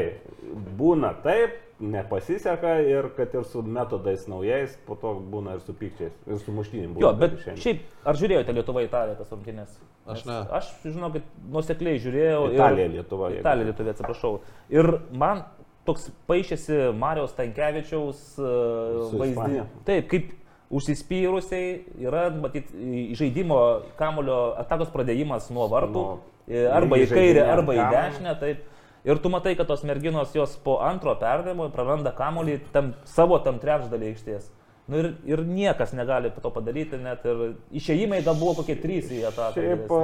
būna taip, nepasiseka ir kad ir su metodais naujais, po to būna ir su pykčiais, ir su muštynim. Jo, bet šiaip, ar žiūrėjote Lietuvą Italiją tas rungtynės? Aš ne. Aš, žinau, kad nusekliai žiūrėjau. ir- Italija, Lietuva. jeigu- Italija, Lietuvė, atsiprašau. Ir man toks paaišėsi Marijos Tankievičiaus Su vaizdinė. Taip, kaip užsispyrusiai yra, matyt, žaidimo kamulio atakos pradėjimas nuo vartų. E, arba į kairę, arba į dešinę. Taip. Ir tu matai, kad tos merginos jos po antro perdavimo praranda kamulį tam, savo tam trečdalį aikštės. Nu ir, ir niekas negali to padaryti, net ir išėjimai gal buvo kokie trys į ataką. Šiaip a,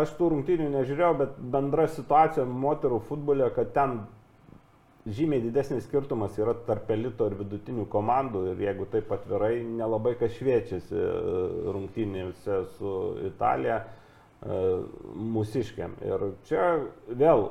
aš tų rungtynių nežiūrėjau, bet bendra situacija moterų futbole, kad ten žymiai didesnis skirtumas yra tarp elito ir vidutinių komandų ir jeigu taip atvirai, nelabai kas šviečiasi e, rungtynėse su Italija e, mūsiškiam. Ir čia vėl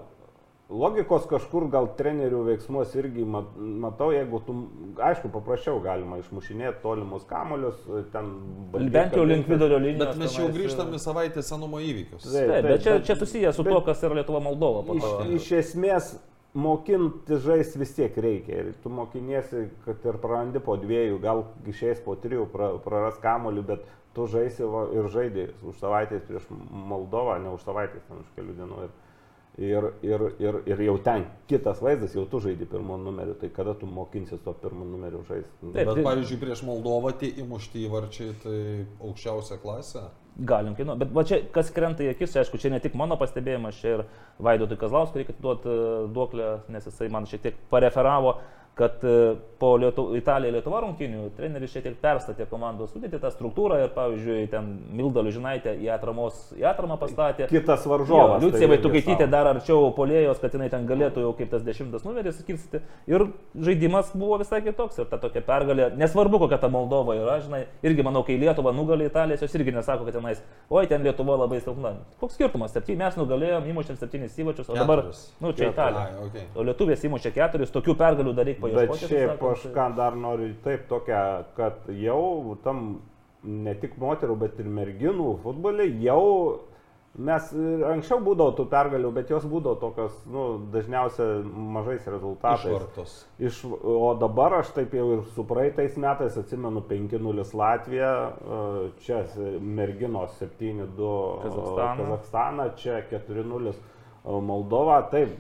logikos kažkur gal trenerių veiksmus irgi mat- matau, jeigu tu, aišku, paprasčiau galima išmušinėti tolimus kamolius, ten... Bent jau link vidurio linijos. Bet mes jau tenais, grįžtam e, į savaitę senumo įvykius. Taip, Taip, bet čia, čia susijęs su bet- to, kas yra Lietuva Moldova. po Iš, iš esmės mokinti žaisti vis tiek reikia. Ir tu mokiniesi, kad ir prarandi po dviejų, gal išeis po trijų, pra, praras kamolių, bet tu žaisi ir žaidži už savaitės prieš Moldovą, ne už savaitės, ten už kelių dienų. Ir, ir, ir, ir, ir jau ten kitas vaizdas, jau tu žaidži pirmo numeriu, tai kada tu mokinsies to pirmo numeriu žaisti? Taip. Bet pavyzdžiui, prieš Moldovą tie įmušti įvarčiai tai aukščiausia klasė. Galim kainuoti. Bet va čia, kas krenta į akis, aišku, čia ne tik mano pastebėjimas, čia ir Vaidotui Kazlauskui reikia duoti duoklę, nes jisai man šiek tiek pareferavo. Kad e, po Lietu, Italija-Lietuva rungtynių treneris šiek tiek perstatė komandos sudėti tą struktūrą ir, pavyzdžiui, ten Milda Ližinaitė į, atramos, į atramą pastatė. Kitas varžovas. Liucija tai Vaitukaitytė dar arčiau polėjos, kad jinai ten galėtų jau kaip tas dešimtas numeris skirstyti. Ir žaidimas buvo visai kitoks. Ir ta tokia pergalė, nesvarbu kokia ta Moldova yra, žinai, irgi manau, kai Lietuva nugalė Italijas, jos irgi nesako, kad tenais, oi, ten Lietuva labai silpna. Koks skirtumas? Septyni mes nugalėjom, įmušėm septynis įvačius, o dabar, nu, čia Italija. O lietuvės įmušė keturis, tokių pergalių dar reikia Bet paieškoti. šiaip taip sakant, aš ką dar noriu taip tokia, kad jau tam ne tik moterų, bet ir merginų futbole jau mes anksčiau būdavo tų pergalių, bet jos būdavo tokios, nu, dažniausiai mažais rezultatais. Išvartos. Iš, o dabar aš taip jau ir su praeitais metais atsimenu 5-0 Latviją, e, čia merginos 7-2 Kazachstaną. Kazakstaną, čia 4-0 Moldova. Taip,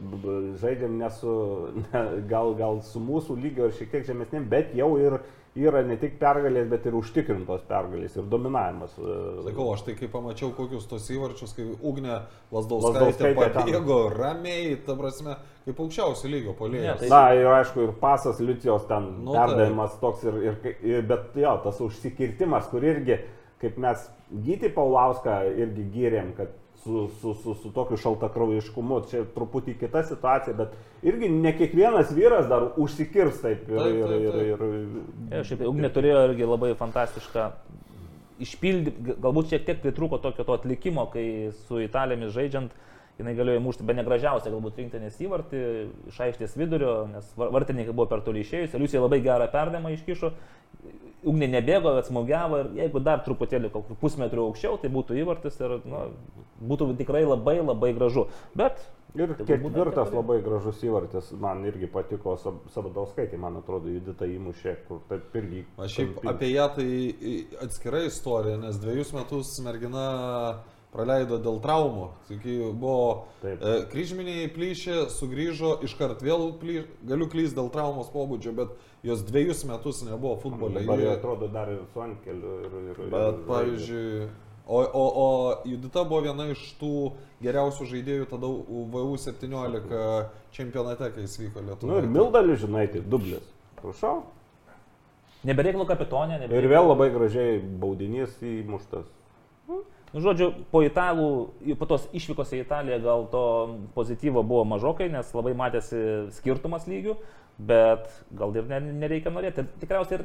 žaidėm ne su, ne, gal, gal su mūsų lygio ir šiek tiek žemesnėm, bet jau ir yra ne tik pergalės, bet ir užtikrintos pergalės ir dominavimas. e, Sakau, aš tai kai pamačiau kokius tos įvarčius, kai Ugnė Lasdauskaitė pabėgo ramiai, ta prasme, kaip aukščiausio lygio polėjas. tai- Na ir aišku, ir pasas Liucijos ten Nu, perdavimas toks, ir, ir, ir, bet jo, tas užsikirtimas, kur irgi, kaip mes Gyti Paulauską irgi gyrėm, kad su, su, su, su tokiu šaltakraujiškumu, čia truputį kita situacija, bet irgi ne kiekvienas vyras dar užsikirs taip ir, Taip, ir, taip, ir, taip. ir, Ja, šiaip Ugnė turėjo irgi labai fantastišką išpildyti, galbūt šiek tiek pritrūko tokio to atlikimo, kai su Italijomis žaidžiant, jinai galėjo įmušti be negražiausią galbūt rinktinės įvartį iš aikštės vidurio, nes var- vartininkai buvo per toli išėjusi, Liusija labai gerą perdamą iškišo, Ugnė nebėgo, bet smūgiavo ir jeigu dar truputėlį kokių pusmetrių aukščiau, tai būtų įvartis ir nu, būtų tikrai labai labai gražu. Bet ir ketvirtas labai gražus įvartis, man irgi patiko Sab- Sabadauskaitė, man atrodo, Judita įmušė, kur taip irgi. Aš šiaip apie ją tai atskira istorija, nes dviejus metus mergina praleido dėl traumų. Saky, buvo Taip. e, kryžminiai plyšė, sugrįžo, iškart vėl plyšė, galiu klysti dėl traumos pobūdžio, bet jos dviejus metus nebuvo futbole. Dabar Ji- jau atrodo dar ir su Ankeliu. Ir, ir, Bet, ir, pavyzdžiui, o, o, o Judita buvo viena iš tų geriausių žaidėjų tada VU 17 čempionate, kai jis vyko Lietuvoje. Nu ir Mildaliu, žinai, tai dublis. Prašau. nebereiklų kapitonė, Ir nebereiklų. vėl labai gražiai baudinys įmuštas. Nu, žodžiu, po italų, po tos išvykos į Italiją gal to pozityvo buvo mažokai, nes labai matėsi skirtumas lygių, bet gal ir ne- nereikia norėti. Tikriausiai ir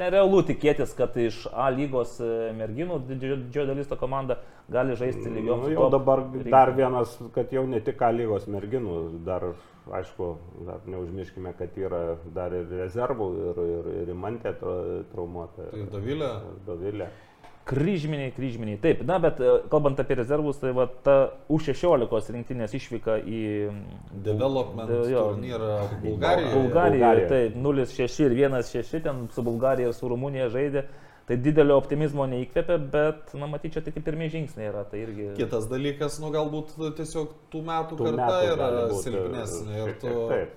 nerealu tikėtis, kad iš A lygos e, merginų didžioji dalis to komanda gali žaisti lygiom. Nu, jau dabar rinktinėm. dar vienas, kad jau ne tik A lygos merginų, dar, aišku, dar neužmirškime, kad yra dar ir rezervų ir, ir, ir imantė tra- traumuota. Tai Dovilė. Dovilė. Kryžminiai, kryžminiai. Taip, na, bet e, kalbant apie rezervus, tai va ta U16 rinktinės išvyka į... Development De- jo, turnyrą Bulgarijoje. Bulgarijoje, Bulgarija. taip, 0-6 ir 1-6 ten su Bulgarija ir su Rumunija žaidė. Tai didelio optimizmo neįkvėpė, bet, na, matyt, čia tik pirmieji žingsniai yra. Tai irgi... Kitas dalykas, nu galbūt tiesiog tų metų Tų karta metų yra silpnesnė ir tu, taip.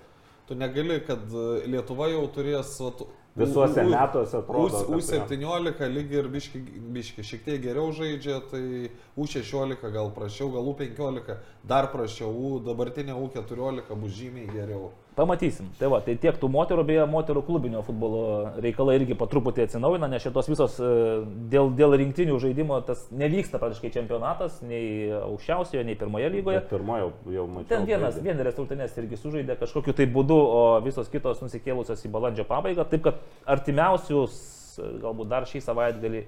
tu negali, kad Lietuva jau turės vat, Visuose U- metuose atrodo, U- kad U17 lyg ir biški, biški šiek tiek geriau žaidžia, tai U16 gal prašiau, gal U15 dar prašiau, U, dabartinė U14 bus žymiai geriau. Pamatysim. Tai va, tai tiek tų moterų, beje, moterų klubinio futbolo reikalai irgi po truputį atsinaujina, nes šitos visos e, dėl, dėl rinktinių žaidimo tas nevyksta praktiškai čempionatas, nei aukščiausioje, nei pirmoje lygoje. Bet pirmoje jau, jau mačiau. Ten vienas, vieneris rungtynės irgi sužaidė kažkokiu tai būdu, o visos kitos nusikėlusios į balandžio pabaigą. Taip kad artimiausius, e, galbūt dar šį savaitgalį,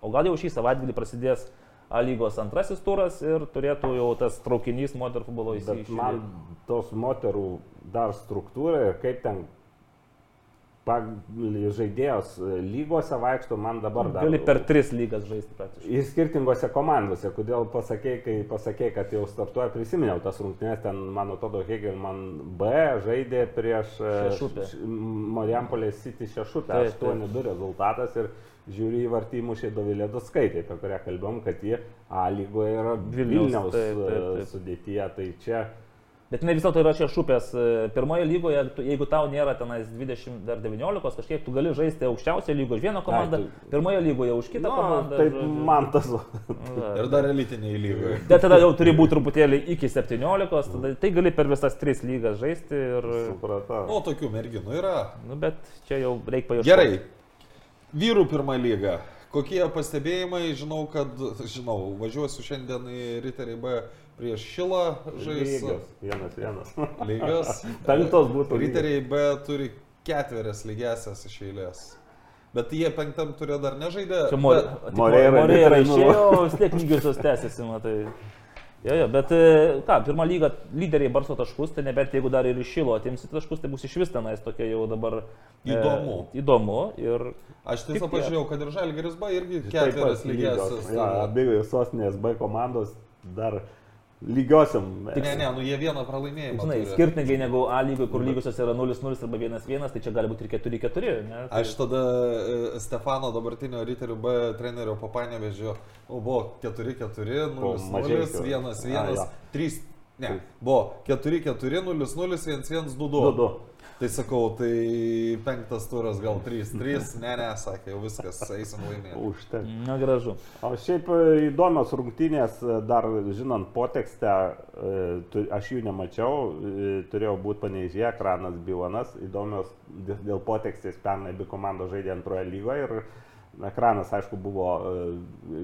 o gal jau šį savaitgalį prasidės A lygos antrasis turas ir turėtų jau tas traukinys moterų futbolo Bet įsivažiuoti. man tos moterų dar struktūra ir kaip ten žaidėjos lygose vaikšto, man dabar dar. Gali per tris lygas žaisti praktiškai. Ir skirtingose komandose, kodėl pasakėjai, kai pasakėjai, kad jau startuoja, prisiminiau tas rungtynės, ten, man atrodo, Hegelman B žaidė prieš e, Marijampolės City taip. 8-2 rezultatas ir žiūri į vartymušį Dovilė Duskaitė, apie kurią kalbėjom, kad ji A lygoje yra Vilniaus, Vilniaus taip, taip, e, taip. sudėtyje, tai čia Bet jinai vis dėlto yra čia šupės. e, Pirmoje lygoje, jeigu tau nėra tenais 20 ar 19 kažkiek, tu gali žaisti aukščiausioje lygoje už vieną komandą, tu- pirmoje lygoje už kitą Na, komandą. taip žodžiu. man tas. Va. Ir dar elitiniai lygoje. Bet tada jau turi būti truputėlį iki 17, tada tai gali per visas tris lygas žaisti ir... Supratau. O, tokių merginų yra. Nu, bet čia jau reikia paieškoti. Gerai. Vyrų pirmą lygą. Kokie pastebėjimai? Žinau, kad, žinau, važiuosiu šiandien į Riteriai B prieš Šilą žais. Lygios. Vienas, vienas. Lygios. Penktos būtų. Riteriai B turi ketverias lygiasias iš eilės. Bet jie penktam turė dar nežaidė. Čia Morė. bet- Moreira Morėra Riteriai išėjo, vis tiek lygiosios tęsiasi, matai. Jo, jo, bet e, ką, pirmą lygą lyderiai barsto taškus, tai nebent jeigu dar ir iššilo atimsi taškus, tai bus iš vis tenais tokia jau dabar e, Įdomu. įdomu ir Aš tiek. pažiūrėjau, kad ir Žalgeris B irgi pat lygiasias. lygios. Ja, abi sostinės B komandos dar lygiosiam. Tai ne, ne, nu jie vieną pralaimėjimą. Žinai, turi. skirtingai negu A lygoje, kur lygiosios yra 0-0 arba 1-1, tai čia gali būti ir 4-4. Ne? Tai, Aš tada e, Stefano dabartinio Riterių B trenerio papanevežio, o buvo 4-4, Po 0-0, Mažeikių. 1-1, A, jo. 3, ne, buvo 4-4, 0-0, 1-1, 2-2. 2-2. Tai sakau, tai penktas turas gal 3-3, ne, ne, sakė, jau viskas, eisim laimėti. Užtenka. Na gražu. O šiaip e, įdomios rungtynės, e, dar žinant potekstę, e, aš jų nemačiau, turėjo būti paneižė, ekranas Bilonas, įdomios dė- dėl potekstės pernai abi komandos žaidė antroje lygoje ir ekranas, aišku, buvo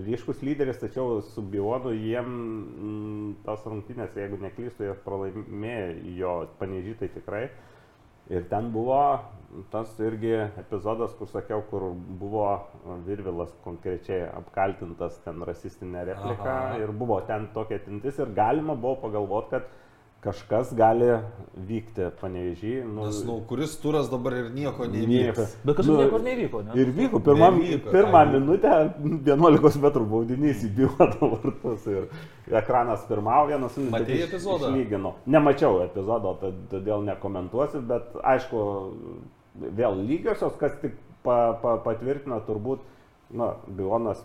ryškus lyderis, tačiau su Bilonu jiem mm, tos rungtynės, jeigu neklystu, jie pralaimėjo jo paneižį, tai tikrai. Ir ten buvo tas irgi epizodas, kur sakiau, kur buvo Virvilas konkrečiai apkaltintas ten rasistinė replika Aha. ir buvo ten tokia tintis ir galima buvo pagalvoti, kad kažkas gali vykti panevežį. Nu, Nes, nu, kuris turas dabar ir nieko nevyks. Bet kažkaip niekur nevyko, ne? Ir vyko, pirmą, Nevyko, pirmą ką minutę 11 m baudinys įbylo vartus ir ekranas pirmavo vienas nu, Matei tik iš- epizodą? Išlygino. Nemačiau epizodo, tad- todėl nekomentuosiu, bet aišku, vėl lygiosios, kas tik pa, pa, patvirtina turbūt, na, Bilonas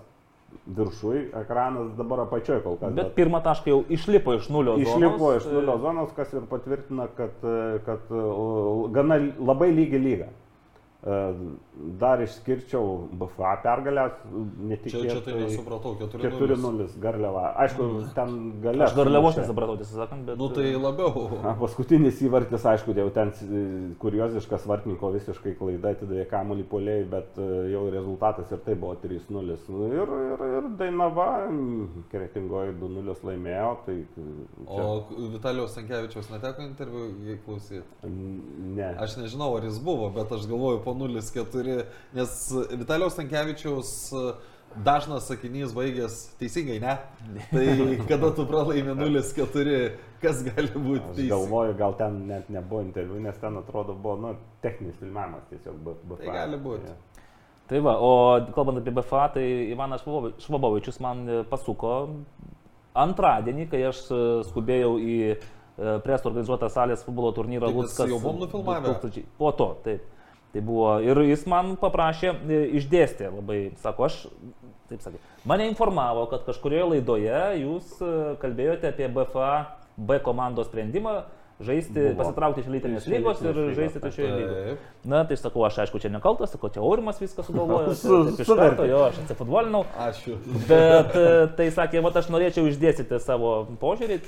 viršui, ekranas dabar apačioj kol kas. Bet pirmą tašką jau išlipo iš nulio. Išlipo zonos, iš nulio zonos, kas ir patvirtina, kad, e, kad e, gana labai lygi lyga. E, Dar išskirčiau BFA pergalę, Čia, netikėtai. čia tai nesupratau, 4-0. 4-0 Garliava. Aišku, ten galia. Aš sumušė. nesupratau, tiesą sakant, bet... Nu tai labiau. Na, paskutinis įvartis, aišku, jau ten e, kurioziškas vartininko visiškai klaida atidavė kamuolį polėjai, bet e, jau rezultatas ir tai buvo 3-0. Nu, Ir, ir, ir Dainava, kretingoji 2-0 laimėjo, tai e, čia, O Vitalijos Sankevičiaus neteko interviu, jei klausyti. mm, ne. Aš nežinau, ar jis buvo, bet aš galvoju po 0-4, nes Vitalijos Tankievičiaus dažnas sakinys baigęs teisingai, ne? Tai kada tu pralaimi 0-4, kas gali būti Aš teisingai? galvoju, gal ten net nebuvo interviu, nes ten atrodo buvo, nu, techninis filmavimas tiesiog. B, B, Tai gali būti. Tai va, o kalbant apie BFA, tai Ivanas Švabovi- Švabovičius man e, pasuko antradienį, kai aš e, skubėjau į e, presto organizuotą salės futbolo turnyrą Tai Luckas. jau buvom nufilmavę? 2000 Po to, taip. Tai buvo ir jis man paprašė, e, išdėstė labai, sako, aš, taip sakė, mane informavo, kad kažkurioje laidoje jūs e, kalbėjote apie BFA B komandos sprendimą žaisti, Buvo. pasitraukti iš elitinės Iš lygos ir lygos, žaisti trečioje lygoje. Na, tai sakau, aš aišku, čia nekaltas, sakau, čia Aurimas viską sugalvojo. Su- iš karto, jo, aš atsifutbolinau. Ačiū. Bet e, tai sakė, va aš norėčiau išdėstyti savo požiūrį.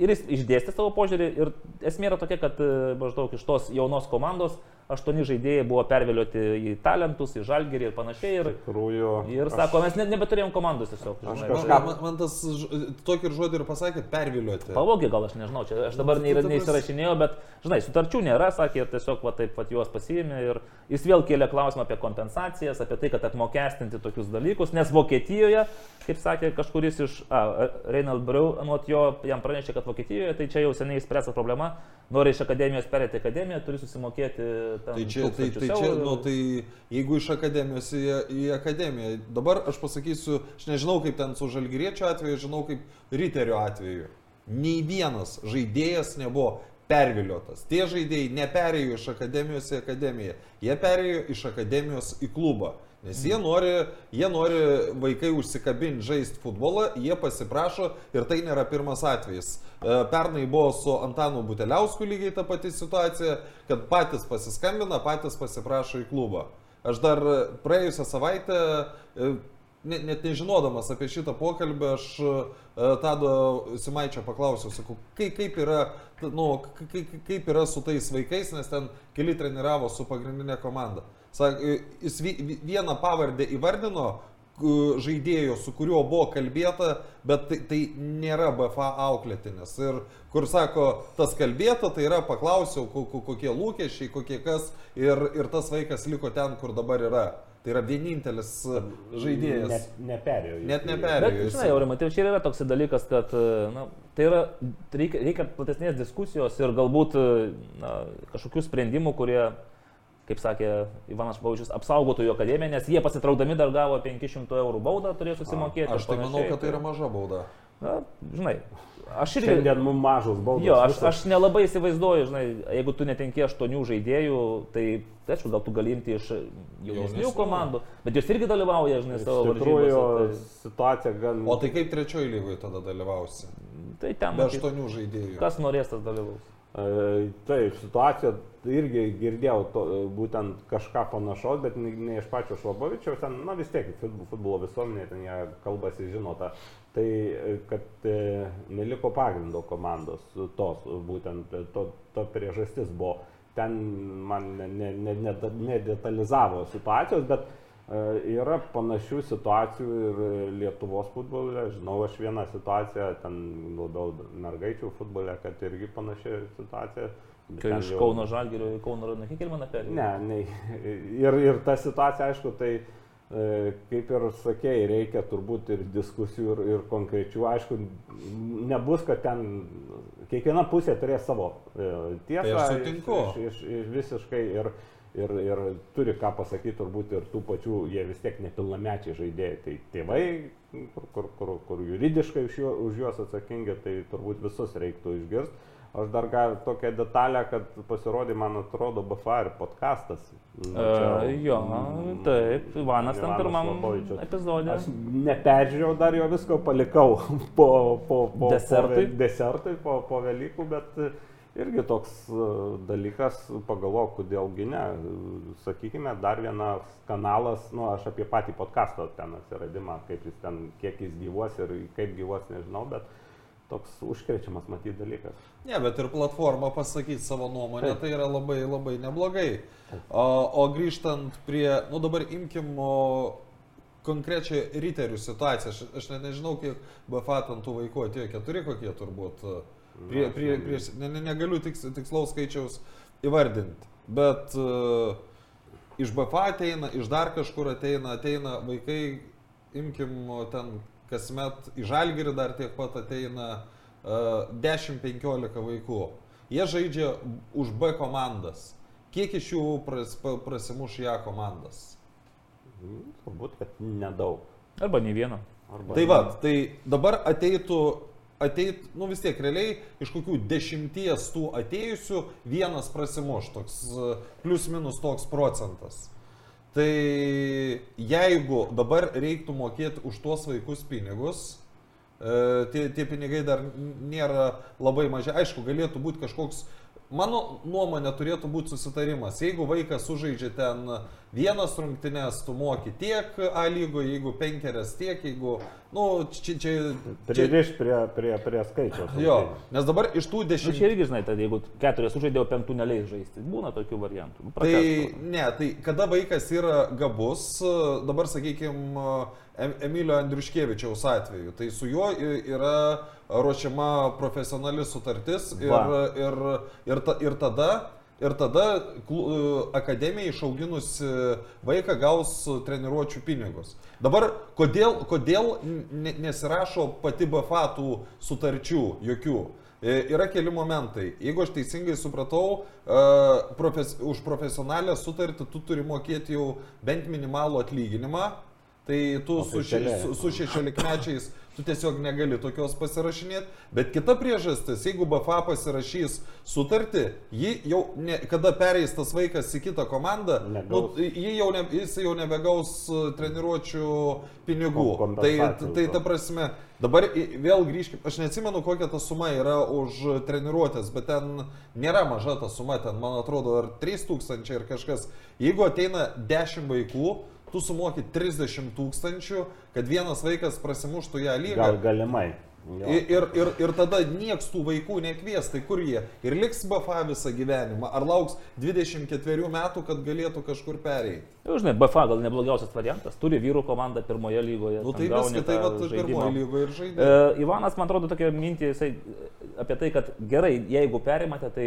Ir jis išdėstė savo požiūrį. Ir esmė yra tokia, kad e, maždaug iš tos jaunos komandos aštuoni žaidėjai buvo pervilioti į talentus, į žalgerį ir panašiai. Ir, Tikrųjų. ir sako, mes ne, nebeturėjom komandos tiesiog. Aš žinai. kažką- Man, man tas ž- tokį ir žodį ir pasakė, perviliuoti. Pavogė gal aš nežinau, čia aš dabar Nu, nei, tai neįsirašinėjau, bet, žinai, sutarčių nėra, sakė, ir tiesiog va taip pat juos pasiėmė ir jis vėl kėlė klausimą apie kompensacijas, apie tai, kad apmokestinti tokius dalykus, nes Vokietijoje, kaip sakė kažkuris iš, a, Reinald Breu, anot jo, jam pranešė, kad Vokietijoje tai čia jau seniai išspręsta problema, nori iš akademijos perėti akademiją, turi susimokėti tam Tai čia, tai, tai čia, nu, tai jeigu iš akademijos į, į akademiją, dabar aš pasakysiu, aš nežinau kaip ten su žalgiriečio atveju, žinau kaip riterio atveju. Nei vienas žaidėjas nebuvo perviliotas. Tie žaidėjai neperėjo iš akademijos į akademiją, jie perėjo iš akademijos į klubą. Nes jie nori, jie nori vaikai užsikabinti žaisti futbolą, jie pasiprašo ir tai nėra pirmas atvejis. E, Pernai buvo su Antanu Buteliausku lygiai ta pati situacija, kad patys pasiskambina, patys pasiprašo į klubą. Aš dar praėjusią savaitę, e, ne- net nežinodamas apie šitą pokalbį, aš e, Tado Simaičio paklausiau, sakau, kaip, kaip, yra, nu, kaip, kaip yra su tais vaikais, nes ten keli treniravo su pagrindinė komanda. Sak, jis vi- vi- vieną pavardę įvardino žaidėjo, su kuriuo buvo kalbėta, bet tai, tai nėra BFA auklėtinis. Ir kur sako, tas kalbėta, tai yra paklausiau, ko- ko- kokie lūkesčiai, kokie kas, ir, ir tas vaikas liko ten, kur dabar yra. Tai yra vienintelis e, žaidėjas. Net, neperėjo. jis Net neperėjo. Bet, jis- žinai, Aurimai, tai čia ir yra toks dalykas, kad na, tai yra, reikia, reikia platesnės diskusijos ir galbūt na, kažkokių sprendimų, kurie, kaip sakė Ivanas Paučius, apsaugotų jo akademiją, nes jie pasitraukdami dar gavo 500 eurų baudą, turėjo susimokėti. Aš tai manau, kad tai yra maža bauda. Na, žinai, aš irgi... Šiandien mums mažos baudos. Jo, aš, aš nelabai įsivaizduoju, žinai, jeigu tu netenki aštuonių žaidėjų, tai, tai aišku, gal tu gali imti iš jaunesnių komandų, bet jos irgi dalyvauja, žinai, savo varžybose. situacija gan... O tai kaip trečioji lygoje tada dalyvausi? Tai, tai ten, Be aštuonių žaidėjų. kas norės, tas dalyvaus. E, Taip, situacija irgi girdėjau to, e, būtent kažką panašaus, bet ne, ne iš pačio Švabovičiaus, ten, na vis tiek, futbolo, visuomenė, ten jie kalbasi, žino tą. Tai, e, kad e, neliko pagrindo komandos tos, būtent to, to priežastis buvo. Ten man nedetalizavo ne, ne, ne nedetalizavo situacijos, bet yra panašių situacijų ir Lietuvos futbole. Žinau, aš vieną situaciją, ten labiau mergaičių futbole, kad irgi panaši situacija. Kai iš jau- Kauno Žalgirio į Kauno Radą Kikelmaną perėjo. Ne, ne. Ir, ir ta situacija, aišku, tai e, kaip ir sakėjai, reikia turbūt ir diskusijų, ir, ir konkrečių. Aišku, nebus, kad ten kiekviena pusė turės savo e, tiesą. Tai aš sutinku. Iš, iš, iš, visiškai ir, ir, ir turi ką pasakyti turbūt ir tų pačių, jie vis tiek nepilnamečiai žaidėjai. Tai tėvai, kur, kur, kur, kur juridiškai už, juo, už juos atsakingi, tai turbūt visus reiktų išgirsti. Aš dar gal tokią detalę, kad pasirodė, man atrodo, BFA ir podcastas. Nu, E, jo, mm, taip, Ivanas Ivanas pirmam epizode. Aš neperžiūrėjau dar jo visko, palikau po, po, po, Desertui? po, desertui, po, po Velykų, bet e, irgi toks e, dalykas, pagalvojau, kodėlgi ne. Sakykime, dar vienas kanalas, nu, aš apie patį podcastą ten atsiradimą, kaip jis ten, kiek jis gyvuos ir kaip gyvuos, nežinau, bet toks užkrečiamas matyti dalykas. Ne, bet ir platforma pasakyti savo nuomonę, Taip. tai yra labai labai neblogai. O, o grįžtant prie, nu dabar imkim o, konkrečią riterių situaciją. Aš, aš net nežinau, kiek BFA ten tų vaikų atėjo, keturi kokie turbūt. Prie, prie, prie, ne, ne, negaliu tiks, tikslaus skaičiaus įvardinti. Bet uh, iš BFA ateina, iš dar kažkur ateina, ateina vaikai, imkim ten kasmet į Žalgirį dar tiek pat ateina uh, 10-15 vaikų. Jie žaidžia už B komandas. Kiek iš jų pras, prasimuš ją komandas? Mm, Turbūt, kad nedaug. Arba nei vieno. Arba Tai va, tai dabar ateitų, ateit, nu vis tiek realiai iš kokių dešimties tų atėjusių vienas prasimuš, toks e, plius minus toks procentas. Tai jeigu dabar reiktų mokėti už tuos vaikus pinigus, e, tie, tie pinigai dar nėra labai maži, aišku, galėtų būti kažkoks Mano nuomonė turėtų būti susitarimas. Jeigu vaikas sužaidžia ten vienas rungtynes, tu moki tiek A lygoje, jeigu penkerias tiek, jeigu, nu, čia, čia, čia Pririšti prie, prie, prie skaičiaus. jo, nes dabar iš tų Nu, čia dešimt... irgi, žinai, tai jeigu keturias sužaidėjo, penktų neleis žaisti. Būna tokių variantų. Nu, Tai ne, tai kada vaikas yra gabus, dabar sakykime, Emilio Andriuškevičiaus atveju, tai su juo yra ruošiama profesionali sutartis ir, Va. ir, ir, ta, ir tada Ir tada klu- akademija išauginusi vaiką gaus treniruočių pinigus. Dabar kodėl, kodėl ne- nesirašo pati BFA tų sutarčių jokių? E, Yra keli momentai. Jeigu aš teisingai supratau, e, profes, už profesionalią sutartį tu turi mokėti jau bent minimalų atlyginimą. Tai tu su, še, su, su šešiolikmečiais tu tiesiog negali tokios pasirašinėti. Bet kita priežastis, jeigu BFA pasirašys sutartį, ji jau, ne, kada pereis tas vaikas į kitą komandą, nu, Negaus. ji jau ne, jis jau nebegaus e, treniruočių pinigų. Tai, tai ta prasme, dabar vėl grįžkime, aš neatsimenu, kokia ta suma yra už treniruotės, bet ten nėra maža ta suma, ten man atrodo ar 3000 ir kažkas. Jeigu ateina 10 vaikų, tu sumoki 30 tūkstančių, kad vienas vaikas prasimuštų ją lygą. Gal galimai. Jo. Ir, ir, ir, tada nieks tų vaikų nekvies, tai kur jie? Ir liks BFA visą gyvenimą, ar lauks 24 metų, kad galėtų kažkur pereiti? Jau, žinai, BFA gal neblogiausias variantas, turi vyrų komandą pirmoje lygoje. Nu tai viskas, tai va, žaidimo. pirmoji lygoje ir žaidė. E, Ivanas, man atrodo, tokia mintį jisai apie tai, kad gerai, jeigu perimate, tai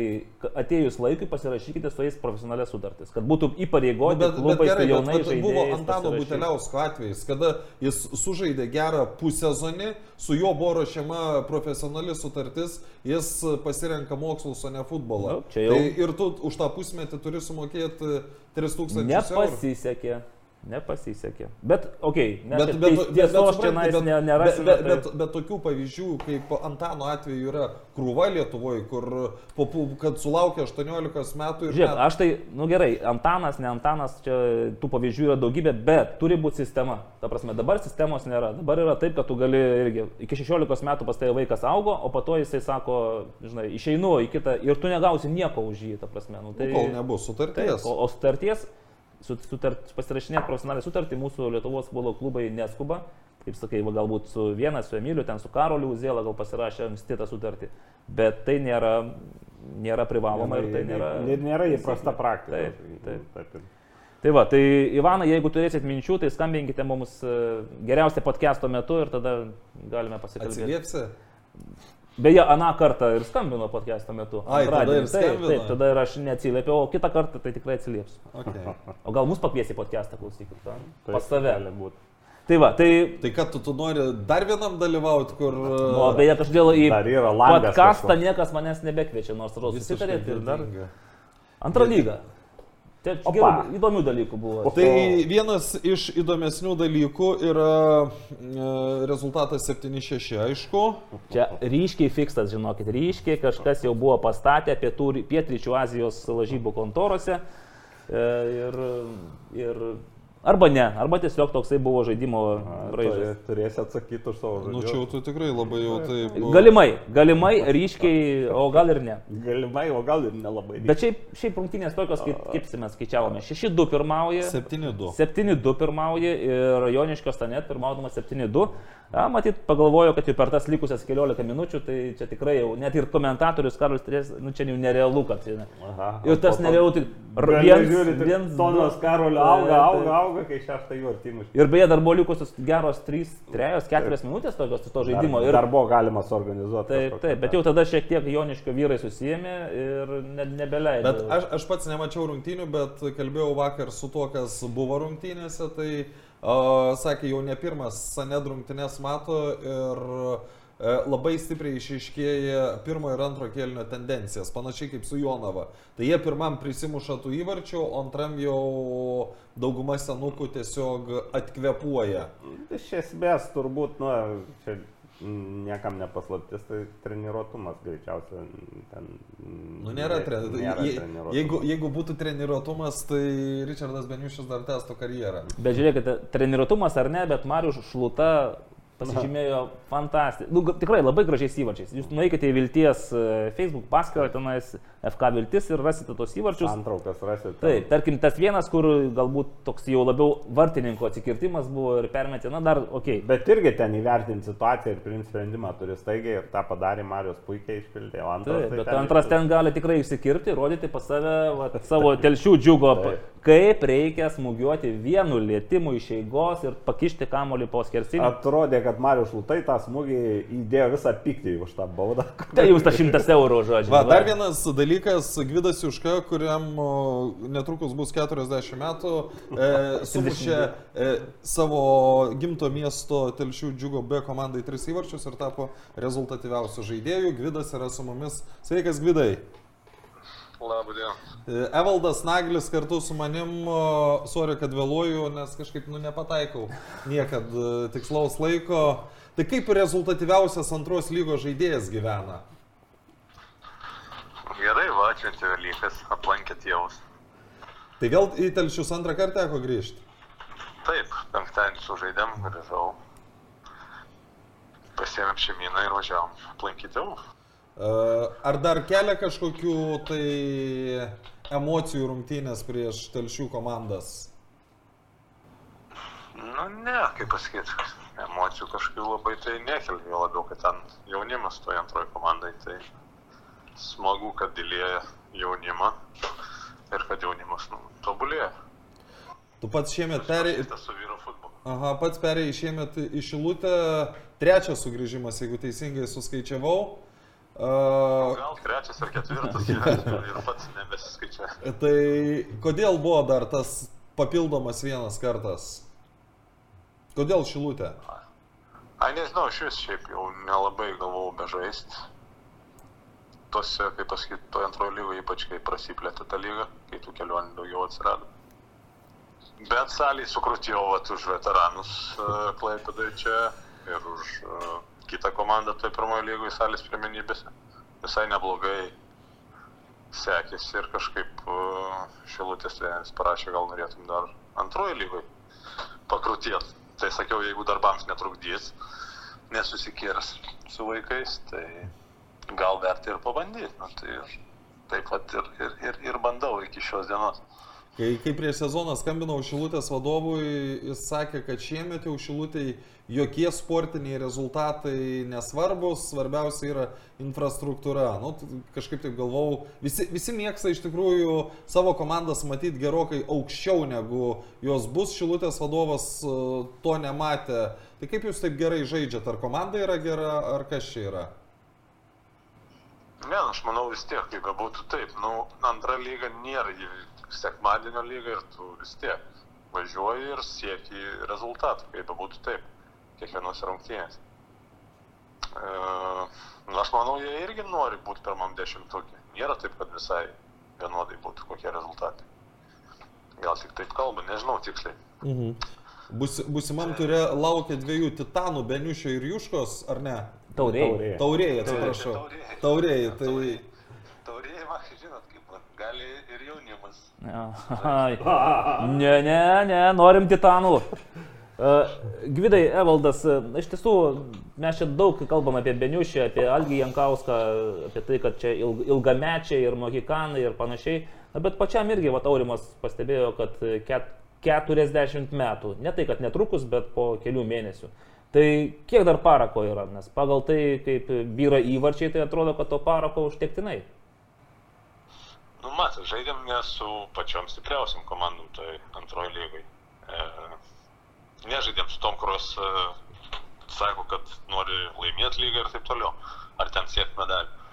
atėjus laikui pasirašykite su jais profesionalias sutartis, kad būtų Nu, įpareigoti bet, bet klubai gerai, su bet, jaunais bet buvo. Antano. Buteliausko atvejais, kada jis sužaidė gerą pusezonį, su juo buvo ruošiama profesionali sutartis, jis pasirenka mokslus, o ne futbolą. Nu, jau- Tai ir tu už tą pusmetį turi sumokėti 3000 eurų. Nepasisekė. Nepasisekė. Bet, okei, okay, Bet, bet, bet, bet, čia supranti, bet, bet, nerasime. bet, tai- bet, bet tokių pavyzdžių, kaip Antano atveju yra krūva Lietuvoje, kur po, kad sulaukia 18 metų ir... Žiūrėk, net- aš tai, nu gerai, Antanas, ne Antanas, čia tų pavyzdžių yra daugybė, bet turi būti sistema. Ta prasme, dabar sistemos nėra. Dabar yra taip, kad tu gali irgi iki 16 metų pas tai vaikas augo, o po to jisai sako, žinai, išeinu į kitą ir tu negausi nieko už jį, ta prasme. Nu, tai, Kol nebus sutarties. o, o sutarties, su- sutart, pasirašinėti profesionalią sutartį mūsų Lietuvos futbolo klubai neskuba. Kaip sakai, va, galbūt su vienas, su Emiliu, ten su Karoliu Uzėla gal pasirašė anksti tą sutartį. Bet tai nėra, nėra privaloma ir tai nėra... Nė- Nėra įprasta praktika. Taip, taip. taip. ir- Tai va, tai Ivanai, jeigu turėsit minčių, tai skambinkite mums e, geriausia podcast'o metu ir tada galime pasikalbėti. Atsiliepsi? Beje, aną kartą ir skambino podcast'o metu. Ai, tada ir taip, skambino. taip, tada ir aš neatsiliepiau, o kitą kartą tai tikrai atsiliepsiu. Okay. O gal mus pakviesi podcast'ą klausykit, ta? taip pas save. Tai va, tai... Tai kad tu, tu nori dar vienam dalyvauti, kur... Nu, o beje, kažkodėl į Dar yra langas podcastą niekas manęs nebekviečia, nors atrodo visiškai susitarėt ir dar antrą lygą. Tai gerų, įdomių dalykų buvo. Tai vienas iš įdomesnių dalykų yra e, rezultatas 7-6, aišku. Čia ryškiai fiksas, žinokit, ryškiai kažkas jau buvo pastatę pietų, pietryčių Azijos lažybų kontorose. E, Ir, ir, arba ne, arba tiesiog toksai buvo žaidimo braižas. Tai Turėsi atsakyti už savo Nu žodžius. čia jau tu tikrai labai jau taip... Galimai, galimai, ryškiai, o gal ir ne. Galimai, o gal ir nelabai. Bet šiaip, šiaip rungtynės tokios, kaip, kaip mes skaičiavome. 6-2 pirmauja. 7-2. 7-2 pirmauja ir Joniškio stanet pirmaudamas 7-2. A, matyt, pagalvojo, kad jau per tas likusias 15 minučių, tai čia tikrai jau net ir komentatorius Karolis Trės, nu čia jau nerealu, kad čia. Aha, Ir tas nerealu, tik Gali viens, žiūrėti, viens, Tonas du. Karolio Tai- auga, tai- auga, auga, kai šeštą jų artimus. Ir beje, dar buvo likusios geros 3, 3, 4 minutės tokios to žaidimo. Dar, Ir, dar buvo galima suorganizuoti. taip, taip, bet jau tada šiek tiek Joniškio vyrai susijėmė ir ne, nebeleido. Bet aš, aš pats nemačiau rungtynių, bet kalbėjau vakar su tuo, kas buvo rungtynėse, tai sakė, jau ne pirmas Saned rungtynės mato ir uh, labai stipriai išaiškėja pirmo ir antro kėlinio tendencijas, panašiai kaip su Jonava. Tai jie pirmam prisimuša tų įvarčių, o antram jau dauguma senukų tiesiog atkvepuoja. Iš esmės, turbūt, nu, čia niekam nepaslaptis, tai treniruotumas greičiausiai ten. Nu, nėra nėra treniruotumas. treniruotumas. Jeigu, jeigu būtų treniruotumas, tai Richardas Beniušis dar testų karjerą. Bet žiūrėkite, treniruotumas ar ne, bet Marius Šluta pasižymėjo fantastiškai. Nu, tikrai labai gražiais įvarčiais. Jūs nueikite į Vilties e, Facebook paskyrą, tenais FK Viltis ir rasite tos įvarčius. Antraukas rasit. Taip, tarkim, tas vienas, kur galbūt toks jau labiau vartininko atsikirtimas buvo ir permetė, na dar, okei. Okay. Bet irgi ten įvertinti situaciją ir priimti sprendimą turi staigiai ir tą padarė Marius puikiai išpildė. O antras, Taip, tai bet ten antras ten gali tikrai išsikirti, rodyti pas save va, savo telšių džiugo, Taip. Kaip reikia smūgiuoti vienu lėtimu iš eigos ir pakišti kamolį po skersinį. Atrodė, kad Marius Šlutai tą smūgį įdėjo visą pyktį už tą baudą. Tai jums tas šimtas eurų, žodžiu. Va, dar vienas dalykas, Gvidas Juška, kuriam netrukus bus 40 metų, e, sumušė e, savo gimto miesto telšių džiugo B komandai tris įvarčius ir tapo rezultatyviausiu žaidėju. Gvidas yra su mumis. Sveikas, Gvidai. Labą dieną. E, Evaldas Naglis kartu su manim, o, sorry, kad vėluoju, nes kažkaip, nu, nepataikau niekad e, tikslaus laiko. Tai kaip rezultatyviausias antros lygos žaidėjas gyvena? Gerai, va, čia Velykas, aplankė tėvus. Tai vėl į telšius antrą kartą teko grįžti. Taip, penktadienį sužaidėm, grįžau. Pasėmėm šeimyną ir važiavom aplankyti tėvų. Ar dar kelia kažkokių tai emocijų rungtynės prieš telšių komandas? Nu, ne, kaip pasakyti, emocijų kažkokių labai tai nekelia, jo labiau, kad ten jaunimas toje antroje komandai, tai smagu, kad dėlėja jaunimą ir kad jaunimas nu, tobulėja. Tu pats šiemet perėjai, aha, pats perėjai šiemet į Šilutę, trečias sugrįžimas, jeigu teisingai suskaičiavau. Uh, Gal trečias ar ketvirtas ir, pats nebesiskaičia. tai kodėl buvo dar tas papildomas vienas kartas? Kodėl Šilutė? Ai, nežinau, iš vis šiaip jau nelabai galvojau bežaist. Tose, kaip pasakyti, toje antroje lygoje, ypač kai prasiplėtė ta lyga, kai tų kelionių daugiau atsirado. Bet saliai sukrutėjau vat, už veteranus Klaipėdai čia ir už uh, kitą komandą toje pirmoje lygoje salės pirmenybėse. Visai neblogai sekėsi ir kažkaip uh, šilutės treneris parašė, gal norėtum dar antroje lygoje pakrutėti. Tai sakiau, jeigu darbams netrukdys, nesusikirs su vaikais, tai gal verta ir pabandyti. Nu, tai taip pat ir, ir, ir, ir bandau iki šios dienos. Kai, kai prieš sezoną skambinau Šilutės vadovui, jis sakė, kad šiemet jau Šilutėj jokie sportiniai rezultatai nesvarbus, svarbiausia yra infrastruktūra. Nu, kažkaip taip galvau, visi, visi mėgsta iš tikrųjų savo komandas matyti gerokai aukščiau negu jos bus, Šilutės vadovas e, to nematė. Tai kaip jūs taip gerai žaidžiate, ar komanda yra gera, ar kas čia yra? Ne, aš manau vis tiek, kaip bebūtų taip. Nu, antra lyga nėra sekmadienio lyga ir tu vis tiek važiuoji ir sieki rezultatų, kaip bebūtų taip, kiekvienos rungtynės. E, nu, aš manau, jie irgi nori būti pirmam dešimtukė. Nėra taip, kad visai vienodai būtų kokie rezultatai. Gal tik taip kalba, nežinau tiksliai. Mhm. Bus, busimam turė laukia dviejų titanų, Beniušio ir Juškos, ar ne? Tauriai. Taurėjai, atsiprašau. Taurėjai. Taurėjai, tai... Taurėjai, va, žinot, man, gali ir jaunimas. Ai. Ne, ne, ne, norim titanų. E, Gvidai, Evaldas, e, iš tiesų mes čia daug kalbam apie Beniušį, apie Algį Jankauską, apie tai, kad čia ilg- ilgamečiai ir mohikanai ir panašiai. Na, bet pačiam irgi, va, Aurimas pastebėjo, kad ket, 40 metų. Ne tai, kad netrukus, bet po kelių mėnesių. Tai kiek dar parako yra? Nes pagal tai, kaip vyra įvarčiai, tai atrodo, kad to parako užtektinai. Nu, matai, žaidėm ne su pačiom stipriausiam komandom toj antroji lygai. E, nežaidėm su tom, kurios e, sako, kad nori laimėti lygą ir taip toliau. Ar ten siekti medalių.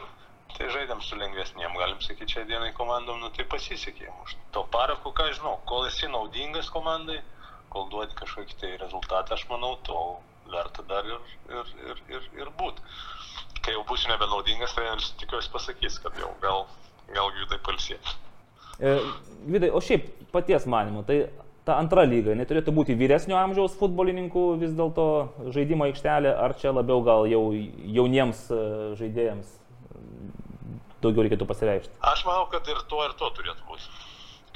Tai žaidėm su lengvesniem, galim sakyti, čia dienai komandom, nu tai pasisekė. Už to parako, ką žinau, kol esi naudingas komandai, kol duodi kažkokį tai rezultatą, aš manau, tol verta dar ir, ir, ir, ir, ir būti. Kai jau būsiu nebenaudingas, tai tikiuosi pasakys, kad jau gal, gal gydai palsėti. E, Vidai, o šiaip paties manimu, tai ta antra lyga, neturėtų būti vyresnio amžiaus futbolininkų vis dėlto žaidimo aikštelė, ar čia labiau gal jau jauniems e, žaidėjams daugiau reikėtų pasireikšti? Aš manau, kad ir to, ir to turėtų būti.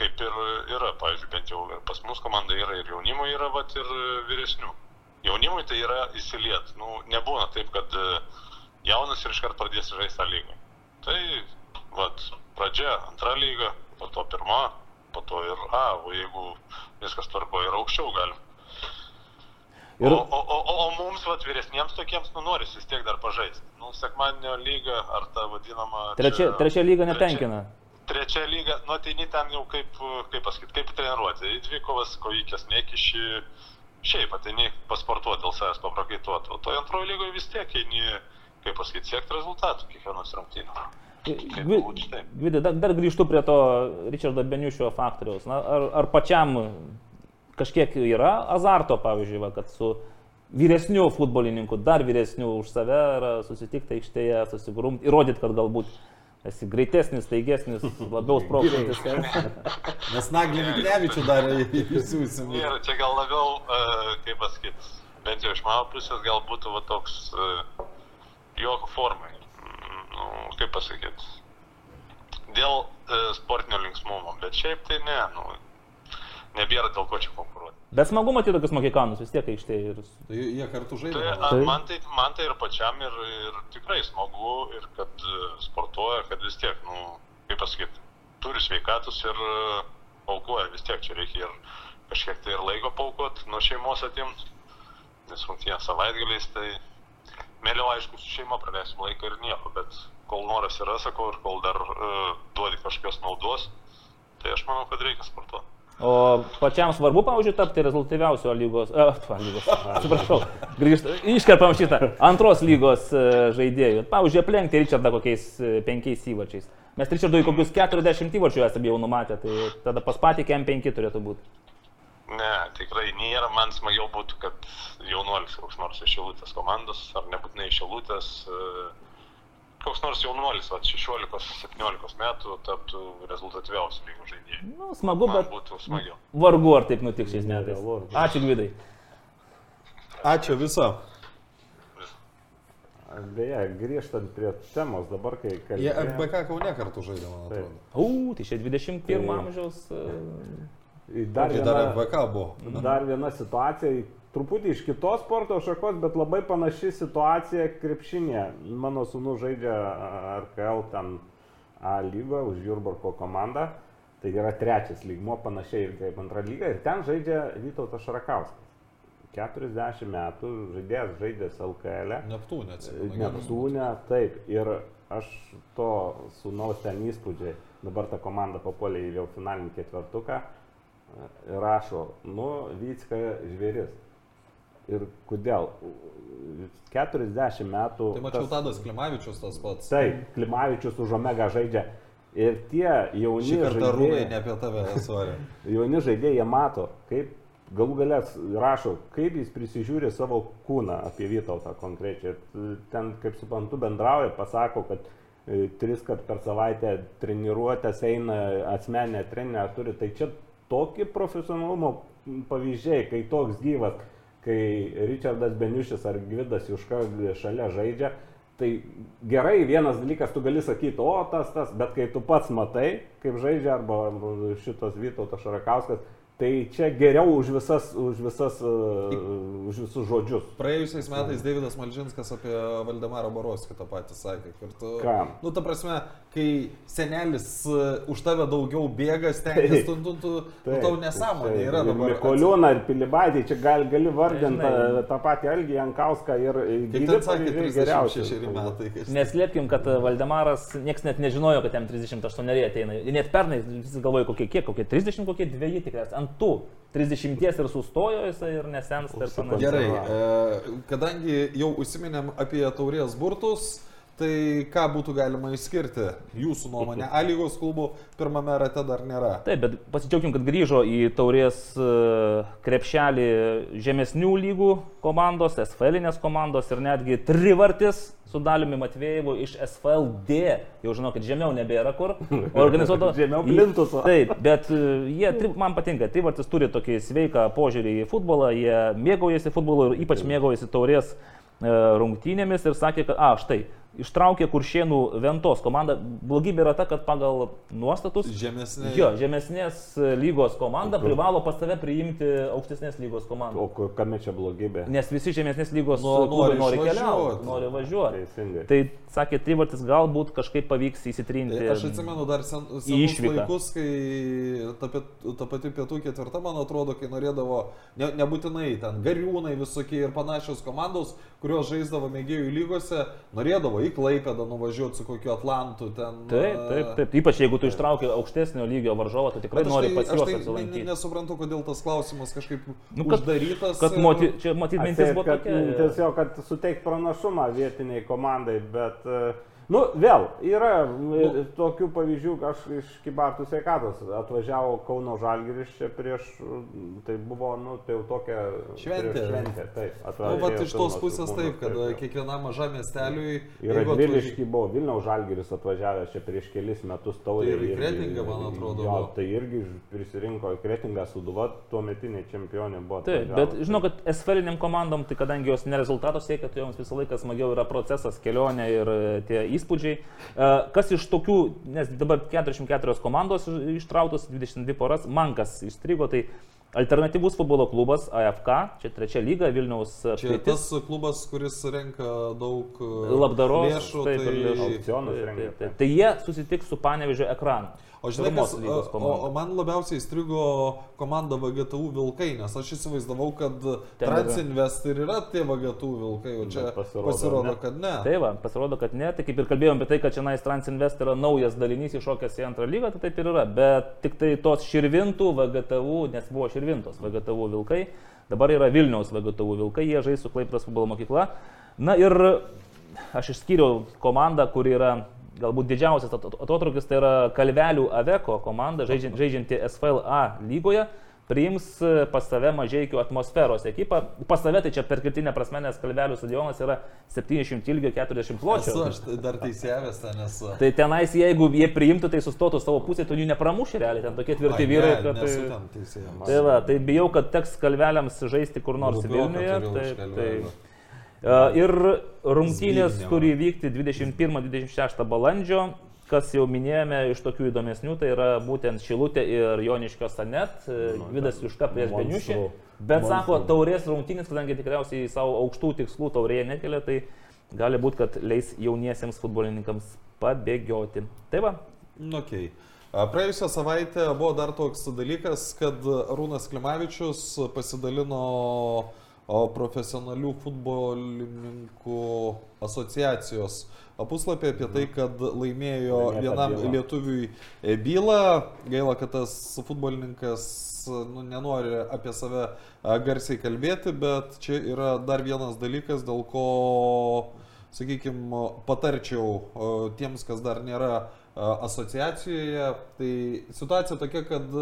Kaip ir yra, pavyzdžiui, bent jau pas mus komanda yra ir jaunimo yra, vat ir vyresnių. Jaunimui tai yra įsiliet. Nu, nebūna taip, kad e, jaunas ir iškart pradės žaisti tą lygą. Tai, vat, pradžia antra lyga, po to pirma, po to ir A, o jeigu viskas tvarko ir aukščiau galim. Ir-. O, o, o, o mums, vat, vyresniems tokiems, nu, noris vis tiek dar pažaisti. Nu, sekmadienio lyga, ar ta vadinama... Trečia, čia- trečia lyga trečia- netenkina. Trečia lyga, nu tai ten jau kaip, kaip pasakyti, kaip treniruoti. Į dvi kovas kojykės nekiši, šiaip ateini pasportuoti dėl savęs, paprakaituoti. O toje antroje lygoje vis tiek eini, kaip pasakyti, siekti rezultatų kiekvienos rungtynės. Gvidai, dar, dar grįžtu prie to Richardo Beniušio faktoriaus. Na, ar, ar pačiam kažkiek yra azarto, pavyzdžiui, va, kad su vyresniu futbolininku, dar vyresniu už save, susitikti aikštėje, susigrumti, įrodyti, kad galbūt esi greitesnis, taigesnis, labiau sprogstantis. Nes Naglį Miknevičių dar įsiūsim. Ir čia gal labiau, e, kaip pasakyti, bent jau iš mano pusės gal būtų va toks e, juoko formai. Nu, kaip pasakyti. Dėl e, sportinio linksmumo, bet šiaip tai ne, nu, nebėra dėl ko čia konkuruoti. Bet smagu matyti tokius mokikanus vis tiek aikštėje. Ir... Tai jie kartu Tai, žaidė. a, man, tai, man tai ir pačiam ir, ir tikrai smagu, ir kad e, sportuoja, kad vis tiek, nu, kaip pasakyti, turi sveikatus ir e, aukoja, vis tiek čia reikia ir kažkiek tai ir laiko paukot, nuo šeimos atimti, nes rungtynės savaitgaliais, tai mėliau aišku su šeima praleisim laiką ir nieko, bet kol noras yra, sakau, ir kol dar uh, duodi kažkokios naudos, tai aš manau, kad reikia sportuoti. O pačiam svarbu, pavyzdžiui, tapti rezultatyviausio lygos, e, tva, lygos, atsiprašau, grįžt, iškerpam šitą, antros lygos e, žaidėjų. Pavyzdžiui, aplenkti Richardą kokiais penkiais įvačiais. Mes Richardui kokius 40 įvačių esame jau numatę, tai tada pas patį KM5 turėtų būti. Ne, tikrai nėra, man smagiau būtų, kad jaunuolis koks nors iš Šilutės komandos, ar nebūtinai iš Šilutės, e, koks nors jaunuolis, va, 16-17 metų taptų rezultatyviausių lygų žaidėjų. Nu, smagu, Man bet būtų smagiau. vargu ar taip nutiks šiais metais. Ačiū, Gvidai. Ačiū viso. Beje, grįžtant prie temos dabar, kai Jie kalbėjome. FBK Kaune kartu žaidė, man Taip. atrodo. U, tai čia 21 Tai- amžiaus. e, Dar Kai dar viena, FBK buvo. dar viena situacija, truputį iš kitos sporto šakos, bet labai panaši situacija krepšinė. Mano sūnus žaidžia RKL ten A lygą už Jurbarko komandą. Tai yra trečias lygmo, panašiai ir kaip antra lyga. Ir ten žaidžia Vytautas Šarakauskas. 40 metų žaidėjas žaidęs LKL. E. Neptūnė atsimenu. Neptūne, taip. Ir aš to sūnaus ten įspūdžiai, dabar ta komanda papuolė į jau finalinį ketvertuką, ir rašo, nu, Vycka žvėris. Ir kodėl? 40 metų. Tai mačiau Tadas Klimavičius tas pats. Taip, Klimavičius už Omega žaidžia. Ir tie jauni Šį kartą rūmai ne žaidėjai, apie tave, sorry. jauni žaidėjai jie mato, kaip galų galės rašo, kaip jis prisižiūri savo kūną apie Vytautą konkrečiai. Ir Ten, kaip suprantu, bendrauja, pasako, kad e, tris kart per savaitę treniruotės eina asmenė trenerė turi. Tai čia tokį profesionalumo pavyzdžiai, kai toks gyvas, kai Richardas Beniušis ar Gvidas Juška šalia žaidžia. Tai gerai, vienas dalykas, tu gali sakyti, o tas, tas, bet kai tu pats matai, kaip žaidžia, arba šitas Vytautas Šarakauskas, tai čia geriau už, visas, už, visas, uh, už visus žodžius. Praėjusiais metais Davidas Malžinskas apie Valdemarą Baroskį tą patį sakė. Tu, Ką? nu, ta prasme, kai senelis uh, už tave daugiau bėga, stengiasi, tu, tu, tu, nu, tau nesąmonė yra dabar. Mikoliūną ir Pilibaitį, čia gal, gali vardinti tą, tą patį Algį Jankauską ir Kaip gyvi ten sakė, pavyzdžiai geriausi. 36 metai. kai- Neslėpkim, kad Valdemaras, niekas net nežinojo, kad jam 38 ateina. Ir Net pernai visi galvoja, kokie kiek, kokie 30, kokie 2 tikriausiai. Ant tų 30 ir sustojo jisai ir nesensta ir panašiai. Gerai, e, kadangi jau užsiminėm apie taurės burtus, tai ką būtų galima išskirti? Jūsų nuomonė, A lygos klubų pirmame rate dar nėra. Taip, bet pasidžiaugim, kad grįžo į taurės e, krepšelį žemesnių lygų komandos, SFL komandos ir netgi trivartis su Daliumi Matvėjivu iš SFLD. Jau žinau, kad žemiau nebėra kur. Organizuoto. Žemiau plintuso. Taip, bet e, jie, tri- man patinka, trivartis turi tokį sveiką požiūrį į futbolą, jie mėgaujasi futbolu ir ypač mėgaujasi taurės rungtynėmis ir sakė, kad, a, štai, ištraukė kuršienų Ventos komandą. Blogybė yra ta, kad pagal nuostatus Žemesnė. Jo, žemesnės lygos komanda privalo pas save priimti aukštesnės lygos komandą. O kame čia blogybė? Nes visi žemesnės lygos Nu, nori nori keliauti, nori važiuoti. Teisingai. Tai sakė, Trivartis galbūt kažkaip pavyks įsitrinti. Tai aš atsimenu dar sen, senus laikus, kai ta, ta pati pietų ketvirta, man atrodo, kai norėdavo, ne, nebūtinai ten gariūnai visokie ir panašios komandos, kurios žaisdavo mėgėjų lygose, norėdavo į Klaipėdą nuvažiuoti su kokiu Atlantu ten. Taip, taip, taip. Ypač jeigu tu ištrauki aukštesnio lygio varžovą, tu tikrai nori tai, aš juos tai apsilankyti. nesuprantu, kodėl tas klausimas kažkaip Nu, kad- uždarytas. Kad moti, čia matyt mintis buvo tokia. Tiesiog, kad suteikt pranašumą vietiniai komandai, bet e, Nu, vėl, yra nu, tokių pavyzdžių, aš iš Kibartų sveikatos atvažiavau Kauno Žalgiris čia prieš, tai buvo, nu, tai jau tokia Šventė. prieš Šventė, taip. Nu, atvažiavo vat iš tos pusės tribūnas, taip, kad taip. kiekvienam mažam miesteliui... Ir Radviliški buvo, Vilniaus Žalgiris atvažiavęs čia prieš kelis metus taurė. Tai ir į Kretingą, man atrodo, Jo, tai irgi prisirinko į Kretingą Suduva, tuo metinė čempionė buvo. Taip, bet žinau, kad esferiniam komandom, tai kadangi jos nerezultato siekia, tai joms visą laiką smagiau yra procesas, kelionė ir e, tie įspūdžiai. E, Kas iš tokių, nes dabar 44 komandos iš- ištrautos, 22 poras, man kas įstrigo, tai alternatyvus futbolo klubas AFK, čia trečia lyga Vilniaus Čia apskritis. tas klubas, kuris renka daug e, Labdaros, lėšų, taip, ir tai... Aukcionus Tai- tai- tai-. Tai jie susitiks su Panevežio ekranu. O žinai, kas, o, o man labiausiai įstrigo komanda VGTU Vilkai, nes aš įsivaizdavau, kad. Transinvest ir yra tie VGTU Vilkai, o čia Bet pasirodo, pasirodo, ne. kad ne. Tai va, pasirodo, kad ne, tai kaip ir kalbėjom apie tai, kad čia Transinvest yra naujas dalinys iššokęs į antrą lygą, tai taip ir yra, bet tik tai tos širvintų VGTU, nes buvo širvintos VGTU vilkai, dabar yra Vilniaus VGTU vilkai, jie žais su Klaipras futbolo mokykla. Na ir aš išskyriau komandą, kuri yra galbūt didžiausias at- at- atotrukis, tai yra Kalvelių Aveko komanda, žaidžianti, SFLA lygoje. Priims e, pas save mažiekių atmosferos ekipą. Pas save tai čia per kritinę prasme, nes kalvelių stadionas yra 700 ilgio 40 pločio. Esu aš tai dar teisėjęs ten esu. Tai tenais, jeigu jie priimtų, tai sustotų savo pusėje, tu jų nepramuši realiai, ten tokie tvirti Ai, vyrai, ne, kad... Tai, tai, va, tai bijau, kad teks kalveliams žaisti kur nors Vilniuje. Tai, tai, Ir rungtynės Zbignevą. turi vykti 21-26 balandžio. Kas jau minėjome iš tokių įdomesnių, tai yra būtent Šilutė ir Joniškio Sanet, e, Vidas Juška prieš. Beniušį. Bet Monstrų. sako, taurės rungtynės, kadangi tikriausiai savo aukštų tikslų taurėje nekelia, tai gali būti, kad leis jauniesiems futbolininkams pabėgioti. Tai va, Nu, Okay. Praėjusią savaitę buvo dar toks dalykas, kad Rūnas Klimavičius pasidalino o, profesionalių futbolininkų asociacijos puslapį apie tai, kad laimėjo vienam lietuviui e, bylą. Gaila, kad tas futbolininkas nu, nenori apie save a, garsiai kalbėti, bet čia yra dar vienas dalykas, dėl ko sakykime, patarčiau o, tiems, kas dar nėra asociacijoje. Tai situacija tokia, kad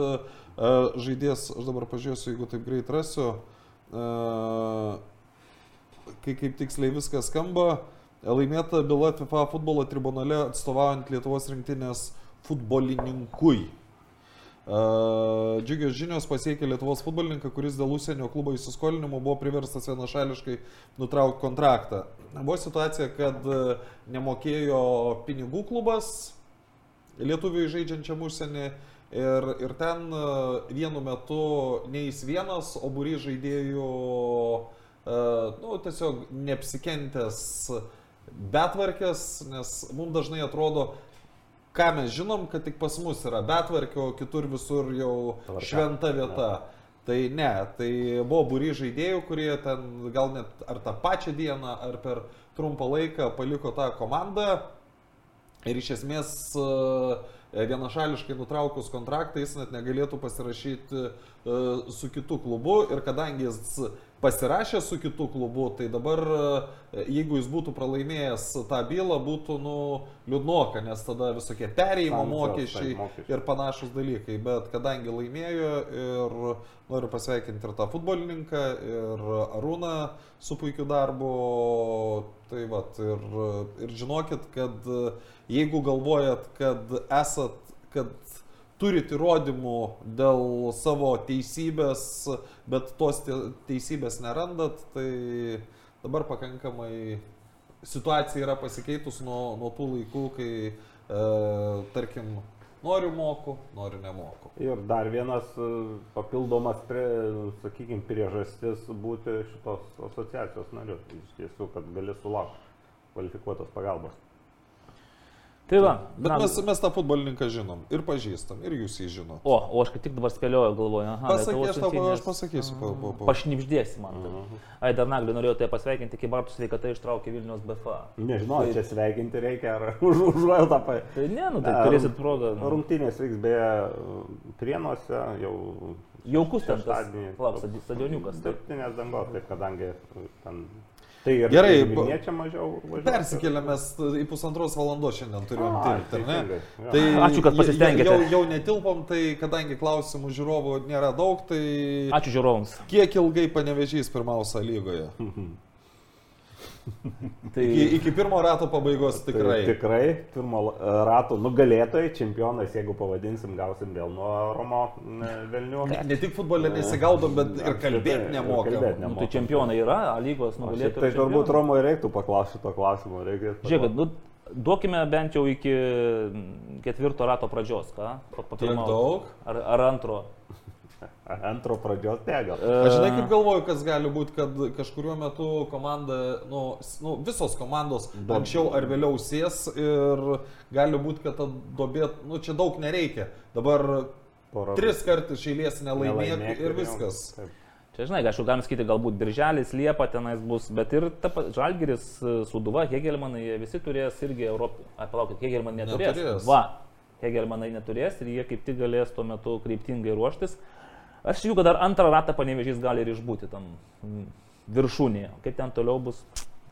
žaidėjas, aš dabar pažiūrėsiu, jeigu taip greit rasiu, kai kaip tiksliai viskas skamba, laimėta byla FIFA futbolo tribunale atstovaujant Lietuvos rinktinės futbolininkui. Džiugios žinios pasiekė Lietuvos futbolininką, kuris dėl užsienio klubo įsiskolinimo buvo priverstas vienašališkai nutraukti kontraktą. Buvo situacija, kad nemokėjo pinigų klubas lietuviui žaidžiančiam užsienį ir, ir ten uh, vienu metu ne jis vienas, o būry žaidėjų, uh, nu, tiesiog neapsikentęs betvarkės, nes mums dažnai atrodo, ką mes žinom, kad tik pas mus yra betvarkė, o kitur visur jau Tvarka. šventa vieta. Tai ne, tai buvo būry žaidėjų, kurie ten gal net ar tą pačią dieną, ar per trumpą laiką paliko tą komandą ir iš esmės e, vienašališkai nutraukus kontraktą jis net negalėtų pasirašyti e, su kitu klubu. Ir kadangi jis pasirašė su kitu klubu, tai dabar e, jeigu jis būtų pralaimėjęs tą bylą, būtų nu, liūdnoka, nes tada visokie perėjimo mokesčiai mokesčiai. ir panašus dalykai. Bet kadangi laimėjo ir noriu pasveikinti ir tą futbolininką, ir Arūną su puikiu darbu, tai vat, ir, ir žinokit, kad jeigu galvojat, kad esat, kad turit įrodymų dėl savo teisybės, bet tos te- teisybės nerandat, tai dabar pakankamai situacija yra pasikeitus nuo, nuo tų laikų, kai, e, tarkim, noriu moku, noriu nemoku. Ir dar vienas e, papildomas, prie, sakykime, priežastis būti šitos asociacijos nariu. Iš tiesų, kad gali sulaukti kvalifikuotos pagalbos. Tai va. Bet na, mes, mes tą futbolininką žinom ir pažįstam, ir jūs jį žinot. O, o aš kaip tik dabar spėlioju, galvoju, aha, Lietuvos aš tau aš pasakysiu. Po, po, po. Pašnipždėsi man. Tai. Ai, dar naglį norėjau tai pasveikinti, kai Bartų sveikata ištraukė Vilnius BFA. Nežinau, ar čia sveikinti reikia, ar už užuojautą pa. Tai ne, nu tai turėsit progą. Nu. Rungtynės vyks beje prienuose jau. Jaukus ten tas stadioniukas. Dirbtinės dangos, taip kadangi ten Tai ir Gerai, Vilniečiam mažiau važiuoja. Persikėlėme į pusantros valandos šiandien turėjom tilpti, ar ne? jo. Tai Ačiū, kad pasistengėte. Jau, jau netilpom, tai kadangi klausimų žiūrovų nėra daug, tai Ačiū žiūrovams. kiek ilgai panevežys pirmausia lygoje? Tai Iki, iki pirmo rato pabaigos tikrai. Tai, tikrai, pirmo la- rato nugalėtojai, čempionais, jeigu pavadinsim, gausim vėl nuo Romo ne, Velnių. Ne, ne tik futbolė nesigaudom, bet ir kalbėti nemokam. kalbėt nu, tai nemokam. čempionai yra, A lygos nugalėtojai. Tai turbūt Romo reiktų paklausti šito klausimo. Žiūrėkit, nu, duokime bent jau iki ketvirto rato pradžios, ką? Tiek daug? Ar, ar antro? Antro pradžios tegal. Aš žinai, kaip galvoju, kas gali būti, kad kažkuriuo metu komanda, nu, nu visos komandos anksčiau ar vėliau sės ir gali būti, kad ta dobė, nu čia daug nereikia. Dabar Pora- tris kartus išėlės nelaimėk Nelaimėk ir viskas. Taip. Čia, žinai, aišku, galim sakyti, galbūt Birželis, Liepa tenais bus, bet ir ta Žalgiris, Suduva, Hegelmanai, jie visi turės irgi Europą. Palaukit, Hegelmanai neturės. Neturės. Va, Hegelmanai neturės ir jie kaip tik galės tuo metu kryptingai ruoštis. Aš jų, kad dar antrą ratą panevežys gali ir išbūti tam mm, viršūnėje. Kaip ten toliau bus,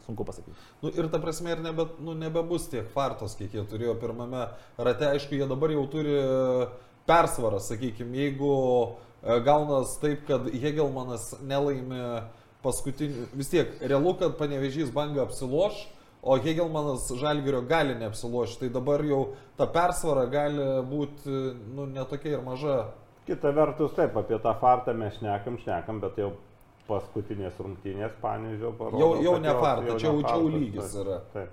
sunku pasakyti. Nu, ir ta prasme, ir nebe, nu, nebebus tiek fartos, kiek jie turėjo pirmame rate. Aišku, jie dabar jau turi persvarą, sakykime, jeigu e, gaunas taip, kad Hegelmanas nelaimi paskutinių, vis tiek, realu, kad panevežys banga apsiloš, o Hegelmanas Žalgirio gali neapsilošti. Tai dabar jau ta persvara gali būti nu, netokia ir maža. Kita vertus, taip, apie tą fartą mes šnekam, šnekam, bet jau paskutinės rungtynės Panežio parodo. Jau- jau ne jau čia jau- jau lygis taip, yra. Taip.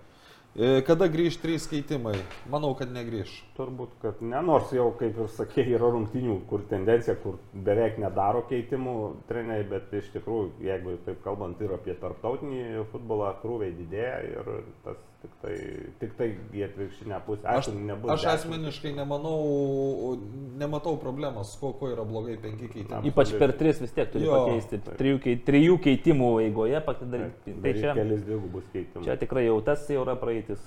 E, Kada grįž trys keitimai? Manau, kad negrįž. Turbūt, kad ne, nors jau, kaip ir sakė, yra rungtynių, kur tendencija, kur beveik nedaro keitimų treneriai, bet iš tikrųjų, jeigu taip kalbant ir apie tarptautinį futbolą, krūviai didėja ir tas tik tai, tik tai į atvirkštinę pusę. Aš, aš dešimt. asmeniškai nemanau, nematau problemos, kuo, kuo yra blogai penki keitimai. Ypač per tris vis tiek turi Jo, pakeisti. Trijų, kei- trijų keitimų eigoje padaryti. Tai čia, kelis dvigubus keitimus. čia tikrai jau tas jau yra praeitis.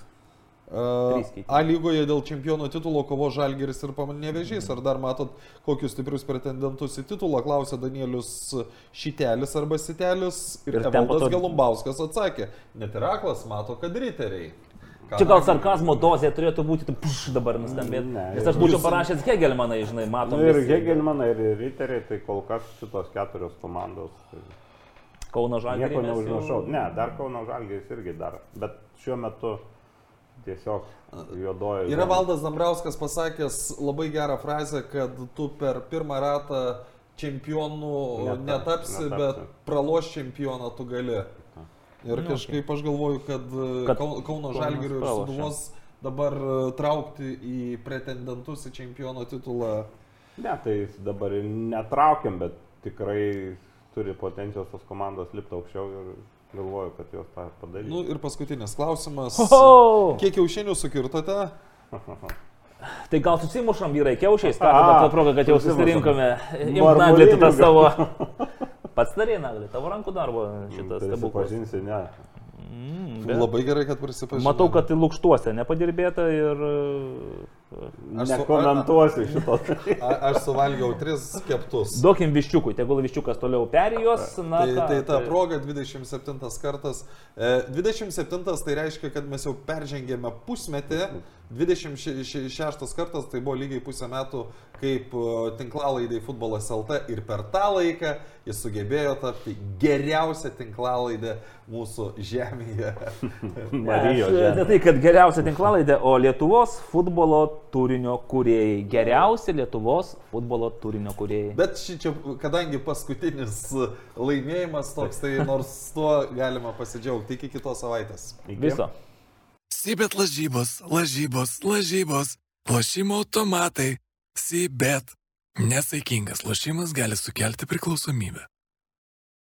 Uh. A lygoje dėl čempionų titulo kovo Žalgeris ir Panevežys. Ar dar matot kokius stiprius pretendentus į titulą, klausė Danielius Šitelis arba Sitelis. Ir, Ir Evaldas to- Gelumbauskas atsakė, net ir Aklas mato, kad riteriai. Ką Čia gal sarkazmo dozė turėtų būti tai puš dabar nuskambėti. Ne, Nes aš jūs- būčiau parašęs Hegelmanai, žinai, matom. Nu, ir visi. Hegelmanai, ir Riteriai, tai kol kas šitos keturios komandos. Kauno Žalgiris. Nieko neužmiršau. Ne, dar Kauno Žalgiris irgi dar. Bet šiuo metu tiesiog juodoji. Yra. Valdas Dambrauskas pasakęs labai gerą frazę, kad tu per pirmą ratą čempionų Netap- netapsi, netapsi. bet praloš čempioną tu gali. Ir Nu, kažkaip aš galvoju, kad, Kad Kau- Kauno Kaunas Žalgirio ir. Suduvos dabar e, traukti į pretendentus į čempiono titulą. Ne, tai dabar netraukiam, bet tikrai turi potencijos tos komandos lipti aukščiau ir galvoju, kad jos tą padarys. Nu ir paskutinis klausimas. Oho! Kiek kiaušinių sukirtote? Tai gal susimušam vyrai kiaušiais, tą progą, kad jau susirinkome. Imk naglį tą savo. Pats darė naglį, tavo rankų darbo šitas tai stebuklas. pažinsi, ne. Mm, bet Labai gerai, kad prisipažinai. Matau, kad tai lūkštuose nepadirbėta ir... Aš su- Nekomentuosiu šito. A, aš suvalgiau tris keptus. Duokim viščiukui, tegul viščiukas toliau perijos. Na, Tai, ką, tai ta proga 27 kartas. E, 27 tai reiškia, kad mes jau peržengėme pusmetį. 26 kartas tai buvo lygiai pusę metų, kaip e, tinklalaidai futbolas LT ir per tą laiką jis sugebėjo tapti geriausia tinklalaidė mūsų žemėje. Marijos Aš, Ne tai, kad geriausia tinklalaidė, o Lietuvos futbolo turinio kūrėjai. Geriausi Lietuvos futbolo turinio kūrėjai. Bet ši čia, kadangi paskutinis laimėjimas toks, tai nors tuo galima pasidžiaugti iki kitos savaitės. Viso. Sibet lažybos, lažybos, lažybos, lošimo automatai, Sibet. Nesaikingas lošimas gali sukelti priklausomybę.